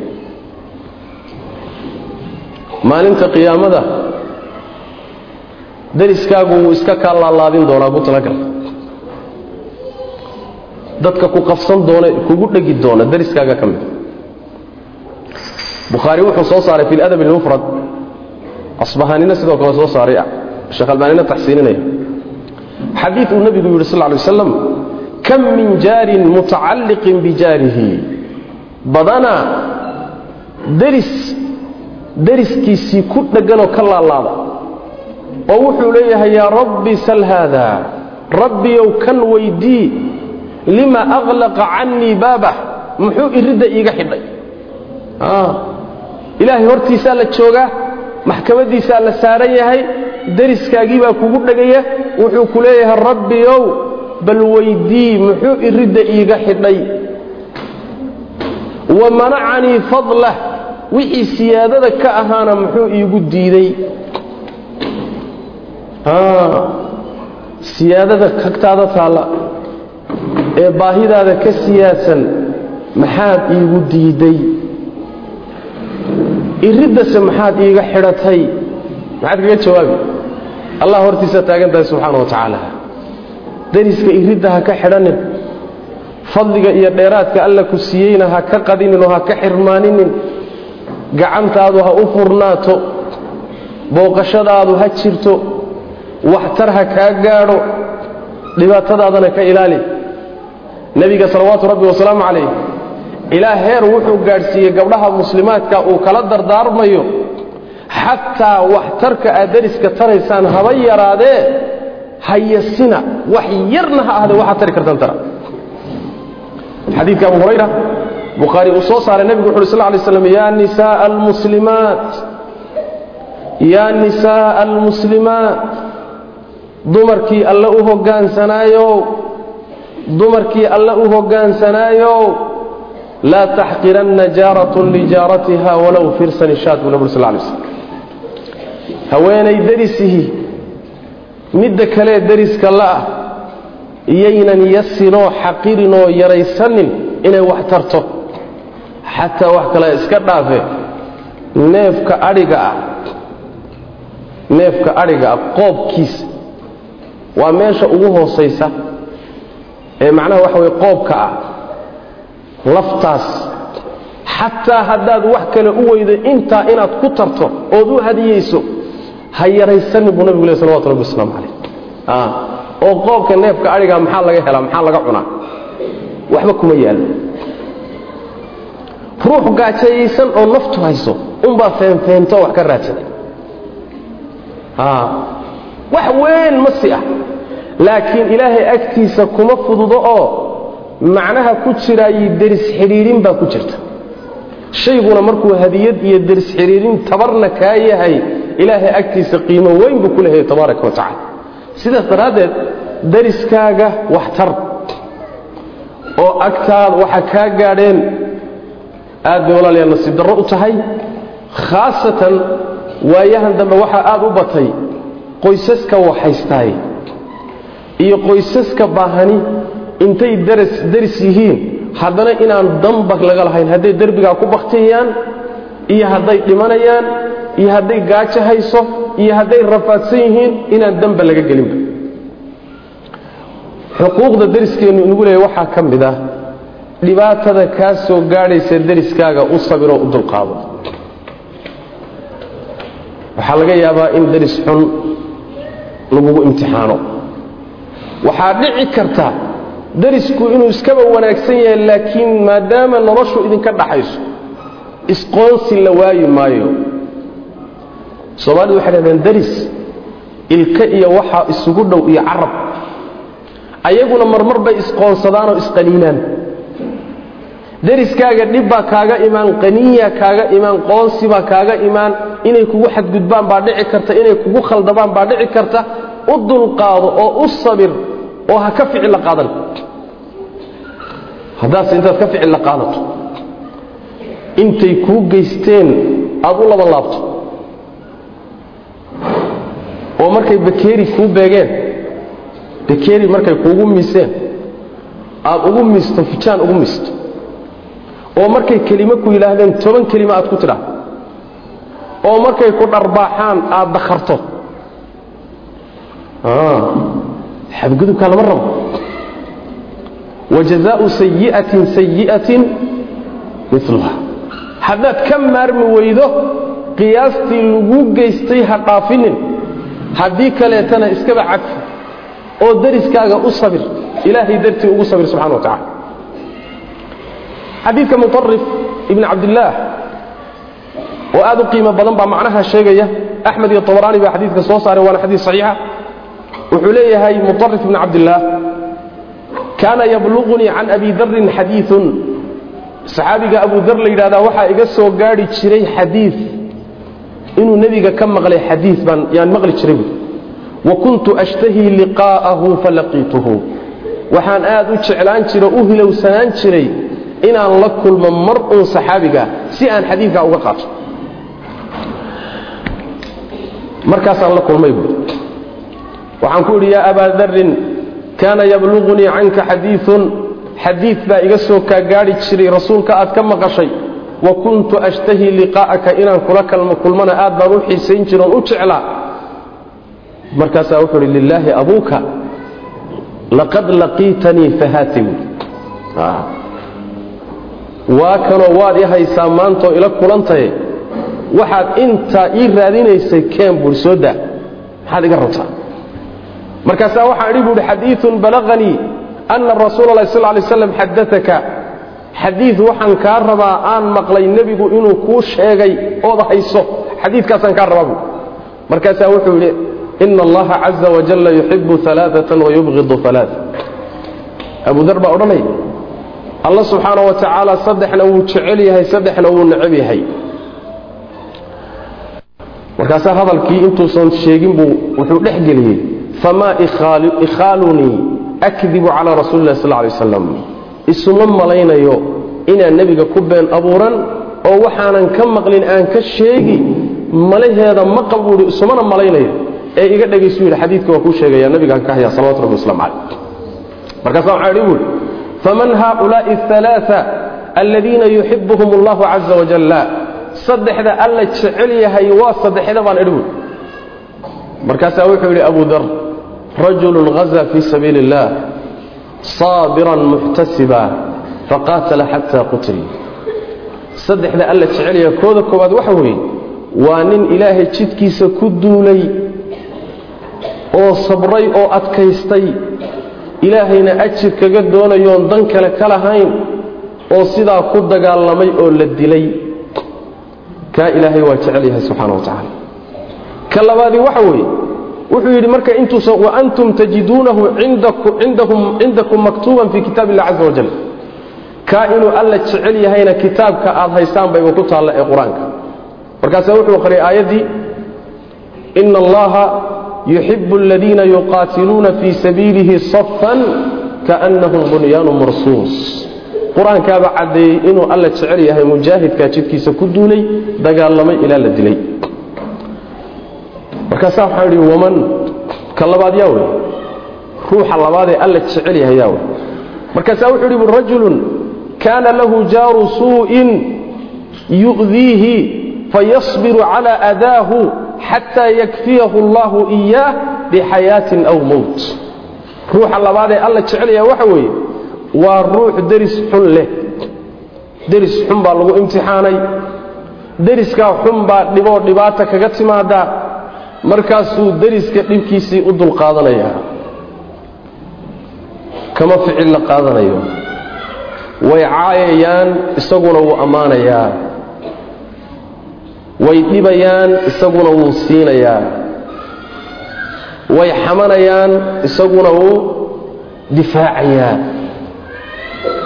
Maalinta qiyaamada dariskaagu wuu iska kaa laalaadin doonaa ku talagal dadka ku qabsan doona kugu dhegi doona dariskaaga ka mid. Bukhaari wuxuu soo saaray fi ladab اlmufrad asbahaanina sidoo kale soo saaray sheekh albaanina taxsiininaya xadiid uu nebigu yidhi sal ly waslam kam min jaarin mutacalliqin bijaarihi badanaa deris deriskiisii ku dhegganoo ka laalaada. Oo wuxuu leeyahay yaa rabbi sal haada. Rabbiyow kan weydii. Lima aqlaqa cannii baabah? Muxuu iridda iiga xidhay. Ilaahay hortiisaa la joogaa maxkamaddiisaa la saaran yahay deriskaagii baa kugu dhegaya wuxuu ku leeyahay rabbiyow bal weydii muxuu iridda iiga xidhay. Wa manacanii fadlah wixii siyaadada ka ahaana muxuu iigu diiday siyaadada kagtaada taalla ee baahidaada ka siyaadsan maxaad iigu diiday iriddase maxaad iiga xidhatay? Maxaad kaga jawaabi allah hortiisa taagan tahay subxaana wa tacaala. Dariska iridda ha ka xidhanin. Fadliga iyo dheeraadka alla ku siiyeyna ha ka qadinin oo ha ka xirmaaninin. Gacantaadu ha u furnaato. Booqashadaadu ha jirto. Waxtar ha kaa gaadho. Dhibaatadaadana ka ilaali. Nebiga salawaatu rabbi wasalaamu calayh ilaa heer wuxuu gaadhsiiyey gabdhaha muslimaadka uu kala dardaarmayo xataa waxtarka aad dariska taraysaan haba yaraadee hayasina wax yarna ha ahdee waxaad tari kartaan tara. Xadiidka abu hurayra bukhaari uu soo saaray nebigu wuxu uhi sal lay slam yaa nisaaa almuslimaat yaa nisaaa almuslimaat dumarkii alle u hoggaansanaayow dumarkii alle u hoggaansanaayow laa taxqiranna jaaratun lijaaratiha walow firsan ishaad buu nabur sal lay slm haweenay derisihi midda kalee deriska la'ah iyaynan yasinoo xaqirinoo yaraysanin inay wax tarto. Xataa wax kale iska dhaafe neefka adhiga ah neefka adhiga ah qoobkiisa waa meesha ugu hoosaysa. Ee macnaha waxa weye qoobka ah laftaas. Xataa haddaad wax kale u weydo intaa inaad ku tarto ood u hadiyeyso ha yaraysanin buu nabigu leh salawatu rabbi wasalaamu calayh. Oo qoobka neefka adhigaa maxaa laga helaa maxaa laga cunaa? Waxba kuma yaallo. Ruux gaajayaysan oo naftu hayso unbaa feenfeento wax ka raadsaday wax weyn ma si ah. Laakiin ilaahay agtiisa kuma fududo oo macnaha ku jiraayi deris xidhiidhin baa ku jirta shayguna markuu hadiyad iyo deris xidhiidhin tabarna kaa yahay ilaahay agtiisa qiimo weyn buu ku leeyahay tabaaraka wa tacala sidaas daraaddeed deriskaaga waxtar oo agtaada waxa kaa gaadheen aad bay walaalayaal nasiib darro u tahay. Khaasatan waayahan dambe waxaa aad u batay qoysaska waxhaystaay iyo qoysaska baahani intay daras deris yihiin haddana inaan damba laga lahayn. Hadday derbigaa ku baktiyayaan iyo hadday dhimanayaan iyo hadday gaajo hayso iyo hadday rafaadsan yihiin inaan damba laga gelinba xuquuqda deriskeennu inugu leeya waxaa ka mid ah dhibaatada kaa soo gaadhaysa deriskaaga u sabiroo u dulqaado. Waxaa laga yaabaa in deris xun lagugu imtixaano. Waxaa dhici karta derisku inuu iskaba wanaagsan yahay laakiin maadaama noloshu idinka dhaxayso isqoonsi la waayi maayo. Soomaalidu waxay dhahdeen deris ilka iyo waxaa isugu dhow iyo carab. Ayaguna marmar bay isqoonsadaanoo isqaniinaan. Deriskaaga dhibbaa kaaga imaan qaniya kaaga imaan qoonsibaa kaaga imaan. Inay kugu xadgudbaan baa dhici karta inay kugu khaldabaan baa dhici karta. U dulqaado oo u sabir oo ha ka ficil la qaadan. Haddaase intaad ka ficil qaadato intay kuu geysteen aad u laba laabto. Oo markay bakeeri kuu beegeen bakeeri markay kuugu miiseen aad ugu miisto fijaan ugu miisto oo markay kelimo ku yidhaahdeen toban kelimo aad ku tidhaahdo. Oo markay ku dharbaaxaan aad dakharto xadgudubka lama rabo. Wajazaau sayi'atin sayi'atin miluha haddaad ka maarmi weydo qiyaastii lagu geystay ha dhaafinin haddii kaleetana iskaba cafi oo dariskaaga u sabir ilaahay dartii ugu sabir subxana wa tacaala. Xadiidka muarif ibni cabdillaah oo aad u qiimo badan baa macnaha sheegaya. Axmed iyo abaraani baa xadiidka soo saaray waana xadiis saxiixa wuxuu leeyahay muarif bn cabdilaah kaana yabluqunii can abi darin xadiiun saxaabiga abu dar la yidhahdaa waxaa iga soo gaari jiray xadii inuu nebiga ka maqlay xadii baan yaan maqli jiray wa kuntu ashtahii liqaa'ahu falaqiituhu. Waxaan aad u jeclaan jiro u hilowsanaan jiray inaan la kulmo mar uun saxaabiga si aan xadiikaa uga qaato. Markaasaan la kulmay buui waxaan ku idhi yaa abaa darin kaana yabluغunii canka xadiiثun xadiid baa iga soo kaa gaadhi jiray rasuulka aad ka maqashay. Wa kuntu ashtahii liqaa'aka inaan kula kulmana aad baan u xiisayn jira oon u jeclaa. Markaasaa wuxuu idhi lilaahi abuuka laqad laqiitanii fahaati buui waa kanoo waad i haysaa maantoo ila kulantaye waxaad intaa ii raadinaysay keen buui soo daa. Maxaad iga rabtaa markaasaa waxaan idhi buuhi xadiiun balaganii ana rasuula lahi sal lay slam xadaaka xadiid waxaan kaa rabaa aan maqlay nebigu inuu kuu sheegay ood hayso. Xadiidkaasaan kaa rabaa buui markaasaa wuxuu yidhi ina allaha caza wajalla yuxibu alaaatan wayubqidu alaaa abu dar baa odhanaya alla subxaana wa tacaala saddexna wuu jecel yahay saddexna wuu necab yahay. Markaasaa hadalkii intuusan sheegin buu wuxuu dhex geliyey famaa ikhaalunii akdibu calaa rasuuli lah sal lay waslam isuma malaynayo inaan nebiga ku been abuuran oo waxaanan ka maqlin aan ka sheegi malaheeda ma qabuuhi isumana malaynayo ee iga dhegaysu yidhi xadiidka waa kuu sheegaya nabigaan ka haya salawatu rabbi waslamu caleyh markaasa waxaa idhi buuhi faman haaulaa'i alaaaa aladiina yuxibuhum allahu caza wajalla saddexda alla jecel yahay waa saddexda baan idhi buui markaasaa wuxuu yidhi abu dar rajulu hazaa fii sabiili اllah saabiran muxtasiba faqaatala xataa qutil saddexda alla jecel yahay kooda koowaad waxa weeye waa nin ilaahay jidkiisa ku duulay oo sabray oo adkaystay ilaahayna ajir kaga doonayoon dan kale ka lahayn oo sidaa ku dagaalamay oo la dilay kaa ilaahay waa jecel yahay subxana wa tacaala ka labaadii waxa weeye wuxuu yidhi marka intuusa waantum tajiduunahu cindakum maktuuban fii kitaab illah caza wajal kaa inuu alla jecel yahayna kitaabka aad haystaan bayba ku taalla ee qur'aanka. Markaasaa wuxuu qariyay aayaddii ina allaha yuxibu aladiina yuqaatiluuna fii sabiilihi safan kaannahum bunyaanu marsuus qur'aankaaba caddeeyey inuu alla jecel yahay mujaahidkaa jidkiisa ku duulay dagaalamay ilaa la dilay markaasaa waxaa idhi waman ka labaad yaa wey. Ruuxa labaadee alla jecel yahay yaa wey. Markaasaa wuxuu idhi rajulun kaana lahu jaaru suu'in yu'diihi fayasbiru calaa adaahu xataa yakfiyahu allahu iyaah bixayaatin aw mowt ruuxa labaadee alla jecel yahay waxa weeye waa ruux deris xun leh. Deris xun baa lagu imtixaanay. Deriskaa xun baa dhiboo dhibaata kaga timaada markaasuu deriska dhibkiisii u dulqaadanayaa kama ficil la qaadanayo. Way caayayaan isaguna wuu ammaanayaa. Way dhibayaan isaguna wuu siinayaa. Way xamanayaan isaguna wuu difaacayaa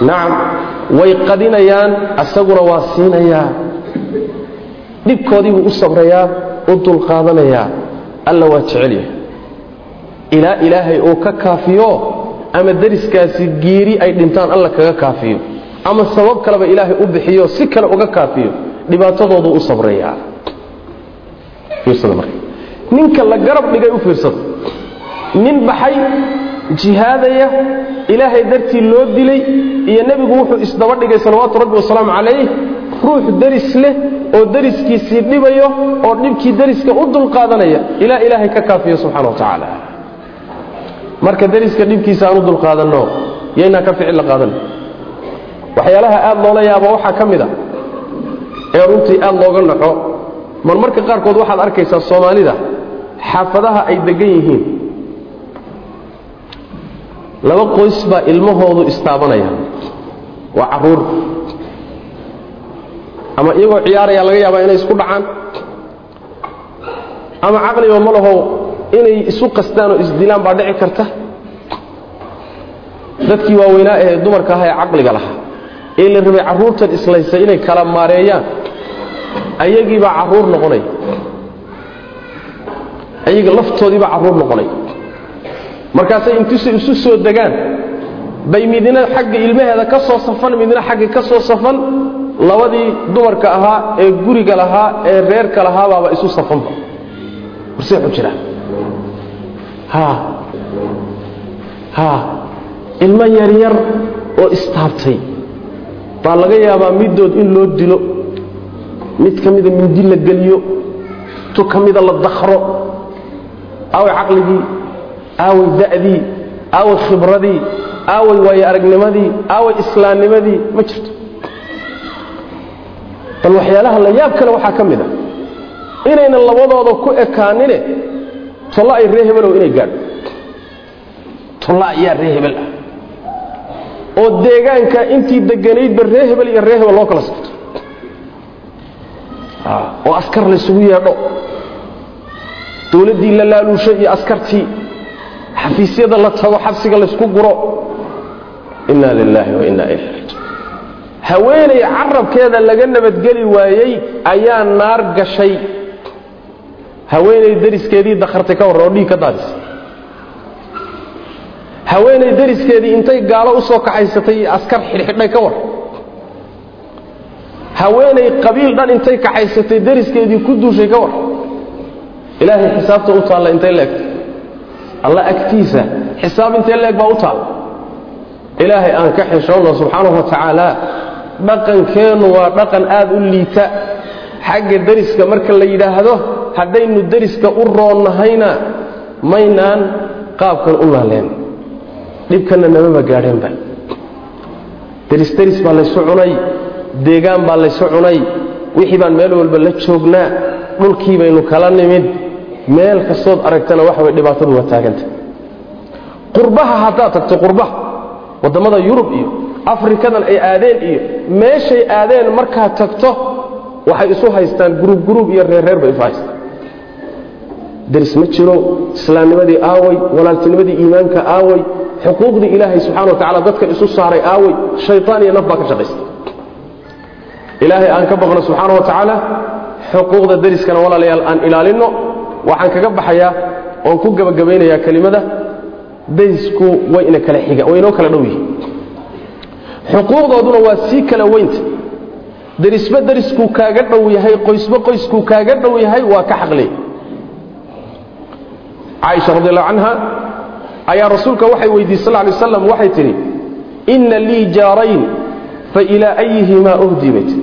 nacam way qadinayaan isaguna waa siinayaa. Dhibkoodii buu u sabrayaa u dulqaadanayaa alla waa jecel yahay. Ilaa ilaahay uu ka kaafiyo ama deriskaasi geeri ay dhintaan alla kaga kaafiyo. Ama sabab kaleba ilaahay u bixiyo si kale uga kaafiyo dhibaatadoodu u sabrayaa ninka la garab dhigay u fiirsada nin baxay jihaadaya ilaahay dartii loo dilay iyo nebigu wuxuu isdaba dhigay salawaatu rabbi wasalaamu calayh ruux deris leh oo deriskiisii dhibayo oo dhibkii deriska u dulqaadanaya ilaa ilaahay ka kaafiyo subxana wa tacaala. Marka deriska dhibkiisa aan u dulqaadanno yaynaa ka ficil la qaadan. Waxyaalaha aad loola yaabo waxaa ka mid a ee runtii aad looga naxo. Mar marka qaarkood waxaad arkaysaa soomaalida xaafadaha ay degan yihiin laba qoys baa ilmahoodu istaabanaya waa carruur. Ama iyagoo ciyaaraya laga yaabaa inay isku dhacaan. Ama caqliba ma laho inay isu qastaan oo isdilaan baa dhici karta. Dadkii waaweynaa ee dumarka aha ee caqliga lahaa. Ee la rabay carruurtan islaysa inay kala maareeyaan. Ayagiibaa carruur noqonay. Ayaga laftoodiibaa carruur noqonay markaasay intisay isu soo degaan. Bay midna xagga ilmaheeda ka soo safan midna xagga ka soo safan labadii dumarka ahaa ee guriga lahaa ee reerka lahaabaaba isu safanba warsee xu jira. Ilmo yaryar oo istaabtay. Baa laga yaabaa middood in loo dilo. Mid ka mida mindi la geliyo. Tu ka mida la dakro aaway caqligii aaway da'dii aaway khibradii aaway waayo aragnimadii aaway islaamnimadii ma jirto. Bal waxyaalaha la yaab kale waxaa ka mid a inayna labadooda ku ekaanine tollo ay ree hebelow inay gaadho. Tollo ayaa ree hebel ah. Oo deegaanka intii deganaydba ree hebel iyo ree hebel loo kala safto oo askar laysugu yeedho. Dowladdii la laaluusho iyo askartii xafiisyada la tago xabsiga laysku guro. Inna lilaahi wa inna ilayhi rajiun haweenay carabkeeda laga nabadgeli waayey ayaa naar gashay. Haweenay dariskeedii dakhartay ka warran oo dhiig ka daadisay. Haweenay dariskeedii intay gaalo u soo kaxaysatay askar xidhxidhay ka war haweenay qabiil dhan intay kaxaysatay dariskeedii ku duushay ka war ilaahay xisaabta u taalla intay leegtay alla agtiisa xisaab intee leeg baa u taalla ilaahay aan ka xishoonno subxaanahu wa tacaala dhaqankeennu waa dhaqan aad u liita. Xagga deriska marka la yidhaahdo haddaynu deriska u roonnahayna maynaan qaabkan u naaleen dhibkanna namaba gaadheenba. Deris deris baa laysu cunay deegaan baa laysu cunay. Wixii baan meel walba la joognaa dhulkii baynu kala nimid meel kastood aragtana waxa way dhibaatadu waa taaganta qurbaha haddaad tagto qurbaha waddammada yurub iyo afrikadan ay aadeen iyo meeshay aadeen markaad tagto waxay isu haystaan guruub guruub iyo reerreer bay isu haystaan. Deris ma jiro islaamnimadii aaway walaaltinimadii iimaanka aaway xuquuqdii ilaahay subxana wa tacala dadkan isu saaray aaway shaytaan iyo naf baa ka shaqaysta. Ilaahay aan ka baqno subxaana wa tacaala xuquuqda deriskana walaalayaal aan ilaalinno waxaan kaga baxayaa oon ku gebagabaynayaa kelimada derisku wayna kala xiga waynoo kala dhow yihiin xuquuqdooduna waa sii kala weynta. Derisba deriskuu kaaga dhow yahay qoysba qoyskuu kaaga dhow yahay waa ka xaqley caaisha radi allahu canha ayaa rasuulka waxay weydiisay sal lay slam waxay tidhi inna lii jaarayn fa ilaa ayihimaa uhdi bay tii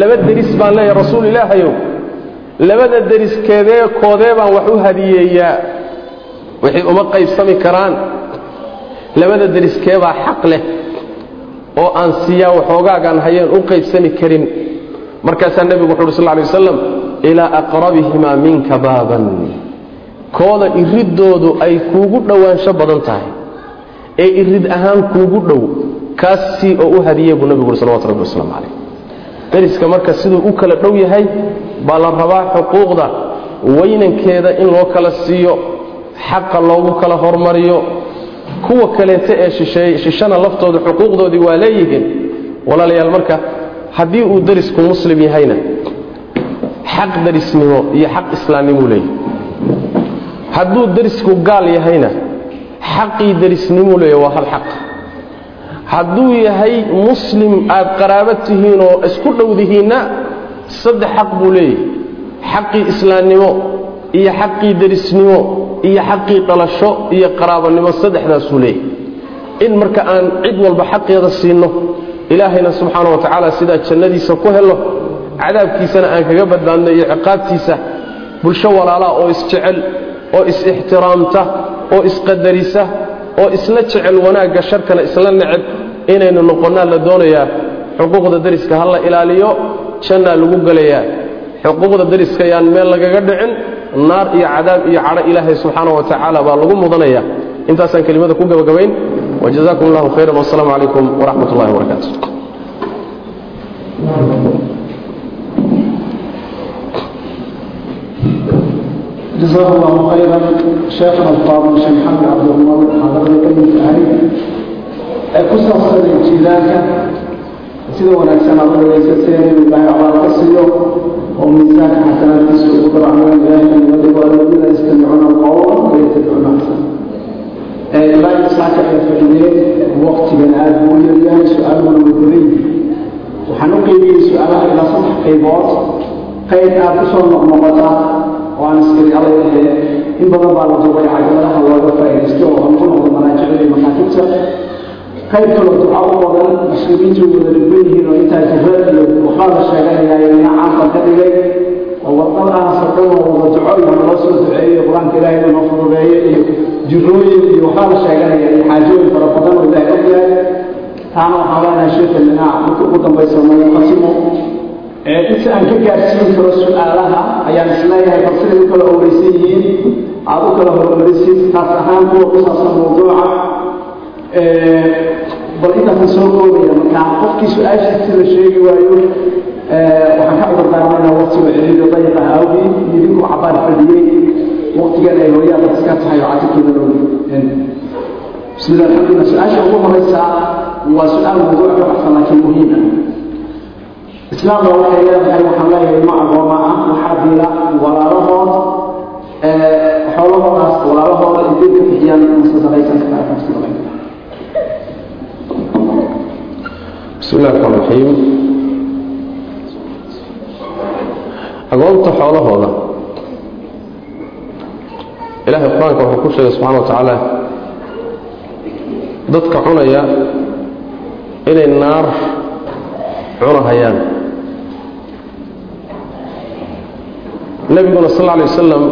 laba deris baan leeyahay rasuul ilaahayow labada deriskeedee koodee baan wax u hadiyeeyaa. Waxay uma qaybsami karaan. Labada deriskeebaa xaq leh oo aan siiyaa waxoogaagaan hayeen u qaybsami karin. Markaasaa nebigu wuxu uhi sal lay wasalam ilaa aqrabihimaa minka baaban. Kooda iriddoodu ay kuugu dhowaansho badan tahay. Ee irid ahaan kuugu dhow kaas sii oo u hadiyey buu nebigu ui salawatu rabbi waslamu calayh deriska marka siduu u kala dhow yahay baa la rabaa xuquuqda weynankeeda in loo kala siiyo xaqa loogu kala hormariyo. Kuwa kaleeta ee shishana laftooda xuquuqdoodii waa leeyihiin. Walaalayaal marka haddii uu derisku muslim yahayna xaq derisnimo iyo xaq islaamnimuu leeyahay hadduu derisku gaal yahayna xaqii derisnimuu leeyahay waa hal xaq hadduu yahay muslim aad qaraabo tihiin oo isku dhowdihiinna saddex xaq buu leeyahay. Xaqii islaamnimo iyo xaqii derisnimo iyo xaqii dhalasho iyo qaraabanimo saddexdaasuu leeyahay. In marka aan cid walba xaqeeda siinno ilaahayna subxaana wa tacaala sidaa jannadiisa ku helo cadaabkiisana aan kaga badbaadno iyo ciqaabtiisa bulsho walaalaa oo isjecel oo is-ixtiraamta oo isqadarisa oo isla jecel wanaagga sharkana isla neceb inaynu noqonnaa la doonayaa xuquuqda deriska ha la ilaaliyo jannaa lagu gelayaa xuquuqda deriska yaan meel lagaga dhicin naar iyo cadaab iyo cadho ilaahay subxaana wa tacaala baa lagu mudanaya intaasaan kelimada ku gabagabayn wajazakum allahu khayran wasalaamu calaykum waraxmat ullahi wabarakaatu جزاه الله خيرا شيخنا الفاضل شيخ محمد عبد الله حضرتك كلمة أهل كسر صدر الجيلانك sida wanaagsan aad u dhagaysateen inuu ilaahay abaal ka siiyo oo miisaanka xasanaadkiisa ugu daracmaan ilaahay wadigo alladina yastamicuuna alqawla wayatabicuuna axsan ilaa insaanka ay fadhiyeen waqtigan aad buu u yaryahay su-aaluna way badan yihiin waxaan u qeybiyey su-aalaha ilaa saddex qaybood qayb aad ku soo noqnoqota oo aan iskari alaylahe in badan baa la duubay cajaladaha looga faa'iidaysto oo aan ku noqdo manaajicda iyo makaatibta qayb kaloo duca u badan muslimiintu wada dhibban yihiin oo intaa jihaad iyo waxbaa la sheeganayaa ina caanka ka dhigay. Oo wadadahaas oo dhan oo wada duco iyo loo soo duceeyo qur'aanka ilaahay inuu fududeeyo iyo jirooyin iyo waxbaa la sheeganaya iyo xaajooyin fara badan oo ilaahay og yahay. Taana waxaan leenahay sheekha linaa marka ugu dambaysa mayuqasimo inta aan ka gaarsiin karo su'aalaha ayaan is leeyahay bal siday u kala owreysan yihiin aada u kala horumarisid taas ahaan kuwa ku saabsan mawduuca bal intaasa soo koobaya markaa qofkii su'aashiisi la sheegi waayo waxaan ka cudurdaarmaynaa waqtiga ciriida dayiqa awgii idinku cabaar fadhiyey waqtigan ay hooyaada iska tahay oo casirkeeda loo bismillah alxamdulillah. Su'aasha ugu horeysa waa su'aal mawduuc ka baxsan laakiin muhiim ah. Islaamka waxay leedahay waxaan leeyahay ilmo agooma ah waxaa diila walaalahood xoolahoodaas walaalahooda intay ka bixiyaan masadaqaysan masadaqaysan bismi illahi raxmaan raxiim agoonta xoolahooda. Ilaahay qur'aanka wuxuu ku sheegay subxana wa tacaala dadka cunaya inay naar cunahayaan. Nebiguna sal alay wasalam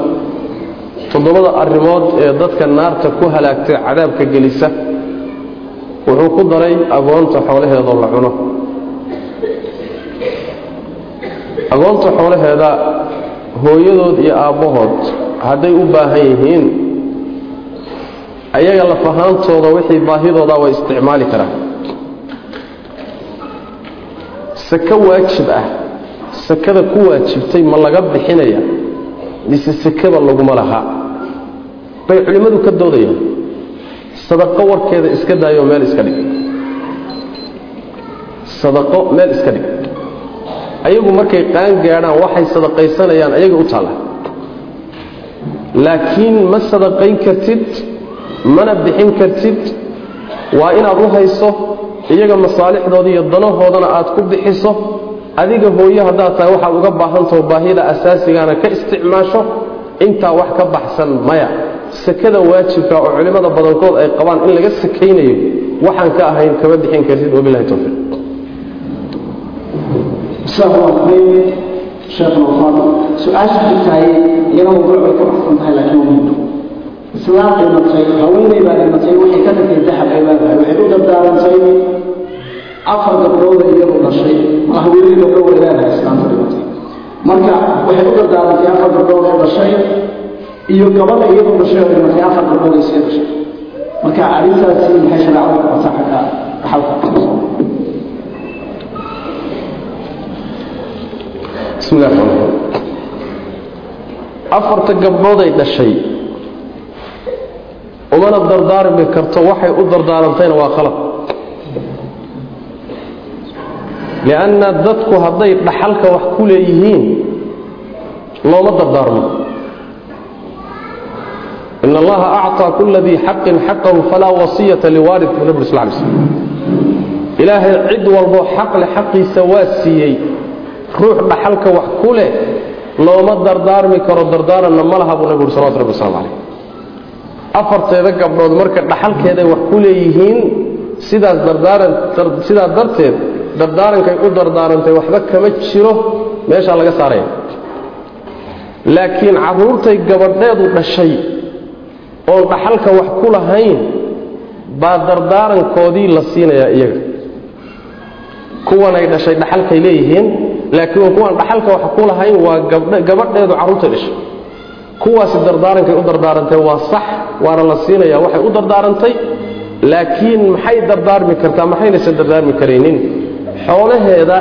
toddobada arrimood ee dadka naarta ku halaagtay cadaabka gelisa wuxuu ku daray agoonta xoolaheedoo la cuno. Agoonta xoolaheeda hooyadood iyo aabbahood hadday u baahan yihiin ayaga lafahaantooda wixii baahidooda way isticmaali karaan. Sako waajib ah sakada ku waajibtay ma laga bixinaya mise sekeba laguma laha. Bay culimmadu ka doodayaan sadaqo warkeeda iska daayoo meel iska dhig. Sadaqo meel iska dhig. Ayagu markay qaan gaadhaan waxay sadaqaysanayaan ayaga u taalla. Laakiin ma sadaqayn kartid mana bixin kartid. Waa inaad u hayso iyaga masaalixdooda iyo danahoodana aad ku bixiso. Adiga hooye haddaad tahay waxaad uga baahantaho baahida asaasigaana ka isticmaasho. Intaa wax ka baxsan maya sekada waajibka oo culimmada badankood ay qabaan in laga sakaynayo waxaan ka ahayn kama bixin kartid. Wabilahi towfiiq su'aasha xigtahay iyana mawduuc bay baxsan tahay laakiin waa muhiim islaam dhimatay haweeney baa dhimatay waxay ka tagtay dahab ay leedahay waxay u dardaarantay afar gabdhooda iyadu dhashay. Ma haweeney gabdho leedahay islaamta dhimatay marka waxay u dardaarantay afar gabdhood ee dhashay iyo gabadha iyadu dhashay oo dhimatay afar gabdhood ay sii dhashay marka arrintaasi maxay shareecada ku qabtaa xagga dhaxalka bismi llahi raxmaan afarta gabdhooday dhashay umana dardaarmi karto waxay u dardaarantayna waa khalad. Lianna dadku hadday dhaxalka wax ku leeyihiin looma dardaarmo in allaha acطaa kula dii xaqin xaqahu falaa wasiyata liwaarid bu nabg sal slm ilaahay cid walbo xaqle xaqiisa waa siiyey ruux dhaxalka wax ku leh looma dardaarmi karo dardaaranna ma laha buu nabigu uri salawatu rabbi waslamu calayh afarteeda gabdhood marka dhaxalkeeday wax ku leeyihiin sidaas dardaaran sidaa darteed dardaarankay u dardaarantay waxba kama jiro meeshaa laga saaraya laakiin carruurtay gabadheedu dhashay oon dhaxalka wax ku lahayn baa dardaarankoodii la siinayaa iyaga. Kuwanay dhashay dhaxalkay leeyihiin laakiin kuwaan dhaxalka wax ku lahayn waa gabadheedu carruurtay dhashay. Kuwaasi dardaarankay u dardaarantay waa sax waana la siinaya waxay u dardaarantay laakiin maxay dardaarmi kartaa maxaynaysan dardaarmi karaynin? Xoolaheeda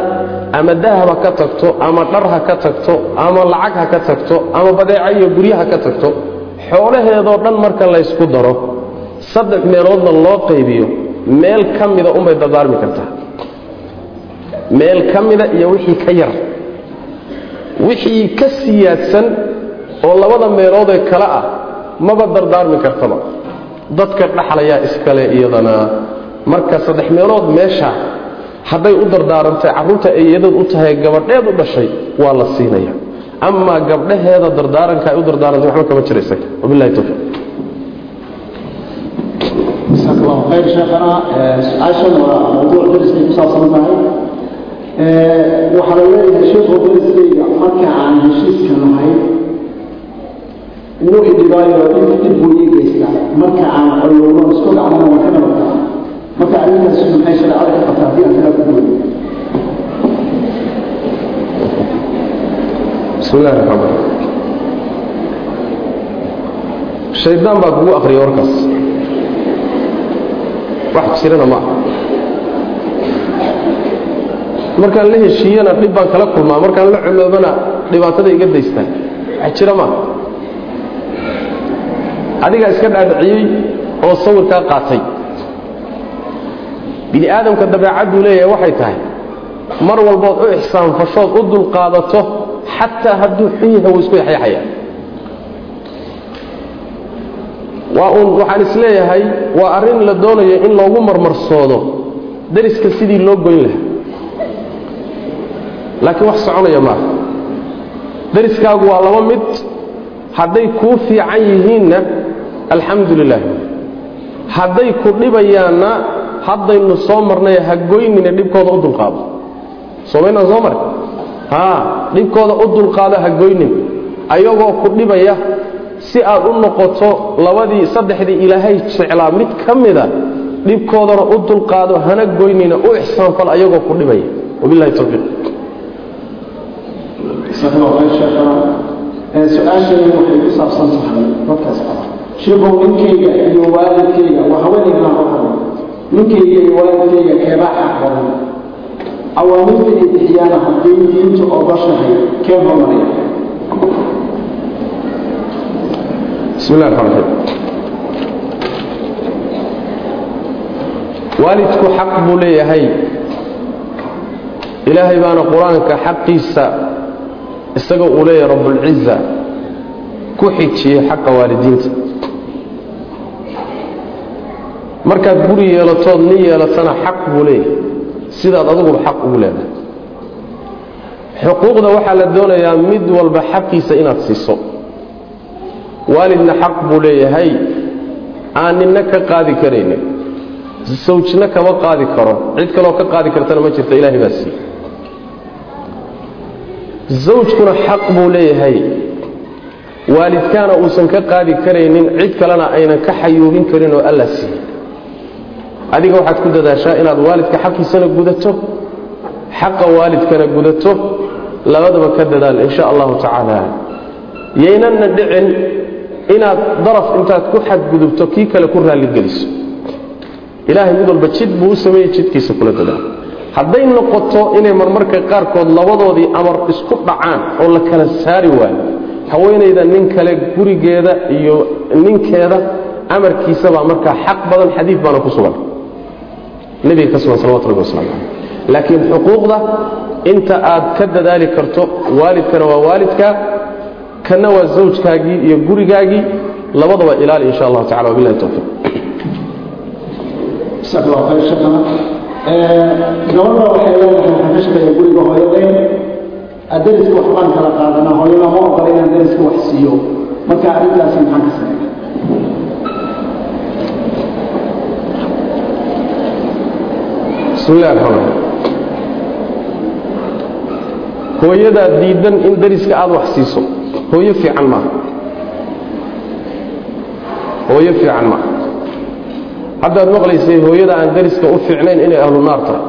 ama dahab ha ka tagto ama dhar ha ka tagto ama lacag ha ka tagto ama badeeco iyo guryo ha ka tagto xoolaheedoo dhan marka laysku daro saddex meeloodna loo qaybiyo meel ka mida unbay dardaarmi kartaa. Meel ka mida iyo wixii ka yar. Wixii ka siyaadsan oo labada meeloodee kale ah maba dardaarmi kartaba. Dadka dhaxlayaa iskale iyadana. Marka saddex meelood meesha hadday u dardaarantay carruurta ay iyadad u tahay gabadheed u dhashay waa la siinaya amaa gabdhaheeda dardaaranka ay u dardaarantay waxba kama jiraysa saabsan tahay. Waxaa la bismi illahi raxmaan shaydaan baa kugu akriya warkaas. Wax jirana ma aha. Markaan la heshiiyana dhib baan kala kulmaa markaan la coloobana dhibaatada iga daystaan. Wax jira maaha adigaa iska dhaadhiciyey oo sawirkaa qaatay. Bini aadamka dabeecadduu leeyahay waxay tahay mar walbood u ixsaanfashood u dulqaadato xataa hadduu xun yahay wuu isku yaxyaxaya. Waa uun waxaan is leeyahay waa arrin la doonayo in loogu marmarsoodo dariska sidii loo goyn lahaa. Laakiin wax soconaya maaha dariskaagu waa laba mid hadday kuu fiican yihiinna alxamdu lilah hadday ku dhibayaanna haddaynu soo marnay ha goynina dhibkooda u dulqaado. Soomaynaan soo mari haa dhibkooda u dulqaado ha goynin. Ayagoo ku dhibaya si aad u noqoto labadii saddexdii ilaahay jeclaa mid ka mida dhibkoodana u dulqaado hana goynina u ixsaanfal ayagoo ku dhibaya. Wabilahi towfiiq su'aashani waxay ku saabsan tahay dadkaas qaba sheikow ninkayga iyo waalidkayga waa haweenaygana waxaa ninkayga iyo waalidkayga keebaa xaq awaamirta ay bixiyaana haddii diintu ogashahay kee hormaraya waalidku xaq buu leeyahay. Ilaahay baana qur'aanka xaqiisa isaga uu leeyahay rabbulciza ku xijiyey xaqa waalidiinta. Markaad guri yeelatood nin yeelatana xaq buu leeyahay sidaad adiguba xaq ugu leedahay. Xuquuqda waxaa la doonayaa mid walba xaqiisa inaad siiso. Waalidna xaq buu leeyahay. Aan ninna ka qaadi karaynin. Sawjna kama qaadi karo. Cid kaloo ka qaadi kartana ma jirto ilaahay baa siiye zawjkuna xaq buu leeyahay. Waalidkaana uusan ka qaadi karaynin. Cid kalena aynan ka xayuubin karin oo alla siiye adiga waxaad ku dadaashaa inaad waalidka xaqiisana gudato xaqa waalidkana gudato labadaba ka dadaal insha allahu tacaala. Yaynanna dhicin inaad daraf intaad ku xadgudubto kii kale ku raalligeliso. Ilaahay mid walba jid buu u sameeyey jidkiisa kula dadaal. Hadday noqoto inay marmarka qaarkood labadoodii amar isku dhacaan oo la kala saari waayo haweenayda nin kale gurigeeda iyo ninkeeda amarkiisabaa markaa xaq badan xadiid baana ku sugan nebiga ka sugan salawatu rabbi waslamu caleyh laakiin xuquuqda inta aad ka dadaali karto waalidkana waa waalidkaa kana waa zawjkaagii iyo gurigaagii labadaba ilaali insha allahu tacala wabilahi towfiiq gabadha waxay leedahay waxaan ka shaqeeya guriga hooyaday dariska waxbaan kala qaadanaa hooyada ma ogola inaan dariska wax siiyo. Marka arrintaasi maxaan ka sameeya bismi illahi raxmaan hooyadaa diidan in dariska aada wax siiso. Hooyo fiican maaha hooyo fiican maaha haddaad maqlaysay hooyada aan dariska u fiicnayn inay ahlu naar tahay.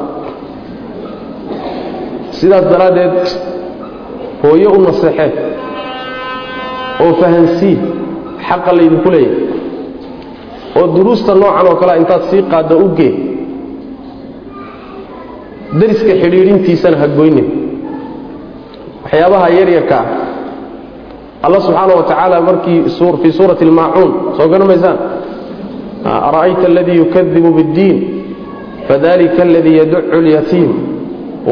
Sidaas daraaddeed hooyo u naseexee oo fahansii xaqa laydinku leeyahay. Oo duruusta noocan oo kalea intaad sii qaaddo u gee dariska xidhiidhintiisana ha goynin. Waxyaabaha yaryarka ah alla subxaana wa tacaala markii fii suurati almaacuun soo garan maysaan? Ara'ayta aladii yukadibu biddiin fadalika aladii yaducu lyatiim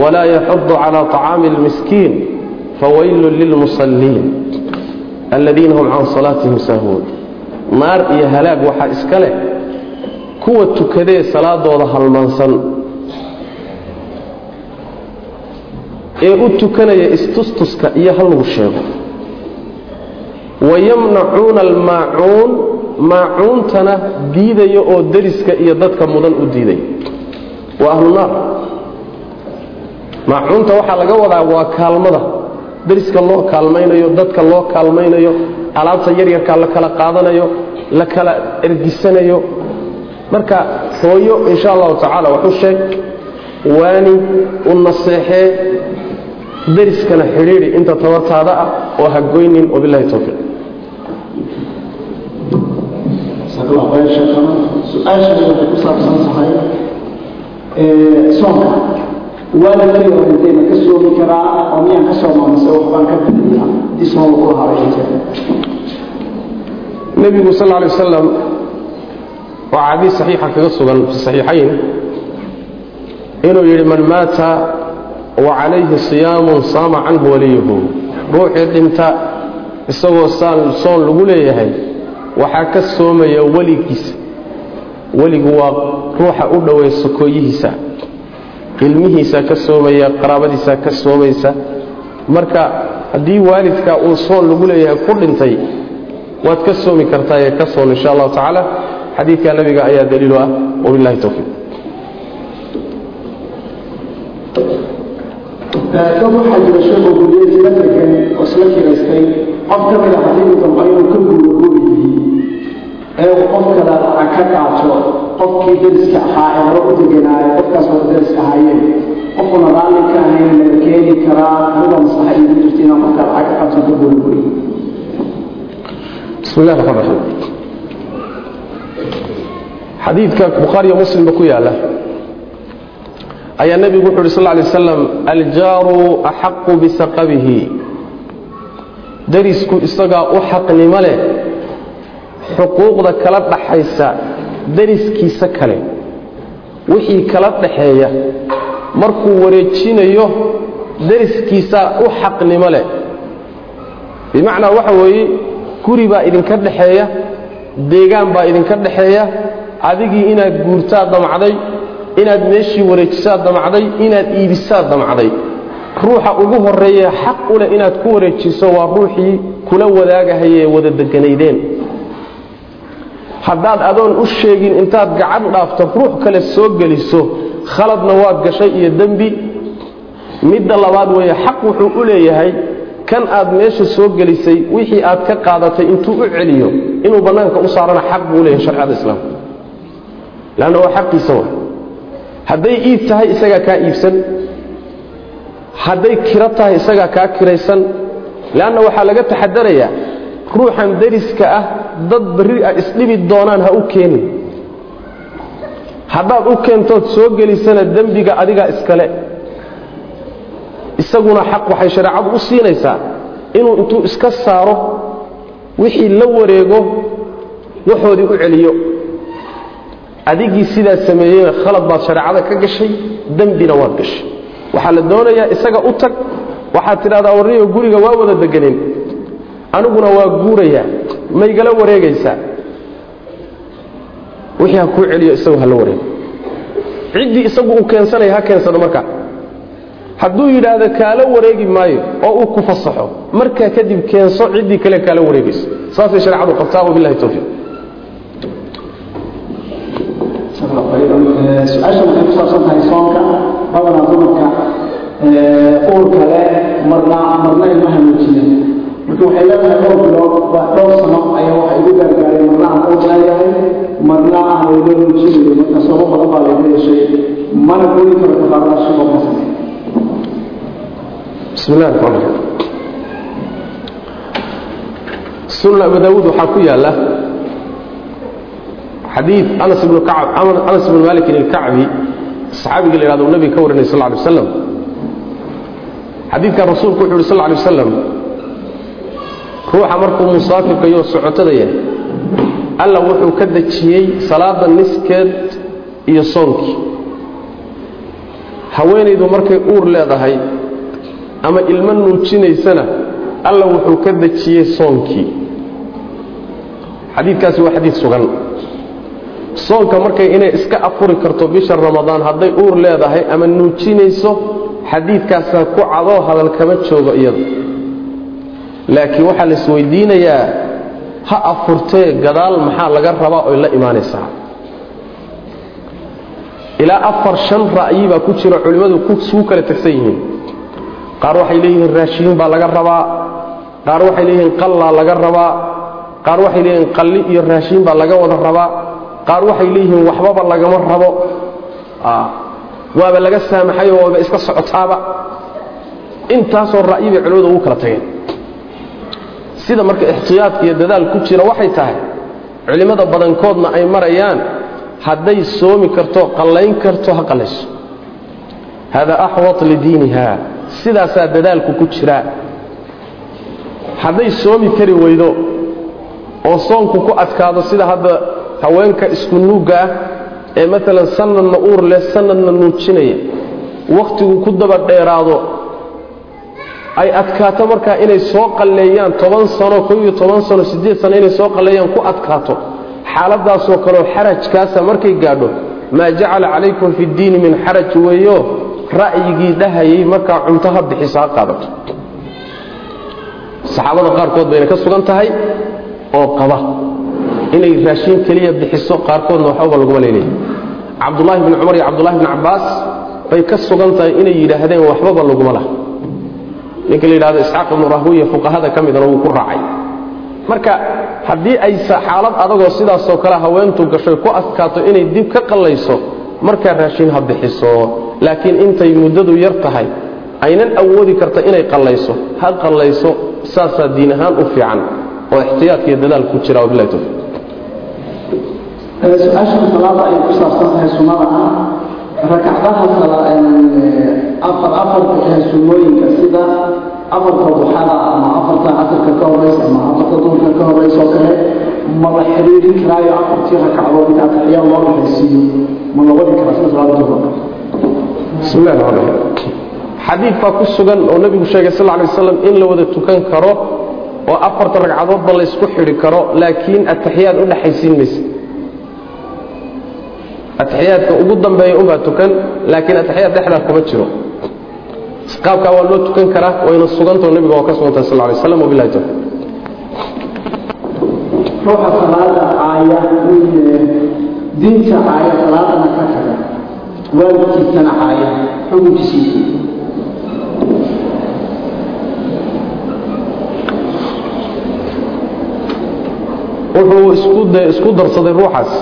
walaa yaxudu cala طacaami اlmiskiin fawaylu lilmusalliin aladiina hum can salaatihim sahwuun naar iyo halaag waxaa iska leh kuwa tukadee salaadooda halmansan. Ee u tukanaya istustuska iyo hal lagu sheego. Wayamnacuuna almaacuun maacuuntana diidaya oo dariska iyo dadka mudan u diidaya waa ahlu naar. Maacuunta waxaa laga wadaa waa kaalmada. Dariska loo kaalmaynayo dadka loo kaalmaynayo alaabta yaryarkaa la kala qaadanayo la kala ergisanayo. Marka hooyo insha allahu tacaala waxu sheeg waani u naseexee dariskana xidhiidhi inta tabartaada ah oo ha goynin wabilahi towfiiq jazakallahu khayr sheekana su'aashani waxay ku saabsan tahay soonka. Waalidkay oo intayna ka soomi karaa oo miyaan ka soomaamise waxbaan ka bixiya haddii soon lagu lahaa ay jireen nebigu sal lla alay wasalam waa xadiis saxiixa kaga sugan fi saxiixayn inuu yidhi man maata wa calayhi siyaamun saama canhu waliyuhu ruuxii dhinta isagoo saan soon lagu leeyahay waxaa ka soomaya weligiisa. Weligu waa ruuxa u dhoweey sokooyihiisa. Ilmihiisa ka soomaya qaraabadiisa ka soomaysa. Marka haddii waalidka uu soon lagu leeyahay ku dhintay waad ka soomi kartaaye ka soon insha allahu tacaala. Xadiidka nabiga ayaa daliilu ah. Wabilahi towfiiq dad waxaa jira sheekoo guriyadii la degan oo isla kiraystay. Qof ka mida haddii uu damco inuu ka guuro gurigii ee uu qof kale lacag ka qaato qofkii dariska ahaa ee hore u deganaayo qofkaas hore dariska ahaayeen qofkuna raalli ka ahayn laga keeni karaa anigoo maslaxa iigu jirta inaan qofka lacag ka qaato ka guuro gurigi bismi illahi raxmaan raxiim xadiidka bukhaariyo muslimba ku yaalla ayaa nebigu wuxu uhi sal lay waslam aljaaru axaqu bisaqabihi. Darisku isagaa u xaqnimo leh xuquuqda kala dhaxaysa dariskiisa kale. Wixii kala dhaxeeya markuu wareejinayo dariskiisaa u xaqnimo leh. Bimacnaa waxa weeye guri baa idinka dhaxeeya deegaan baa idinka dhaxeeya adigii inaad guurtaa damacday inaad meeshii wareejisaa damacday inaad iibisaa damacday. Ruuxa ugu horreeya xaq u leh inaad ku wareejiso waa ruuxii kula wadaagahayee wada deganaydeen. Haddaad adoon u sheegin intaad gacan dhaafto ruux kale soo geliso khaladna waad gashay iyo dembi. Midda labaad weeye xaq wuxuu u leeyahay kan aad meesha soo gelisay wixii aad ka qaadatay intuu u celiyo inuu bannaanka u saarana xaq buu leeyahay sharciyada islaamka. Leanna waa xaqiisa wa hadday iib tahay isagaa kaa iibsan. Hadday kiro tahay isagaa kaa kiraysan. Leanna waxaa laga taxadarayaa ruuxan dariska ah dad barri ah isdhibi doonaan ha u keenin. Haddaad u keentood soo gelisana dembiga adigaa iskale. Isaguna xaq waxay shareecadu u siinaysaa inuu intuu iska saaro wixii la wareego waxoodii u celiyo adigii sidaa sameeyeyna khalad baad shareecada ka gashay dembina waad gashay. Waxaa la doonayaa isaga u tag waxaad tidhahdaa warniyo guriga waa wada deganeen aniguna waa guurayaa. Maygala wareegaysaa. Wixii ha kuu celiyo isagu ha la wareego ciddii isagu uu keensanaya ha keensado markaa hadduu yidhaahdo kaala wareegi maayo oo uu ku fasaxo markaa kadib keenso ciddii kale kaala wareegayso. Saasay shareecadu qabtaa wabilahi towfiiq su'aasha waxay ku saabsan tahay soonka badanaa dumarka uurka leh marna marna ilma hanuujiya marka waxay leedahay dhowr bilood dhowr sano ayaa waxay igu gaargaareen marna aan uur leeyahay marna aan weylo nuujinayo marka sababo badan baa layga yeeshay mana gooni karo bismi illahi raxmaan raxiim sunna abu daawuud waxaa ku yaalla xadiid anas ibnu malikin ilkacbi saxaabiga la yhahdo uu nabiga ka warinay sal alay waslam xadiidkan rasuulku wuxu uhi sal alay wasalam ruuxa markuu musaafirkayo socotada yahay alla wuxuu ka dejiyey salaada niskeed iyo soonkii haweenaydu markay uur leedahay ama ilmo nuujinaysana alla wuxuu ka dejiyey soonkii xadiidkaasi waa xadiid sugan soonka markay inay iska afuri karto bisha ramadaan hadday uur leedahay ama nuujinayso xadiidkaasaa ku cadoo hadal kama joogo iyada laakiin waxaa la isweydiinayaa ha afurtee gadaal maxaa laga rabaa oy la imaanaysaa ilaa afar shan ra'yi baa ku jira culimmadu kusuu kala tagsan yihiin. Qaar waxay leeyihiin raashiin baa laga rabaa qaar waxay leeyihiin qallaa laga rabaa qaar waxay leeyihiin qalli iyo raashiin baa laga wada rabaa qaar waxay leeyihiin waxbaba lagama rabo. Waaba laga saamaxayoo waaba iska socotaaba. Intaasoo ra'yi bay ugu kala tageen. Sida marka ixtiyaadka iyo dadaal ku jira waxay tahay culimmada badankoodna ay marayaan hadday soomi karto qallayn karto ha qallayso. Hada axwat lidiiniha sidaasaa dadaalku ku jiraa hadday soomi kari weydo oo soonku ku adkaado sida hadda haweenka isku nuugga ah ee maalan sanadna uur leh sanadna nuujinaya. Wakhtigu ku daba dheeraado. Ay adkaato markaa inay soo qalleeyaan toban sano kow iyo toban sano siddeed sano inay soo qalleeyaan ku adkaato. Xaaladaasoo kaleo xarajkaasa markay gaadho maa jacala calaykum fi ddiini min xaraj weeyo? Ra'yigii dhahayay markaa cunto ha bixiso ha qaadato. Saxaabada qaarkood bayna ka sugan tahay oo qaba inay raashiin keliya bixiso qaarkoodna waxbaba laguma leelaya cabdulaahi bni cumar iyo cabdulahi bni cabbaas bay ka sugan tahay inay yidhaahdeen waxbaba laguma lah ninka la yidhahdo isxaaq ibnu rahwiya fuqahada ka midana wuu ku raacay. Marka haddii ay xaalad adagoo sidaasoo kale haweentu gashoy ku adkaato inay dib ka qallayso markaa raashiin ha bixiso. Laakiin intay muddadu yar tahay aynan awoodi karta inay qallayso. Ha qallayso saasaa diin ahaan u fiican oo ixtiyaadka iyo dadaal ku jira. Wabilahi towfiiq su'aashan salaada ay ku saabsan tahay sunnada ah rakacdaha afar afarka ee sunnooyinka sida afarta duxada ama afarta casirka ka horeysa ama afarta duhurka ka horeysa oo kale ma la xiriirin karaayo afartii ragcadood inta ataxiyaa loo dhexaysiiyo ma la wadi karaa sida salaada duhur bismi raxmaan raxiim xadiid baa ku sugan oo nebigu sheegay sal lla lay waslam in la wada tukan karo oo afarta ragcadoodba laysku xidhi karo laakiin ataxiyaad u dhexaysiin maysa ataxiyaadka ugu dambeeya unbaa tukan laakiin ataxiyaad dhexdaa kuma jiro. Qaabkaa waa loo tukan karaa wayna sugantao nebiga waa ka sugantahay sal lay waslam wabillahi tawfiq ruuxa salaada caaya diinta caaya salaadana ka taga waalidkiisana caaya xukunkiisiisa wuxuu isku darsaday ruuxaas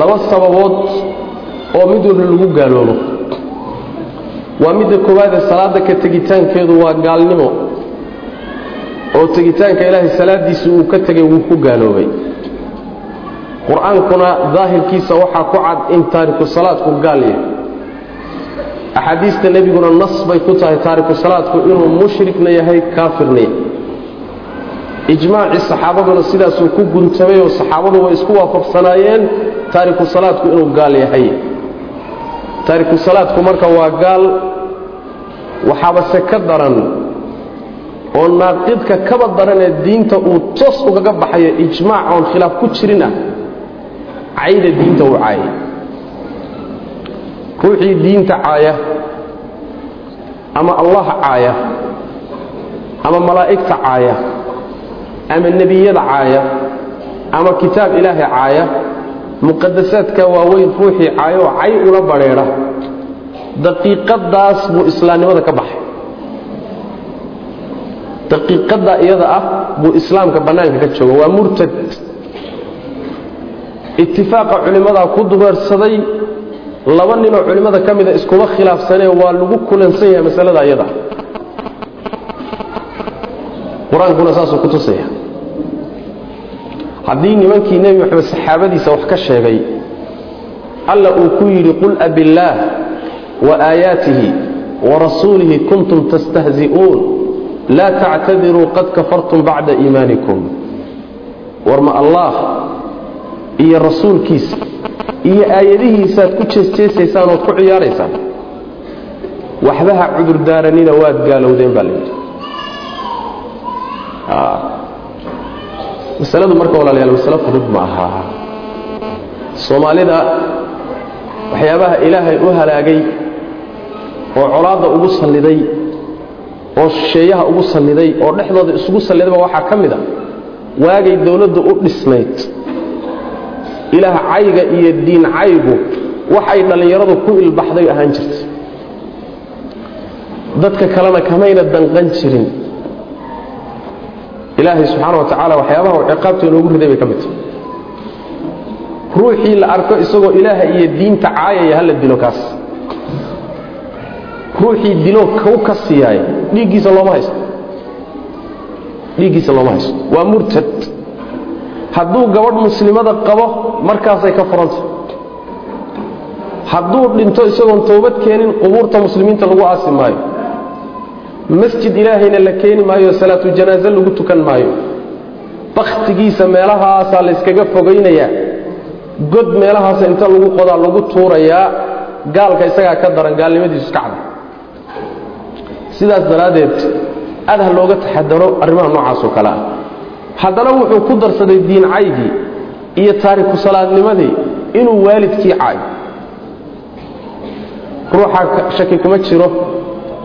laba sababood oo mid walba lagu gaaloobo. Waa midda koowaadee salaadda ka tegitaankeedu waa gaalnimo oo tegitaanka ilaahay salaadiisa uu ka tegay wuu ku gaaloobay. Qur'aankuna daahirkiisa waxaa ku cad in taariku salaadku gaal yahay. Axaadiista nebiguna nas bay ku tahay taariku salaadku inuu mushrikna yahay kaafirna yahay. Ijmaacii saxaabaduna sidaasuu ku guntamay oo saxaabadu way isku waafaqsanaayeen taariku salaadku inuu gaal yahay. Taariku salaadku marka waa gaal waxaabase ka daran oo naaqidka kaba daranee diinta uu toos ugaga baxayo ijmaac oon khilaaf ku jirin ah cayda diinta uu caayay ruuxii diinta caaya ama allah caaya ama malaa'igta caaya ama nebiyada caaya ama kitaab ilaahay caaya muqadasaadka waaweyn ruuxii caayo oo cay ula badrheedha daqiiqadaas buu islaamnimada ka baxay. Daqiiqadda iyada ah buu islaamka bannaanka ka jooga waa murtad. Itifaaqa culimmadaa ku dureersaday laba ninoo culimmada ka mida iskuma khilaafsanee waa lagu kulansan yahay masalada iyada. Qur'aankuna saasuu ku tusaya haddii nimankii nebi moxamed saxaabadiisa wax ka sheegay alla uu ku yidhi qul abillaah wa aayaatihi wa rasuulihi kuntum tastahzi'uun laa tactadiruu qad kafartum bacda iimaanikum. War ma allaah iyo rasuulkiisa iyo aayadihiisaaad ku jeesjeesaysaan ood ku ciyaaraysaan? Waxbaha cudurdaaranina waad gaalowdeen baa layidhi masaladu marka walaalayaal masalo fudud ma aha. Soomaalida waxyaabaha ilaahay u halaagay oo colaadda ugu salliday oo shisheeyaha ugu salliday oo dhexdooda isugu sallidayba waxaa ka mid a waagay dowladdu u dhisnayd. Ilaah cayga iyo diin caygu waxay dhallinyaradu ku ilbaxday ahaan jirtay. Dadka kalena kamayna danqan jirin ilaahay subxaana wa tacaala waxyaabaha uu ciqaabta inoogu riday bay ka mid tahay. Ruuxii la arko isagoo ilaaha iyo diinta caayaya hala dilo kaas. Ruuxii dilo kau ka siiyaaya dhiiggiisa looma haysto. Dhiiggiisa looma haysto. Waa murtad. Hadduu gabadh muslimada qabo markaasay ka furanta. Hadduu dhinto isagoon toobad keenin qubuurta muslimiinta lagu aasi maayo masjid ilaahayna la keeni maayo salaatu janaaze lagu tukan maayo. Bakhtigiisa meelahaasaa layskaga fogaynayaa. God meelahaasa inta lagu qodaa lagu tuurayaa gaalka isagaa ka daran gaalnimadiisu iska cada sidaas daraaddeed aad ha looga taxadaro arrimaha noocaasoo kale ah. Haddana wuxuu ku darsaday diin caygii iyo taariku salaadnimadii inuu waalidkii caayo. Ruuxa shaki kuma jiro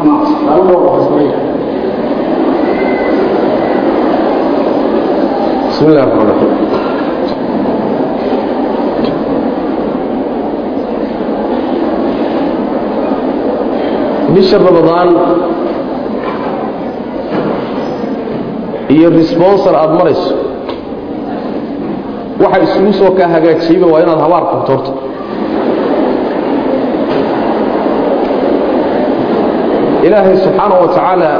ama laba dhowr oo isbaraya bismi illahi raxmaan raxiim bisha ramadaan iyo responsor aada marayso waxa isugu soo kaa hagaajiyeyba waa inaad habaar qabto ilaahay subxaana wa tacaala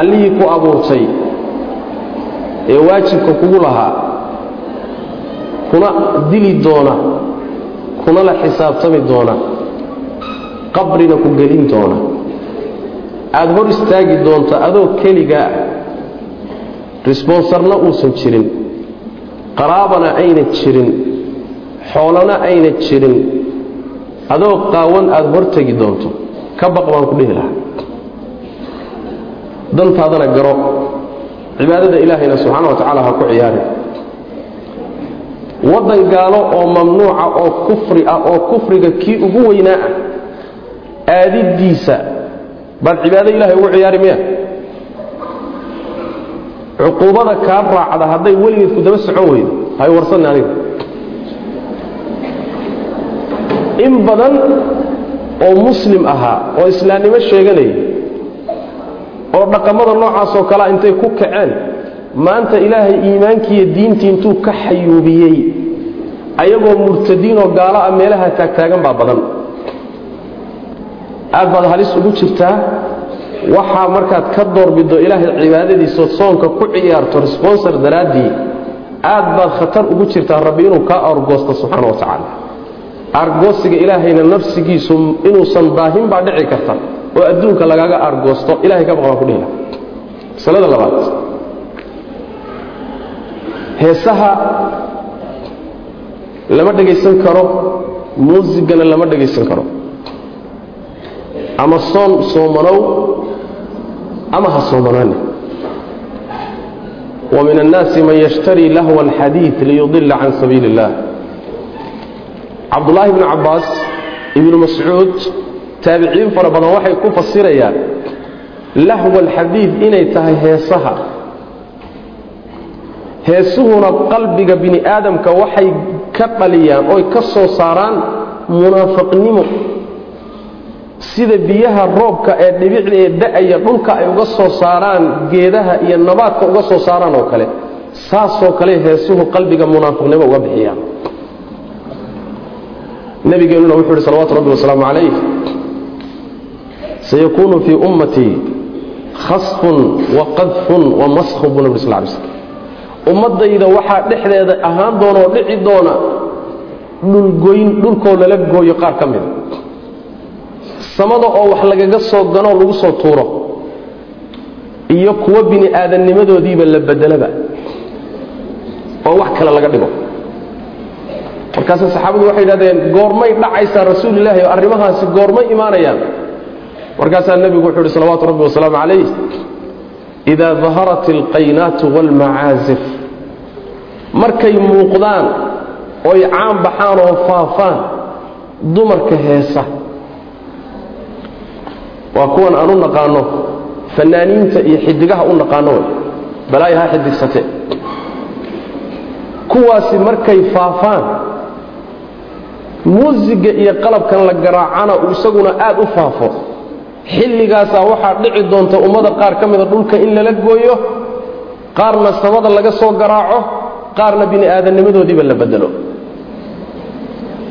allihii ku abuurtay ee waajibka kugu lahaa kuna dili doona kuna la xisaabtami doona qabrina ku gelin doona. Aada hor istaagi doonto adoo keligaa resbonsarna uusan jirin qaraabana ayna jirin xoolana ayna jirin adoo qaawan aada hor tegi doonto ka baq baan ku dhihi lahaa. Dantaadana garo. Cibaadada ilaahayna subxaana wa tacaala ha ku ciyaarin. Waddan gaalo oo mamnuuca oo kufri ah oo kufriga kii ugu weynaa ah aadiddiisa baad cibaado ilahay ugu ciyaari miya? Cuquubada kaa raacda hadday weligeed ku daba socon weydo hay warsanni aniga. In badan oo muslim ahaa oo islaamnimo sheeganaya oo dhaqamada noocaasoo kalea intay ku kaceen maanta ilaahay iimaankiiyo diintii intuu ka xayuubiyey ayagoo murtadiinoo gaalo ah meelaha taagtaagan baa badan. Aad baad halis ugu jirtaa waxaa markaad ka doorbido ilaahay cibaadadiisao soonka ku ciyaarto responsor daraaddii aad baad khatar ugu jirtaa rabbi inuu kaa argoosto subxaana wa tacaala argoosiga ilaahayna nafsigiisu inuusan daahin baa dhici karta oo adduunka lagaaga argoosto ilahay ka baqbaan ku dhihila masalada labaad. Heesaha lama dhegaysan karo muusigana lama dhegaysan karo. Ama soon soomanow ama ha soomanaane wa min annaasi man yashtarii lahwa alxadiid liyudila can sabiili اllah cabdullaahi bnu cabbaas ibnu mascuud taabiciin fara badan waxay ku fasirayaan lahwa alxadiid inay tahay heesaha. Heesuhuna qalbiga bini aadamka waxay ka dhaliyaan oy ka soo saaraan munaafiqnimo. Sida biyaha roobka ee dhibicda ee da'aya dhulka ay uga soo saaraan geedaha iyo nabaadka uga soo saaraan oo kale saasoo kale heesuhu qalbiga munaafiqnimo uga bixiyaan nabigeenuna wuxuu uhi salawatu rabbi wasalaamu calayh. Sayakuunu fii ummatii khasfun wa qadfun wa maskhu buu nabig sal lay slm ummaddayda waxaa dhexdeeda ahaan doona oo dhici doona dhulgoyn dhulkoo lala gooyo qaar ka mida samada oo wax lagaga soo ganoo lagu soo tuuro. Iyo kuwo bini aadannimadoodiiba la bedelaba oo wax kale laga dhigo markaase saxaabadu waxay yidhahdeen goormay dhacaysaa rasuulilaahi oo arrimahaasi goormay imaanayaan. Markaasaa nebigu wuxuu uhi salawaatu rabbi wasalaamu calayh idaa daharat alqaynaatu waalmacaasif markay muuqdaan oy caan baxaan oo faafaan dumarka heesa. Waa kuwan aan u naqaano fanaaniinta iyo xidigaha u naqaano way. Balaayo ha xidigsate. Kuwaasi markay faafaan muusiga iyo qalabkan la garaacana uu isaguna aad u faafo. Xilligaasaa waxaa dhici doonta ummada qaar ka mida dhulka in lala gooyo qaarna samada laga soo garaaco qaarna bini aadamnimadoodiiba la bedelo.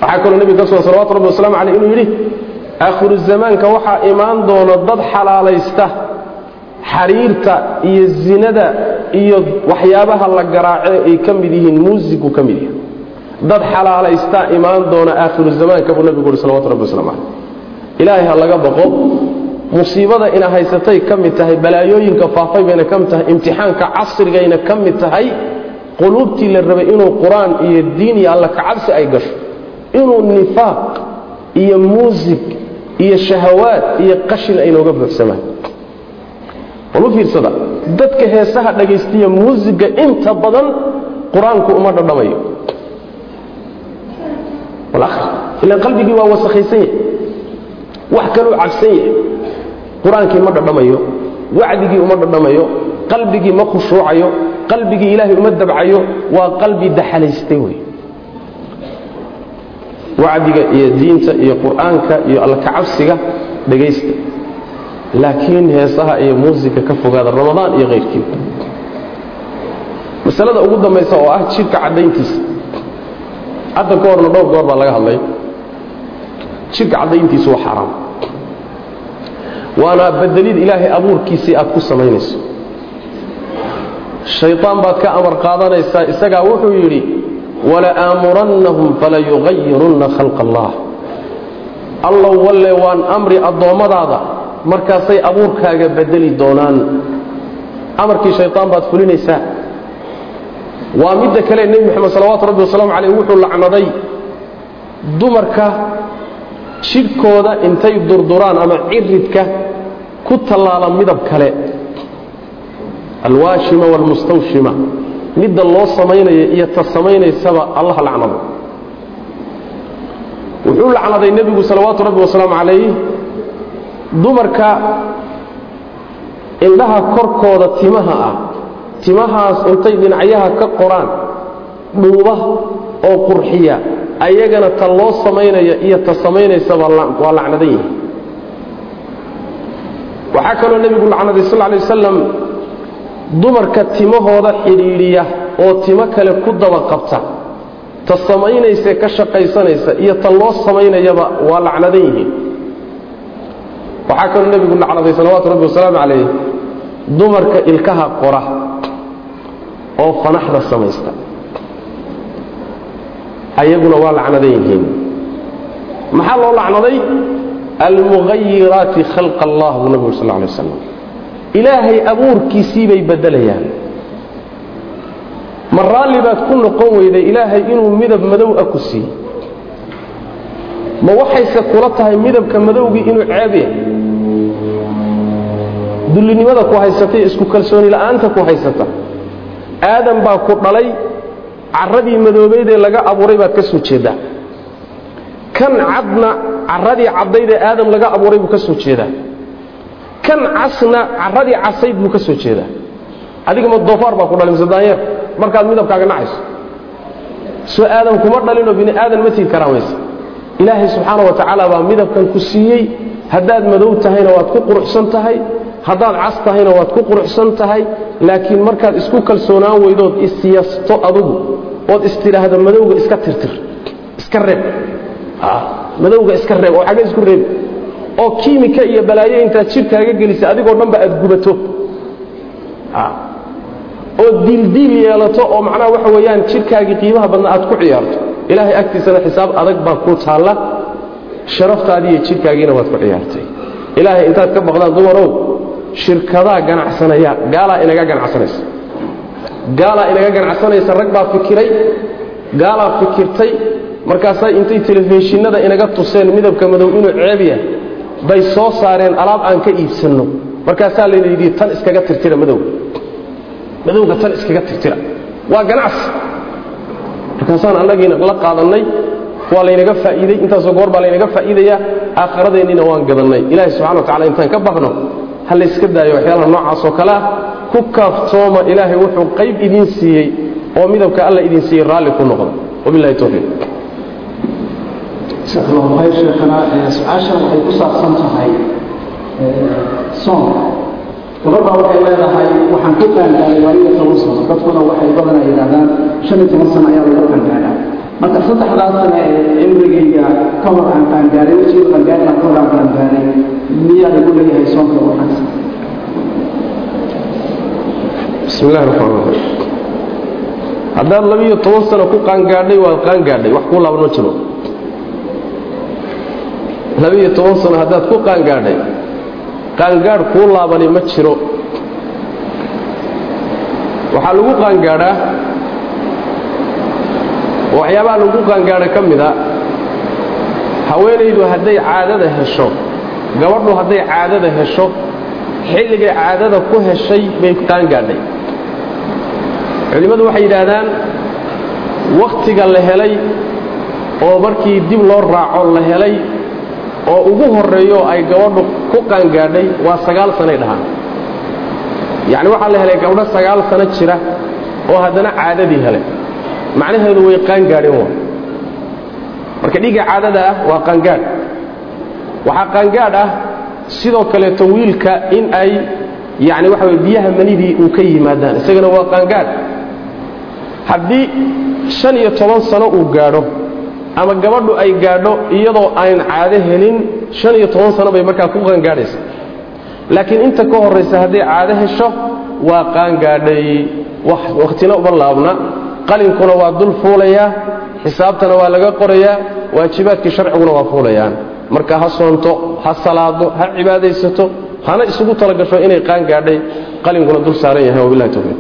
Waxaa kaloo nebiga ka sugan salawatu rabbi waslamu caleyh inuu yidhi aakhiru zamaanka waxaa imaan doona dad xalaalaysta xariirta iyo zinada iyo waxyaabaha la garaace ay ka mid yihiin muusigu ka mid yahay dad xalaalaystaa imaan doona aakhiru zamaanka buu nebigu uhi salawatu rabbi waslamu caleyh. Ilaahay ha laga baqo musiibada ina haysatay ka mid tahay balaayooyinka faafay bayna ka mid tahay imtixaanka casrigayna ka mid tahay quluubtii la rabay inuu qur'aan iyo diin iyo alla kacabsi ay gasho inuu nifaaq iyo muusig iyo shahawaad iyo qashin aynooga buuxsamaan. Bal u fiirsada dadka heesaha dhagaystiya muusiga inta badan qur'aanku uma dhadhamayo ilan qalbigii waa wasakhaysan yahay. Wax kaluu cabsan yahay. Qur'aankii ma dhadhamayo. Wacdigii uma dhadhamayo. Qalbigii ma khushuucayo. Qalbigii ilaahay uma dabcayo. Waa qalbi daxalaystay wey. Wacdiga iyo diinta iyo qur'aanka iyo alla dhegaysta laakiin heesaha iyo muusika ka fogaada ramadaan iyo kayrkiiba masalada ugu dambaysa oo ah jidhka caddayntiisa hadda ka horna dhowr goor baa laga hadlay. Jidhka caddayntiisu waa xaaraam waana bedelid ilaahay abuurkiisii aad ku samaynayso. Shayطaan baad ka amar qaadanaysaa isagaa wuxuu yidhi wala'aamurannahum falayugayirunna khalqa allah allow walle waan amri addoommadaada markaasay abuurkaaga bedeli doonaan. Amarkii shayطaan baad fulinaysaa waa midda kale nebi moxamed salawaatu rabbi wasalaamu calayh wuxuu lacnaday dumarka jidhkooda intay durduraan ama ciridka ku tallaala midab kale. Alwaashima waalmustawshima midda loo samaynaya iyo ta samaynaysaba allah lacnado. Wuxuu lacnaday nebigu salawaatu rabbi wasalaamu calayh dumarka indhaha korkooda timaha ah timahaas intay dhinacyaha ka qoraan dhuuba oo qurxiya ayagana ta loo samaynaya iyo ta samaynaysaba waa lacnadan yihi waxaa kaloo nebigu lacnaday sal lay wasalam dumarka timahooda xidhiidhiya oo timo kale ku daba qabta ta samaynaysae ka shaqaysanaysa iyo ta loo samaynayaba waa lacnadan yihiin waxaa kaloo nebigu lacnaday salawaatu rabbi wasalaamu calayh dumarka ilkaha qora oo fanaxda samaysta. Ayaguna waa lacnadan yihiin. Maxaa loo lacnaday? Almughayiraati khalqa allah buu nabigu sal lay waslam ilaahay abuurkiisii bay beddelayaan. Ma raalli baad ku noqon weyday ilaahay inuu midab madow ah ku siiye ma waxayse kula tahay midabka madowgii inuu ceeb yahay? Dullinimada ku haysatay isku kalsooni la'aanta ku haysata aadam baa ku dhalay carradii madoobaydee laga abuuray baad ka soo jeeddaa kan cadna carradii caddaydee aadam laga abuuray buu ka soo jeedaa. Kan casna carradii casayd buu ka soo jeedaa. Adiga ma doofaar baa ku dhalay mise daanyeer markaad midabkaaga nacayso. Soo aadam kuma dhalinoo bini aadan ma tiid karaamaysa ilaahay subxaana wa tacaala baa midabkan ku siiyey. Haddaad madow tahayna waad ku quruxsan tahay haddaad cas tahayna waad ku quruxsan tahay laakiin markaad isku kalsoonaan weydood isyasto adugu ood istidhaahdo madowga iska tirtir iska reeb. Madowga iska reeb oo xagge isku reeb oo kiimika iyo balaayo intaad jidhkaaga gelisay adigoo dhanba aad gubato. Oo diildiil yeelato oo macnaha waxa weeyaan jidhkaagii qiimaha badna aad ku ciyaarto. Ilaahay agtiisana xisaab adag baa ku taalla sharaftaadii iyo jidhkaagiina waad ku ciyaartay. Ilaahay intaad ka baqdaan dumarow shirkadaa ganacsanaya. Gaalaa inaga ganacsanaysa. Gaalaa inaga ganacsanaysa rag baa fikiray. Gaalaa fikirtay. Markaasaa intay telefishinada inaga tuseen midabka madow inuu ceeb yahay bay soo saareen alaab aan ka iibsanno. Markaasaa layna yidhi tan iskaga tirtira madowga madowga tan iskaga tirtira. Waa ganacsi. Markaasaan annagiina la qaadannay. Waa laynaga faa'iidey intaasoo goor baa laynaga faa'iidayaa. Aakhiradeenniina waan gadannay. Ilaahay subxana wa tacala intaan ka baqno ha layska daayo waxyaalaha noocaasoo kale ah ku kaaftooma ilaahay wuxuu qayb idiin siiyey oo midabka alla idiin siiyey raalli ku noqda wabilahi towfiiq khayr sheekhana su'aashan waxay ku saabsan tahay soonka gabadha waxay leedahay waxaan ku qaangaaday labiyo toban sano dadkuna waxay badanaa yidhahdaan shan iyo toban sano ayaa laga qaangaadaa marka saddexdaas sano ee cimrigayga ka hor aan qaangaaday wejiga qaangaarina ka hor aan qaangaaday miyaa lagu leeyahay soonka waxaas bismi illahi raxmaan raxiim haddaad labiyo toban sano ku qaangaadhay waad qaangaadhay wax kuu laaban ma jiro. Labiyo toban sano haddaad ku qaangaadhay qaangaadh kuu laabani ma jiro. Waxaa lagu qaangaadhaa waxyaabaha lagu qaangaadha ka mida haweenaydu hadday caadada hesho gabadhu hadday caadada hesho xilligay caadada ku heshay bay qaangaadhay culimmadu waxay yidhaahdaan wakhtiga la helay oo markii dib loo raaco la helay oo ugu horreeyo ay gabadhu ku qaangaadhay waa sagaal sanay dhahaan. Yacni waxaa la helay gabdho sagaal sano jira oo haddana caadadii helay macnaheedu way qaangaadheen marka dhiigga caadada ah waa qaangaadh waxaa qaangaadh ah sidoo kaleeto wiilka in ay yacni waxa biyaha manidii uu ka yimaadaan. Isagana waa qaangaadh haddii shan iyo toban sano uu gaadho ama gabadhu ay gaadho iyadoo ayn caado helin shan iyo toban sano bay markaa ku qaangaadhaysa. Laakiin inta ka horraysa hadday caado hesho waa qaangaadhay. Wakhtina uma laabna qalinkuna waa dul fuulayaa xisaabtana waa laga qorayaa waajibaadkii sharciguna waa fuulayaan. Marka ha soonto ha salaado ha cibaadaysato hana isugu talagasho inay qaan gaadhay qalinkuna dul saaran yahay wabilahi towfiiq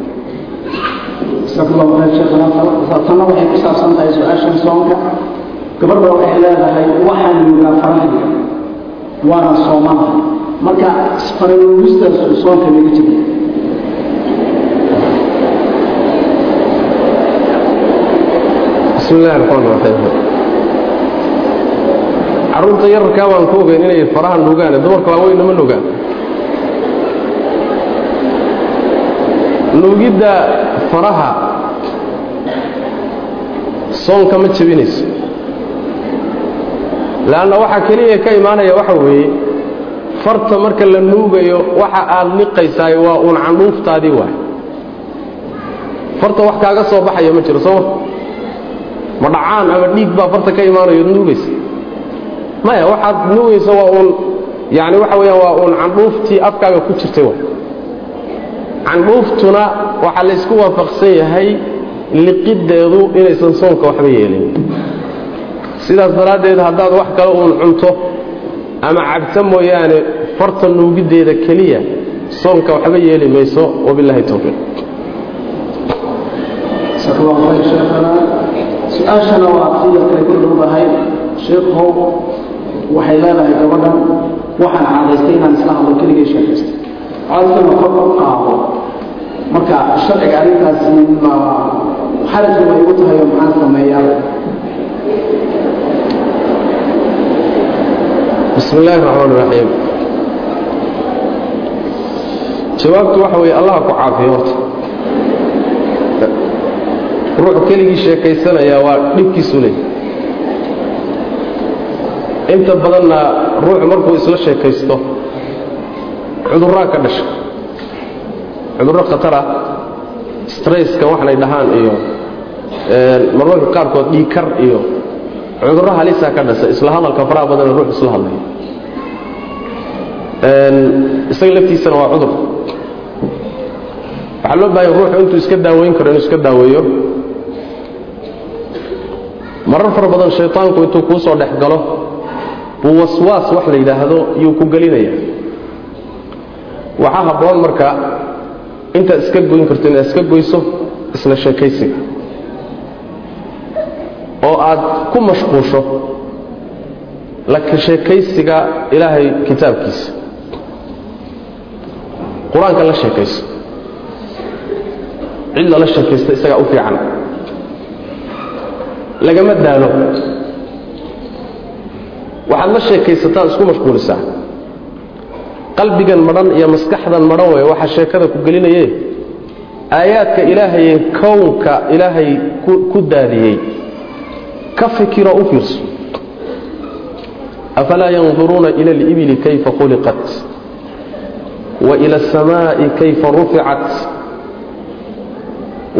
tanna waxay ku saabsan tahay su'aashan soonka. Gabadha waxay leedahay waxaan nuugaa farahayga waana soomana marka faranuugistaasu soonka naga jira bismi illahi raxmaan raxiim carruurta yararkaa baan ku ogeyn inay faraha nuugaane dumarka waaweynna ma nuugaan. Nuugidda faraha soonka ma jebinayso. Leanna waxaa keliya ka imaanaya waxa weeye farta marka la nuugayo waxa aad liqaysaay waa uun candhuuftaadii waay. Farta wax kaaga soo baxaya ma jiro sooma ma dhacaan ama dhiig baa farta ka imaanayo nuugaysa maya waxaad nuugaysa waa uun yani waxa weeyaan waa uun candhuuftii afkaaga ku jirtay waay candhuuftuna waxaa laysku waafaqsan yahay liqiddeedu inaysan soonka waxba yeelin. Sidaas daraaddeed haddaad wax kale uun cunto ama cabto mooyaane farta nuugiddeeda keliya soonka waxba yeeli mayso wabilahi towfiiq su'aashana waa siyarkay ku dhowdahay sheekhow waxay leedahay gabadhan waxaan caadaystay inaan isla hadlo keligay sheekaystay codkana kor u qaado. Marka sharciga arrintaasi ma xarajka way igu tahay oo maxaan sameeyaa? Bismi illaahi raxmaan raxiim jawaabtu waxa weeye allaha ku caafiyo horta ruux keligii sheekaysanayaa waa dhibkiisu leey inta badanna ruuxu markuu isla sheekaysto cudurraa ka dhasha cudurro khatara stresska waxanay dhahaan iyo marmarka qaarkood dhiikar iyo cudurro halisaa ka dhasha isla hadalka faraha badana ruux isla hadlaya isaga laftiisana waa cudur. Waxaa loo bahanya ruuxu intuu iska daaweyn karo inuu iska daaweeyo marar fara badan shayطaanku intuu kuu soo dhex galo buu waswaas wax la yidhaahdo yuu ku gelinaya waxaa habboon marka intaad iska goyn karto inaad iska goyso isla sheekaysiga oo aad ku mashquusho laka sheekaysiga ilaahay kitaabkiisa. Qur'aanka la sheekayso cid lala sheekaysta isagaa u fiican lagama daalo waxaad la sheekaysataan isku mashquulisaa. Qalbigan madhan iyo maskaxdan madhan wey waxaa sheekada ku gelinaye aayaadka ilaahaye kownka ilaahay ku daadiyey. Ka fikiro u fiirso. Afalaa yanduruuna ila alibili kayfa khuliqat? Wa ila alsamaa'i kayfa ruficat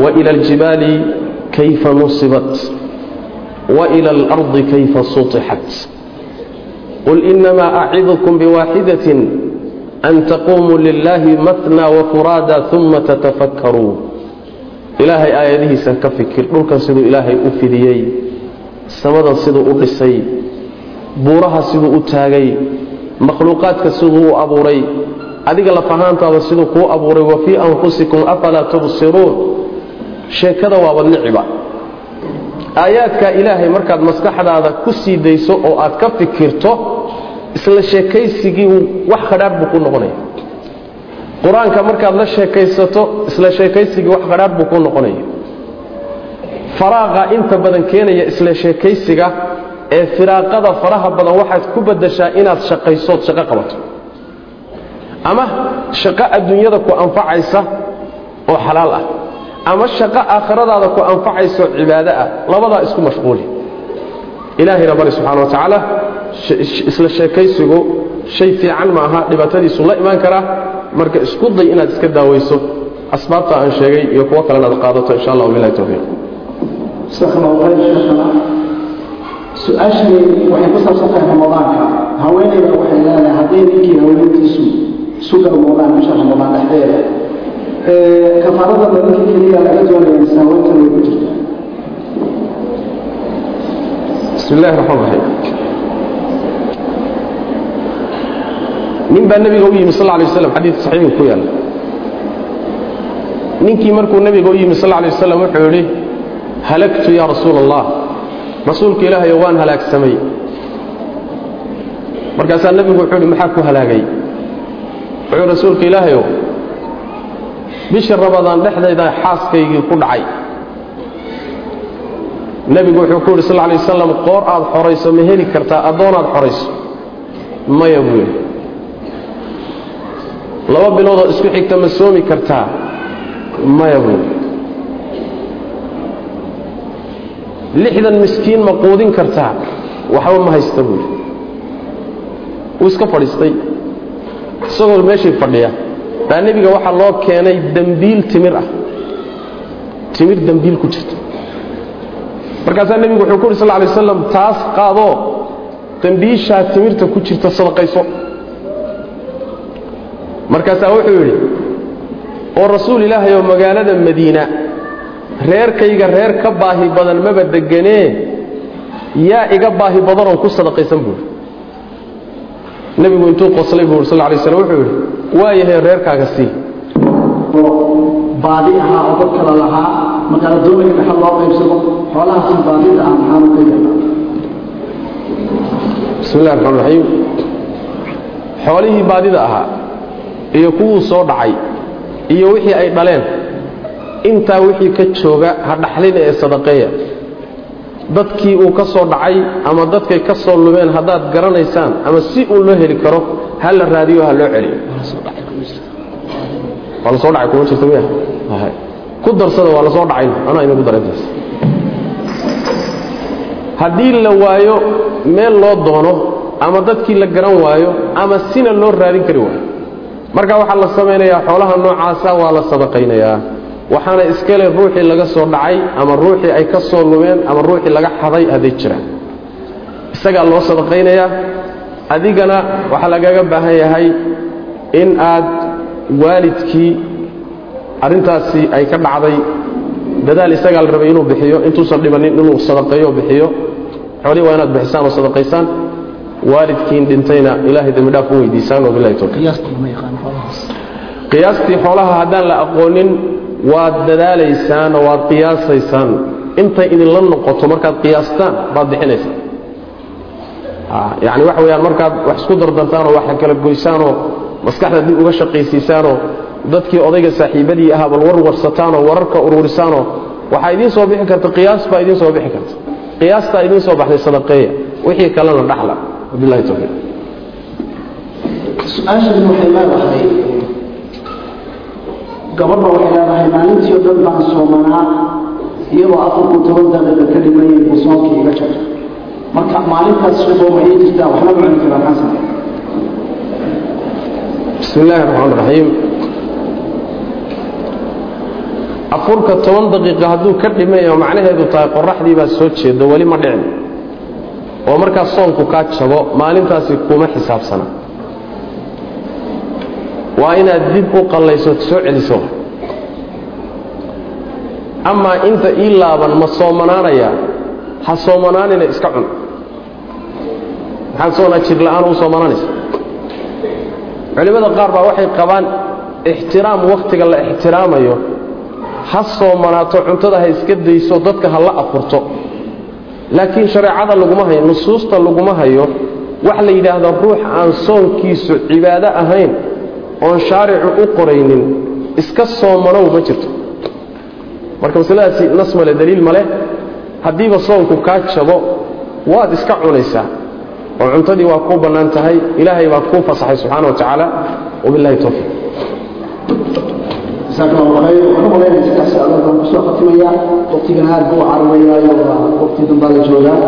wa ila aljibaali kayfa nusibat وإلى الأرض كيف سطحت قل إنما أعظكم بواحدة أن تقوموا لله مثنى وفرادى ثم تتفكروا إلهي آياته سنكفكر نلك سيدو إلهي أفديي سمدا سيدو أقسي بورها سيدو أتاغي مخلوقاتك سيدو أبوري أديك لفهانتا سيدو كو أبوري وفي أنفسكم أفلا تبصرون شيكذا وابنعبا aayaadka ilaahay markaad maskaxdaada ku sii dayso oo aad ka fikirto isla sheekaysigii wax khadhaadh buu ku noqonaya. Qur'aanka markaad la sheekaysato isla sheekaysigii wax khadhaadh buu ku noqonaya. Faraaqa inta badan keenaya isla sheekaysiga ee firaaqada faraha badan waxaad ku badashaa inaad shaqaysood shaqo qabato. Ama shaqo adduunyada ku anfacaysa oo xalaal ah ama shaqo aakhiradaada ku anfacayso cibaado ah labadaa isku mashquuli. Ilaahayna bari subxana wa tacaala isla sheekaysigu shay fiican ma aha dhibaatadiisu la imaan karaa marka isku day inaad iska daawayso asbaabta aan sheegay iyo kuwo kalena aad qaadato insha allah wabilahi towfiiq su'aashani waxay ku saabsan tahay ramadaanka. Haweeneyda waxay leedahay hadday ninkii haweentiisu isu galmoodaan bisha ramadaan dhexdeeda kafaarada ninkii keliya laga doonaya haweentan way ku jirtaa. Bismi illahi raxmaan raxiim nin baa nebiga u yimi sal alay waslam xadiid saxiixu ku yaalla ninkii markuu nebiga u yimi sal alay wasalam wuxuu yidhi halagtu yaa rasuula allah rasuulka ilaahayo waan halaagsamay markaasaa nebigu wuxuu yidhi maxaa ku halaagay? Wuxuu rasuulka ilaahayow bisha ramadaan dhexdayda xaaskaygii ku dhacay. Nebigu wuxuu ku yidhi sal lay wasalam qoor aad xorayso ma heli kartaa addoonaad xorayso. Maya buu yidhi. Laba biloodoo isku xigta ma soomi kartaa maya buu yidhi. Lixdan miskiin ma quudin kartaa waxba ma haysta buu yidhi. Wuu iska fadhiistay isagoo meeshii fadhiya baa nebiga waxaa loo keenay dembiil timir ah. Timir dembiil ku jirta markaasaa nebigu wuxuu ku uhi sal lay waslam taas qaadoo dembiishaa timirta ku jirta sadaqayso. Markaasaa wuxuu yidhi oo rasuul ilaahay oo magaalada madiina reerkayga reer ka baahi badan maba deganee yaa iga baahi badanoon ku sadaqaysan buuri nebigu intuu qoslay buu sal lay slam wuxuu yidhi waa yahay reerkaaga sii. Baadi ahaa oo dad kale lahaa markaala doonaya dhaxal loo qaybsado xoolahaasi baadida ah maxaanu ka yeelaa bismi illahi raxmaan raxiim xoolihii baadida ahaa iyo kuwuu soo dhacay iyo wixii ay dhaleen intaa wixii ka jooga ha dhaxlina ee sadaqeeya. Dadkii uu ka soo dhacay ama dadkay ka soo lumeen haddaad garanaysaan ama si uu loo heli karo ha la raadiyo ha loo celiyo waa la soo dhacay kuma jirta miya ku darsada waa la soo dhacayna anaa idinku darantaas haddii la waayo meel loo doono ama dadkii la garan waayo ama sina loo raadin kari waayo. Marka waxaa la samaynayaa xoolaha noocaasa waa la sadaqaynayaa waxaana iskale ruuxii laga soo dhacay ama ruuxii ay ka soo lumeen ama ruuxii laga xaday hadday jiraan. Isagaa loo sadaqaynayaa adigana waxaa lagaga baahan yahay in aad waalidkii arrintaasi ay ka dhacday. Dadaal isagaa la rabay inuu bixiyo intuusan dhibanin inuu sadaqeeyo bixiyo. Xoolihii waa inaad bixisaan oo sadaqaysaan? Waalidkiin dhintayna ilaahay dembi dhaaf u weydiisaan oo bilahi tawfiiq. Qiyaastii xoolaha haddaan la aqoonin waad dadaalaysaan oo waad qiyaasaysaan intay idinla noqoto markaad qiyaastaan baad bixinaysaan yacni waxa weeyaan markaad wax isku dardartaanoo wax kala goysaanoo maskaxda dib uga shaqaysiisaanoo dadkii odayga saaxiibadii ahaa bal warwarsataanoo wararka ururisaanoo waxaa idiin soo bixi karta qiyaas baa idiin soo bixi karta. Qiyaastaa idiin soo baxday sadaqeeya wixii kalena dhaxla. Wabillahi tawfiiq. Su'aashani waxay leedahay gabadha waxay leedahay maalintii oo dhan baan soomanaa iyadoo afarku toban daqiiqa ka dhimayay buu iga jabay marka maalintaas suuqoo ma ii jirtaa waxna ma cuni karaa maxaan sameeya bismi illaahi raxmaan raxiim afurka toban daqiiqa hadduu ka dhimayo macnaheedu tahay qoraxdii baa soo jeedo weli ma dhicin. Oo markaas soonku kaa jabo maalintaasi kuma xisaabsana. Waa inaad dib u qallayso soo celiso. Amaa inta ii laaban ma soomanaanaya ha soomanaanina iska cun. Maxaad soonaa jir la'aan u soomanaanaysa culimmada qaar baa waxay qabaan ixtiraam wakhtiga la ixtiraamayo. Ha soomanaato cuntada ha iska dayso dadka ha la afurto. Laakiin shareecada laguma hayo nusuusta laguma hayo. Wax la yidhaahdo ruux aan soonkiisu cibaado ahayn oon shaaricu u qoraynin iska soomanow ma jirto. Marka masaladaasi nas male daliil maleh haddiiba soonku kaa jabo waad iska cunaysaa oo cuntadii waa kuu bannaan tahay ilaahay baa kuu fasaxay subxaana wa tacaala. Wabillahi towfiiq jasaaka allahu khayr waxaan u malaynaya saddex su'aalood baan ku soo khatimayaa waqtigana aad buu cararayaayo waa waqti dambaa la joogaa.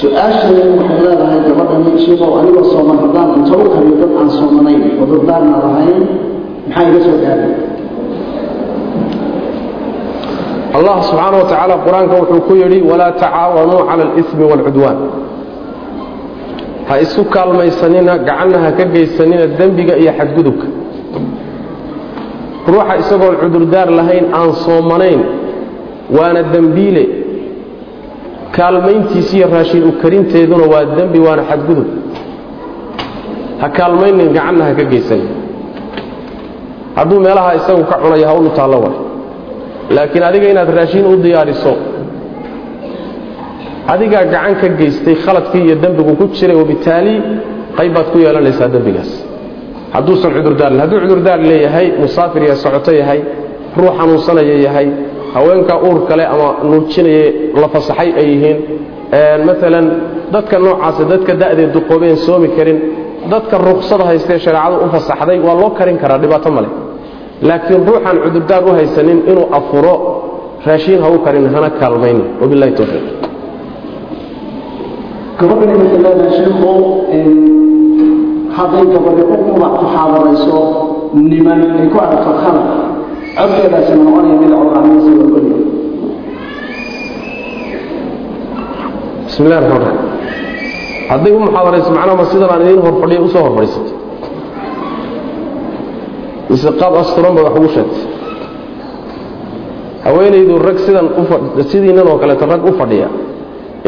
Su'aashani waxay leedahay gabadhani sheekow anigoo sooman haddaan cunto u kariyo dad aan soomanayn oo dad daarna lahayn maxaa iga soo gaaray allah subxaana wa tacaala qur'aanka wuxuu ku yidhi walaa tacaawanuu cala alismi waalcudwaan ha isu kaalmaysanina gacanna ha ka geysanina dembiga iyo xadgudubka. Ruuxa isagoon cudurdaar lahayn aan soomanayn waana dembiile. Kaalmayntiisi iyo raashin u karinteeduna waa dembi waana xadgudub. Ha kaalmaynin gacanna ha ka geysanin. Hadduu meelaha isagu ka cunaya ha u dhutaallo war laakiin adiga inaad raashin u diyaariso adigaa gacan ka geystay khaladkii iyo dembigu ku jiray wabitaali qayb baad ku yeelanaysaa dembigaas hadduusan cudurdaar hadduu cudurdaar leeyahay musaafir iyo socoto yahay ruux xanuunsanaya yahay haweenka uur kale ama nuujinaya la fasaxay ay yihiin maalan dadka noocaasa dadka da'deed duqoobeen soomi karin dadka ruksada haystee shareecadu u fasaxday waa loo karin karaa dhibaato male laakiin ruuxaan cudurdaar u haysanin inuu afuro raashiin ha u karin hana kaalmaynin wabilahi towfiiq gabadhan imika leedahay sheikhu hadday gabadhi u qubac ku xaadarayso niman ay ku aragto khalad codkeedaasi noqonaya mid cawracmaysa la ogolya bismi llahi raxmaan raxiim hadday u muxaadarayso macnaha ma sidan aan idiin horfadhiya u soo horfadhiisatay mise qaab asturan ba wax ugu sheegtay haweenaydu rag sidan sidiinan oo kaleeto rag u fadhiya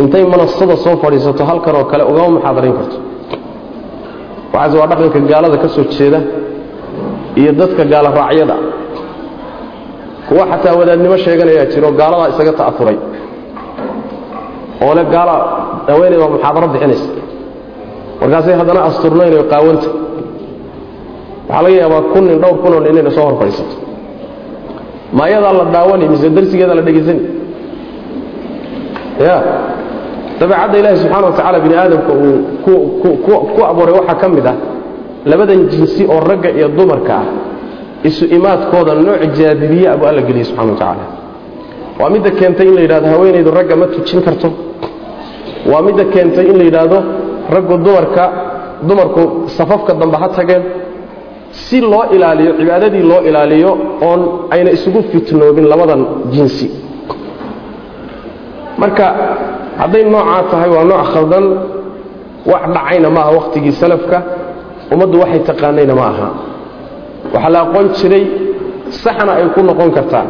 intay manasada soo fadhiisato halkan oo kale ugama muxaadarayn karto. Waxaase waa dhaqanka gaalada ka soo jeeda iyo dadka gaala raacyada kuwa xataa wadaadnimo sheeganayaa jiro gaaladaa isaga ta'afuray oo le gaala haweeney baa muxaadaro bixinaysa. Markaasay haddana asturnayn oo qaawanta waxaa laga yaabaa kun nin dhowr kunoo nin inay soo hor fadhiisato ma ayadaa la daawani mise darsigeeda la dhegaysani ya dabeecadda ilaahi subxaana wa tacaala bini aadamka uu ku abuuray waxaa ka mid ah labadan jinsi oo ragga iyo dumarka ah isu imaadkooda nooc jaadibiye abuu alla geliyey subxana wa tacaala waa midda keentay in la yidhahdo haweenaydu ragga ma tujin karto. Waa midda keentay in la yidhaahdo raggu dumarka dumarku safafka dambe ha tageen. Si loo ilaaliyo cibaadadii loo ilaaliyo oon ayna isugu fitnoobin labadan jinsi. Marka hadday noocaa tahay waa nooc khaldan wax dhacayna ma aha wakhtigii salafka ummaddu waxay taqaanayna ma aha. Waxaa la aqoon jiray saxna ay ku noqon kartaa.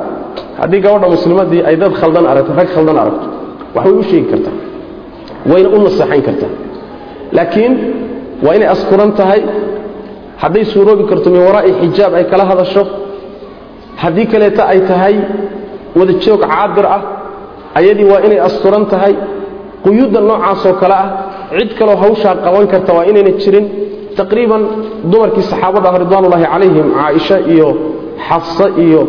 Haddii gabadha muslimadii ay dad khaldan aragto rag khaldan aragto wax way u sheegi kartaa wayna u naseexayn kartaa. Laakiin waa inay asturan tahay hadday suuroobi karto min waraa'i xijaab ay kala hadasho haddii kaleeta ay tahay wada joog caabir ah ayadii waa inay asturan tahay quyuudda noocaasoo kale ah cid kaloo hawshaa qaban karta waa inayna jirin taqriiban dumarkii saxaabada ah ridwaanullaahi calayhim caaisha iyo xafsa iyo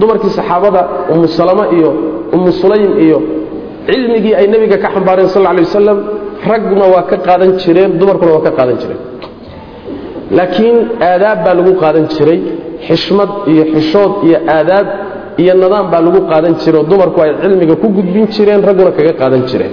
dumarkii saxaabada ummu salama iyo ummu sulaym iyo cilmigii ay nebiga ka xambaareen sal lla lay wasalam ragguna waa ka qaadan jireen dumarkuna waa ka qaadan jireen. Laakiin aadaab baa lagu qaadan jiray xishmad iyo xishood iyo aadaab iyo nidaam baa lagu qaadan jiroo dumarku ay cilmiga ku gudbin jireen ragguna kaga qaadan jireen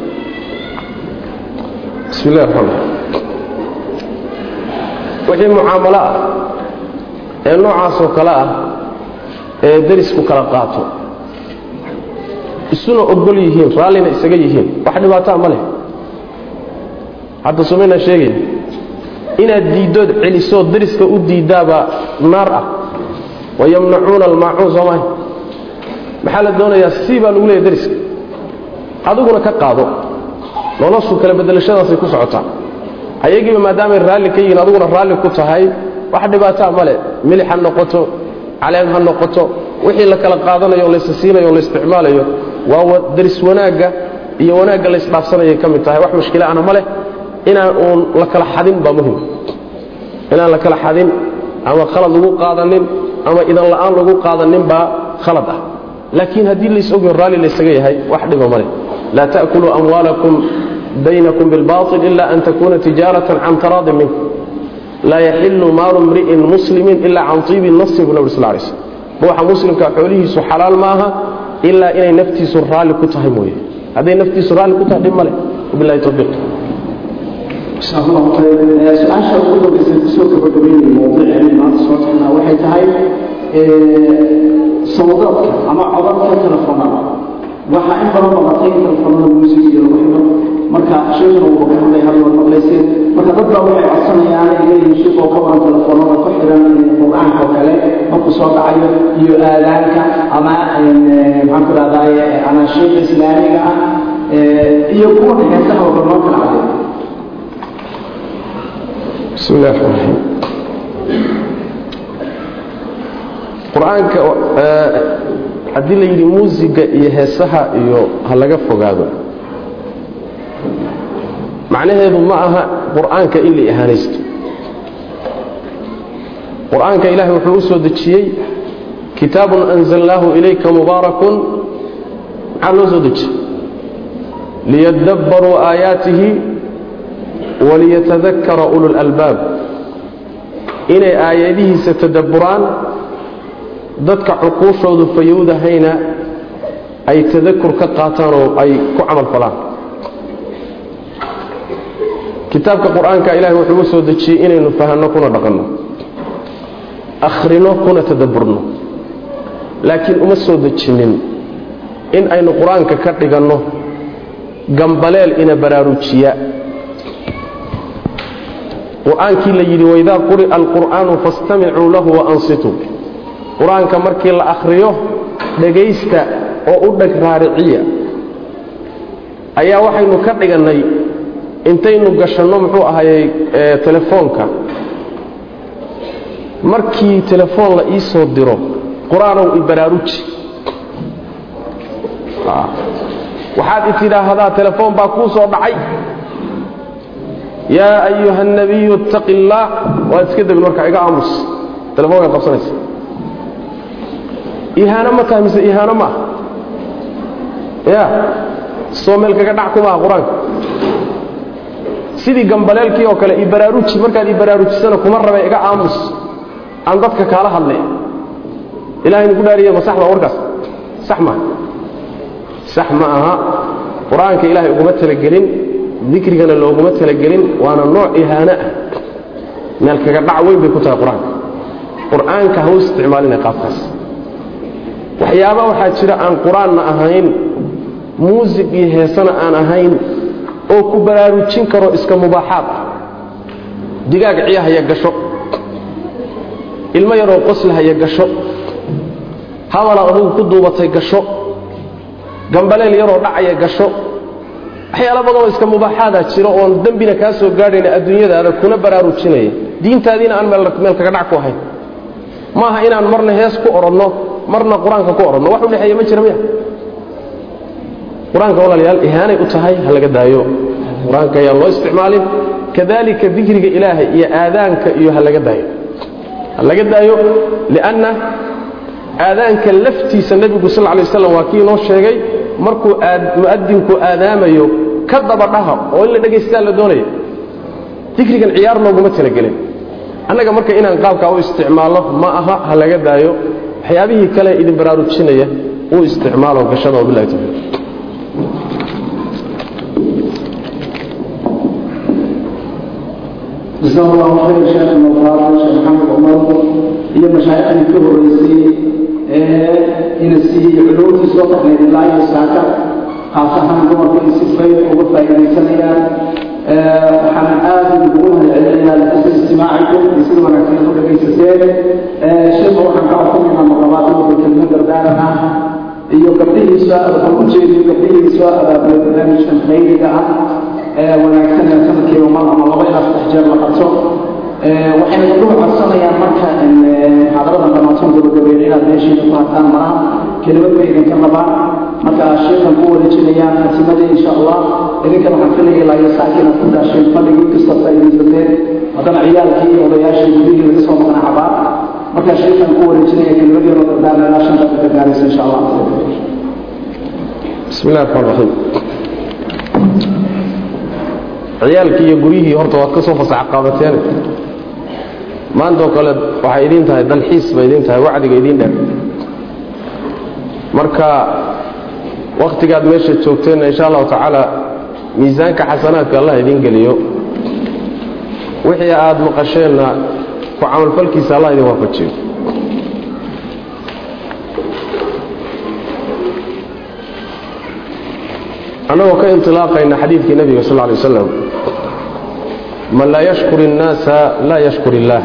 bismi illahi raxmaan wixii mucaamalo ah ee noocaasoo kale ah ee derisku kala qaato isuna ogol yihiin raallina isaga yihiin wax dhibaataa ma leh. Hadda sumayna sheegaya inaad diiddood celisood deriska u diiddaabaa naar ah wayamnacuuna almaacuun soo mahay maxaa la doonayaa sii baa lagu leeyahy deriska. Adiguna ka qaado noloshu kala bedelashadaasay ku socotaa ayagiiba maadaamay raalli ka yihiin adiguna raalli ku tahay. Wax dhibaataa male milix ha noqoto caleen ha noqoto. Wixii la kala qaadanayo laysa siinayo la isticmaalayo waa deris wanaagga iyo wanaagga la isdhaafsanayay ka mid tahay. Wax mushkila ana ma inaan uun la kala xadin baa muhiim inaan la kala xadin ama khalad lagu qaadanin ama idan la'aan lagu qaadanin baa khalad ah. Laakiin haddii lays raalli laysaga yahay wax dhiba ma laa ta'kuluu amwaalakum baynakum bilbaطil ila an takuna tijaaratan can taraadin minkum laa yaxilu maalu mri'in muslimin ila can tiibi nafsi bu nabr sal lay slm ruuxa muslimka xoolihiisu xalaal ma ilaa inay naftiisu raalli ku tahay mooye. Hadday naftiisu raalli ku tahay dhib male wabilahi towfiiq su'aasha ugu dambaysa ku soo gabagabeynaya mawduuceeni maanta soo tagnaa waxay tahay sawdadka ama codadka telefoonada. Waxaa in badan maqatay in telefoonada music iyo marka sheekuna wuu maqlayseen marka dad baa waxay codsanayaan ay leeyihiin sheekh oo ka waran telefoonada ku xidhan qur'aanka oo kale markuu soo dhacayo iyo aadaanka ama maxaan ku rahdaye anaashiiqa islaamiga ah iyo kuwa heesaha oo noo kala cadeeyo. Bismi illahi raxmaan raxiim qur'aanka haddii la yidhi muusiga iyo heesaha iyo ha laga fogaado macnaheedu ma aha qur'aanka in la ihaanaysto qur'aanka ilaahay wuxuu u soo dejiyey kitaabun anzalnaahu ilayka mubaarakun maxaa loo soo dejiyey? Liyadabbaruu aayaatihi waliyatadakara ulu lalbaab inay aayadihiisa tadabburaan dadka cuquushoodu fayowdahayna ay tadakur ka qaataan oo ay ku camal falaan kitaabka qur'aanka ilahay wuxuu u soo dejiyey inaynu fahanno kuna dhaqanno akhrino kuna tadabburno laakiin uma soo dejinin in aynu qur'aanka ka dhiganno gambaleel ina baraarujiya. qur'aankii la yidhi waidaa quri'a alqur'aanu fastamicuu lahu waansituu qur'aanka markii la akhriyo dhegaysta oo u dheg raariciya ayaa waxaynu ka dhigannay intaynu gashanno muxuu ahaayey telefoonka. Markii telefoon la ii soo diro qur'aanow ibaraaruji ah, waxaad i tidhaahdaa telefoon baa kuu soo dhacay. Yaa ayuha nabiyu ittaqi illaah waad iska degin marka iga aamus. Telefoonkaa qabsanaysa. Ihaano ma tahay mise ihaano ma? Ah soo meel kaga dhac ku qur'aanka sidii gambaleelkii oo kale ibaraaruji markaad ibaraarujisana kuma rabe iga aamus aan dadka kaala hadle ilahay nugu dhaariye ma sax ba warkaas. Sax maaha sax ma aha. Qur'aanka ilahay uguma talagelin dikrigana looguma talagelin waana nooc ihaano ah. Meel kaga dhac weyn bay ku tahay qur'aanka. Qur'aanka ha u isticmaalina qaabkaas. Waxyaaba waxaa jira aan qur'aanna ahayn muusig iyo heesana aan ahayn oo ku baraarujin karo iska mubaaxaad. Digaag ciyahaya gasho. Ilmo yaroo qoslahaya gasho. Hadala adugu ku duubatay gasho. Gambaleel yaroo dhacaya gasho. Waxyaala badanoo iska mubaaxaadaa jira oon dembina kaa soo gaadhayna adduunyadaada kuna baraarujinaya diintaadiina aan meel kaga dhac ku ahayn. Maaha inaan marna hees ku odhanno marna qur'aanka ku odhanno wax u dhexeeya ma jira miya qur'aanka walaalayaal ihaanay u tahay ha laga daayo. Qur'aanka ayaan loo isticmaalin kadalika dikriga ilaahay iyo aadaanka iyo ha laga daayo. Ha laga daayo lianna aadaanka laftiisa nebigu sal lay waslam waa kii inoo sheegay markuu mu'adinku aadaamayo ka daba dhaha oo in la dhagaystaa la doonaya dikrigan ciyaar looguma talagelin. Annaga marka inaan qaabkaa u isticmaalno ma aha ha laga daayo. Waxyaabihii kale idin baraarujinaya u isticmaalo gashada wabilahi tawfiiq جزاه الله خير شيخ الموفاق شيخ محمد عمر هي مشايخ الكبر الرئيسي إن السي علوم تسوق من الله يساك خاصة دمر في السفين وغفا إلى سنة وحنا آدم بقولها العلمية لحسن استماعكم يصير ونكتين نقول في سسين شيخ وحنا قاعدين من المقامات وبكلمة دردارنا iyo gabdhihiisa waxaan u jeediyo gabdhihiisa abaabula barnaamijkan khayriga ah wanaagsan ee sanadkiiba mar ama laba ilaa saddex jeer la qabto waxayna gabdhuhu codsanayaan marka muxaadarada dhammaantoon gabagabeeya inaad meeshiina ku hartaan malaha kelimad bay idinka rabaan marka sheekan ku wareejinayaan khatimadii insha allah idinkana waxaan filayay ilaa iyo saakiina ku daasheen fadhigii kasta faa'iidaysateen haddana ciyaalkii iyo odayaashii gudihii laga soo maqnaa cabaa marka sheekan ku wareejinaya kelimadii dardaarna ilaa shan daqiiqa gaaraysa insha allah بسم الله الرحمن الرحيم ciyaalkii iyo guryihii horta waad ka soo fasax qaadateen. Maantoo kale waxay idiin tahay dalxiis bay idiin tahay wacdiga idiin dheer. Marka wakhtigaad meesha joogteenna insha allahu tacaala miisaanka xasanaadka allah idiin geliyo. Wixii aad maqasheenna ku camalfalkiisa allah idin waafajiyo annagoo ka intilaaqayna xadiidkii nebiga sal lay waslam man laa yashkur innaasa laa yashkur illaah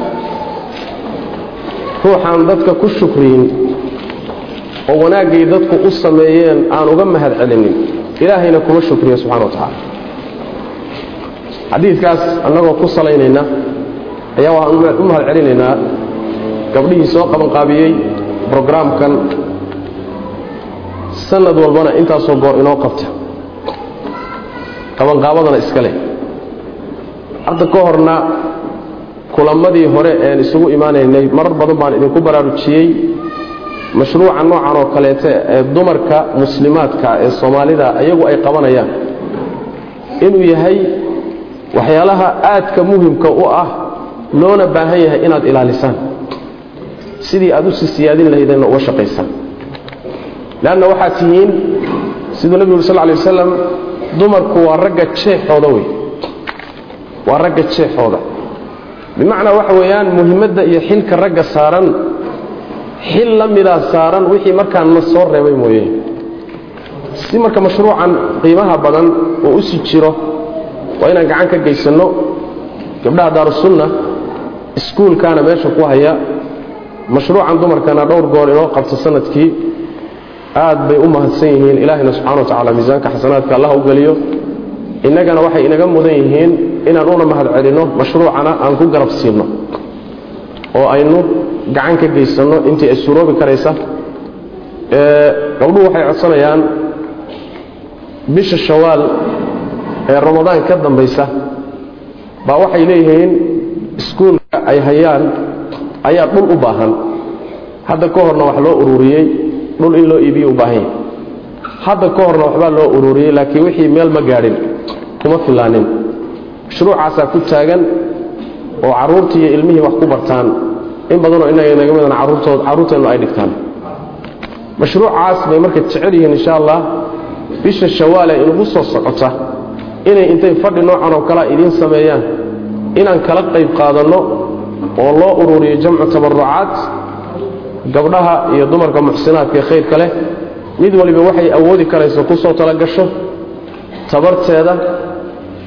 ruuxaan dadka ku shukriyin oo wanaaggay dadku u sameeyeen aan uga mahad celinin ilaahayna kuma shukriyo subxana wa tacaala xadiidkaas annagoo ku salaynayna ayaa waxaan u mahad celinaynaa. Gabdhihii soo qabanqaabiyey brograamkan sanad walbana intaasoo goor inoo qabta qabanqaabadana iska leh. Hadda ka horna kulammadii hore een isugu imaanaynay marar badan baan idinku baraarujiyey mashruuca noocan oo kaleete ee dumarka muslimaadka ee soomaalida iyagu ay qabanayaan. Inuu yahay waxyaalaha aadka muhimka u ah loona baahan yahay inaad ilaalisaan. Sidii aad u sii siyaadin lahaydeenna uga shaqaysaan. Leanna waxaad tihiin siduu nebigu uri sal lay wasalam dumarku waa ragga jeexooda wey waa ragga jeexooda. Bimacnaa waxa weeyaan muhimadda iyo xilka ragga saaran xil la midaa saaran wixii markaan na soo reebay mooye. Si marka mashruucan qiimaha badan oo u sii jiro waa inaan gacan ka geysanno gabdhaha daarusunna iskuulkaana meesha ku haya. Mashruucan dumarkana dhowr goor inoo qabto sannadkii aad bay u mahadsan yihiin ilaahina subxana wa tacala miisaanka xasanaadka allah u geliyo. Innagana waxay inaga mudan yihiin inaan una mahad celinno mashruucana aan ku garab siinno oo aynu gacan ka geysanno intii ay suuroobi karaysa. Gabdhuhu waxay codsanayaan bisha shawaal ee ramadaan ka dambaysa. Baa waxay leeyihiin iskuulka ay hayaan ayaa dhul u baahan. Hadda ka horna wax loo ururiyey dhul in loo iibiyo u baahan yahay. Hadda ka horna waxbaa loo ururiyey laakiin wixii meel ma gaadhin kuma filaanin. Mashruucaasaa ku taagan oo carruurtii iyo ilmihii wax ku bartaan in badanoo inaga naga midan carruurtood carruurteennu ay dhigtaan. Mashruucaas bay marka jecel yihiin insha allah bisha shawaale inugu soo socota inay intay fadhi noocan oo kalea idiin sameeyaan inaan kala qayb qaadanno oo loo ururiyo jamcu tabarucaat gabdhaha iyo dumarka muxsinaadka khayrka leh mid waliba waxay awoodi karayso ku soo talagasho tabarteeda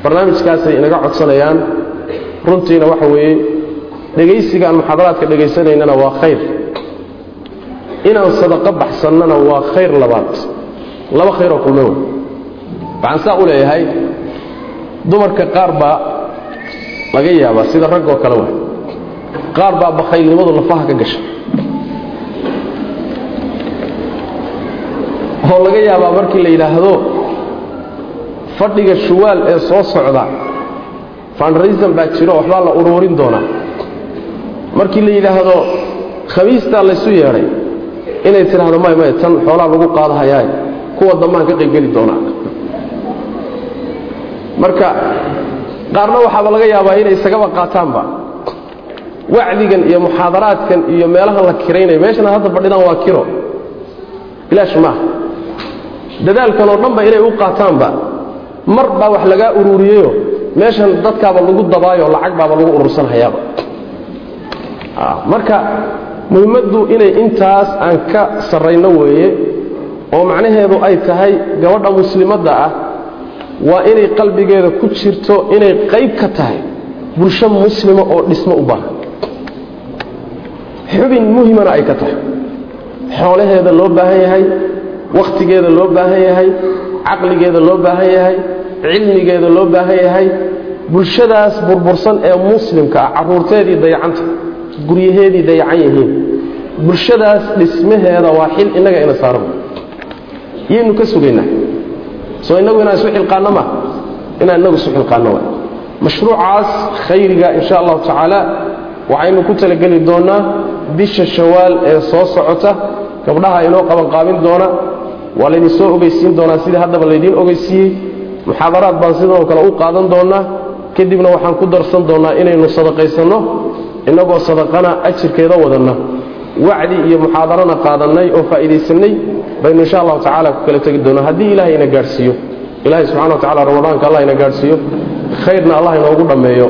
barnaamijkaasay inaga codsanayaan. Runtiina waxa weeye dhegaysiga aan muxaadaraadka dhegaysanaynana waa khayr. Inaan sadaqo baxsannana waa khayr labaad. Laba khayroo kulme wey waxaan saa u leeyahay dumarka qaar baa laga yaabaa sida raggoo kale wa qaar baa bakhaylnimadu lafaha ka gasha [LAUGHS] oo laga yaabaa markii la yidhaahdo fadhiga shuwaal ee soo socda fandraism baa jiro waxbaa la uruurin doonaa. Markii la yidhaahdo khamiistaa laysu yeedhay inay tidhaahdo may may tan xoolaa lagu qaadahayaay kuwa dambaan ka qaybgeli doonaa. Marka qaarna waxaaba laga yaabaa inay isagaba qaataanba. Wacdigan iyo muxaadaraadkan iyo meelahan la kiraynaya meeshana hadda fadhidaan waa kiro. Bilaash maaha dadaalkan oo dhanba inay u qaataanba. Mar baa wax lagaa ururiyeyo meeshan dadkaaba lagu dabaayo lacag baaba lagu urursanhayaaba. Marka muhimmaddu inay intaas aan ka sarrayno weeye oo macnaheedu ay tahay gabadha muslimadda ah waa inay qalbigeeda ku jirto inay qayb ka tahay bulsho muslima oo dhismo u baahan. Xubin muhimana ay ka tahay. Xoolaheeda loo baahan yahay wakhtigeeda loo baahan yahay caqligeeda loo baahan yahay cilmigeeda loo baahan yahay bulshadaas burbursan ee muslimka ah carruurteedii dayacanta guryaheedii dayacan yihiin. Bulshadaas dhismaheeda waa xil innaga ina saaran. Yaynu ka sugaynaa. Soo innagu inaan isu xilqaanno ma? Inaan innagu isu xilqaanno wa mashruucaas khayriga insha allahu tacaala waxaynu ku talageli doonnaa bisha shawaal ee soo socota gabdhaha inoo qabanqaabin doona waa laydin soo ogeysiin doonaa sidii haddaba laydiin ogeysiiyey muxaadaraad baan sidoo kale u qaadan doonnaa kadibna waxaan ku darsan doonnaa inaynu sadaqaysanno innagoo sadaqana ajirkeeda wadanna. Wacdi iyo muxaadarana qaadannay oo faa'iidaysannay baynu insha allahu tacala ku kala tegi doonaa. Haddii ilahay ina gaadhsiiyo ilahay subxana wa tacala ramadaanka allah ina gaadhsiiyo khayrna allah inoogu dhammeeyo.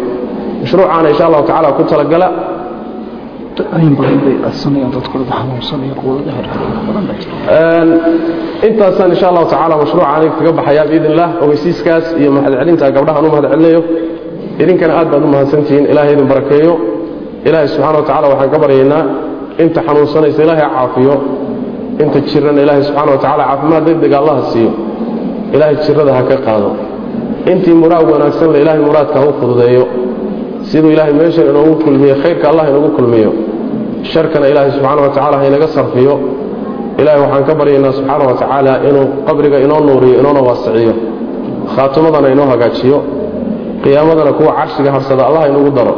Mashruucaana insha allahu tacala ku talagala intaasaan insha allahu tacala mashruuca aniga kaga baxayaa biidn illah ogeysiiskaas iyo mahadcelinta gabdhahaan u mahadcelinayo idinkana aad baad u mahadsantihiin ilahay idin barakeeyo ilaahay subxana wa tacala waxaan ka baryaynaa inta xanuunsanaysa ilaahay caafiyo inta jirana ilaahay subxana wa tacala caafimaad degdega allaha siiyo ilaahay jirada ha ka qaado intii muraad wanaagsan le ilahay muraadka ha u fududeeyo siduu ilaahay meeshan inoogu kulmiyo khayrka allah inoogu kulmiyo sharkana ilaahay subxaana wa tacala ha inaga sarfiyo. Ilahay waxaan ka baryaynaa subxaana wa tacaala inuu qabriga inoo nuuriyo inoona waasiciyo. Khaatimadana inoo hagaajiyo. Qiyaamadana kuwa carshiga harsada allah inugu daro.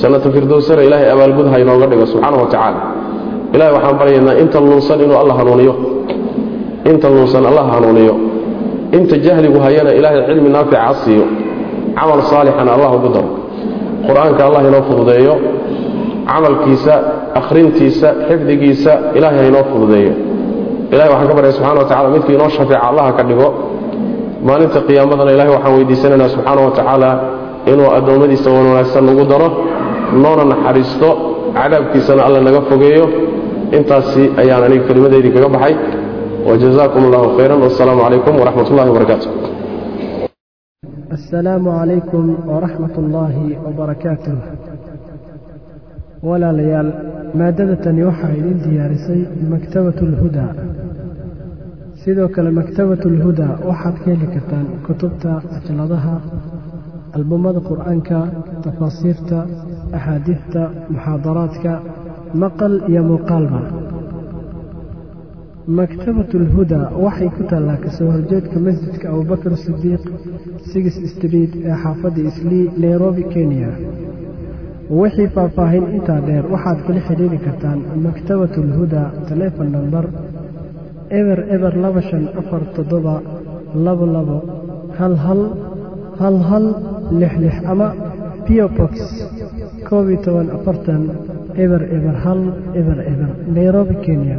Jannatu firdowsana ilaahay abaalgud ha inooga dhigo subxaana wa tacaala. Ilahay waxaan baryaynaa inta luunsan inuu alla hanuuniyo. Inta luunsan allah hanuuniyo. Inta jahligu hayana ilaahay cilmi naafica siiyo. Camal saalixana allah ugu daro. Qur'aanka allah inoo fududeeyo camalkiisa akhrintiisa xifdigiisa ilaahay ha inoo fududeeyo ilahay waxaan ka baryay subxana wa tacala midkii inoo shafeeca allaha ka dhigo maalinta qiyaamadana ilahay waxaan weydiisanaynaa subxaana wa tacaala inuu addoommadiisa wan wanaagsan nagu daro noona naxariisto cadaabkiisana alla naga fogeeyo intaasi ayaan aniga kelimadeydii kaga baxay wajazaakum allahu khayran wasalaamu calaykum waraxmat ullahi wabarakaatu السلام عليكم ورحمة الله وبركاته walaalayaal maaddadatani waxaa idin diyaarisay maktabatu alhudaa sidoo kale maktabatu alhudaa waxaad ka heli kartaan kutubta ajladaha albumada qur'aanka tafaasiirta axaadiidta muxaadaraadka maqal iyo muuqaalba. Maktabatu alhudaa waxay ku taallaa ka soo horjeedka masjidka abubakar sidiiq sigis street ee xaafadda islii nairobi kenya wixii faahfaahin intaa dheer waxaad kula xidhiiri kartaan maktabatu alhudaa telefon namber eber eber laba shan afar toddoba labo labo hal hal hal hal lix lix ama piobox koob iyo toban afartan eber eber hal eber eber nairobi kenya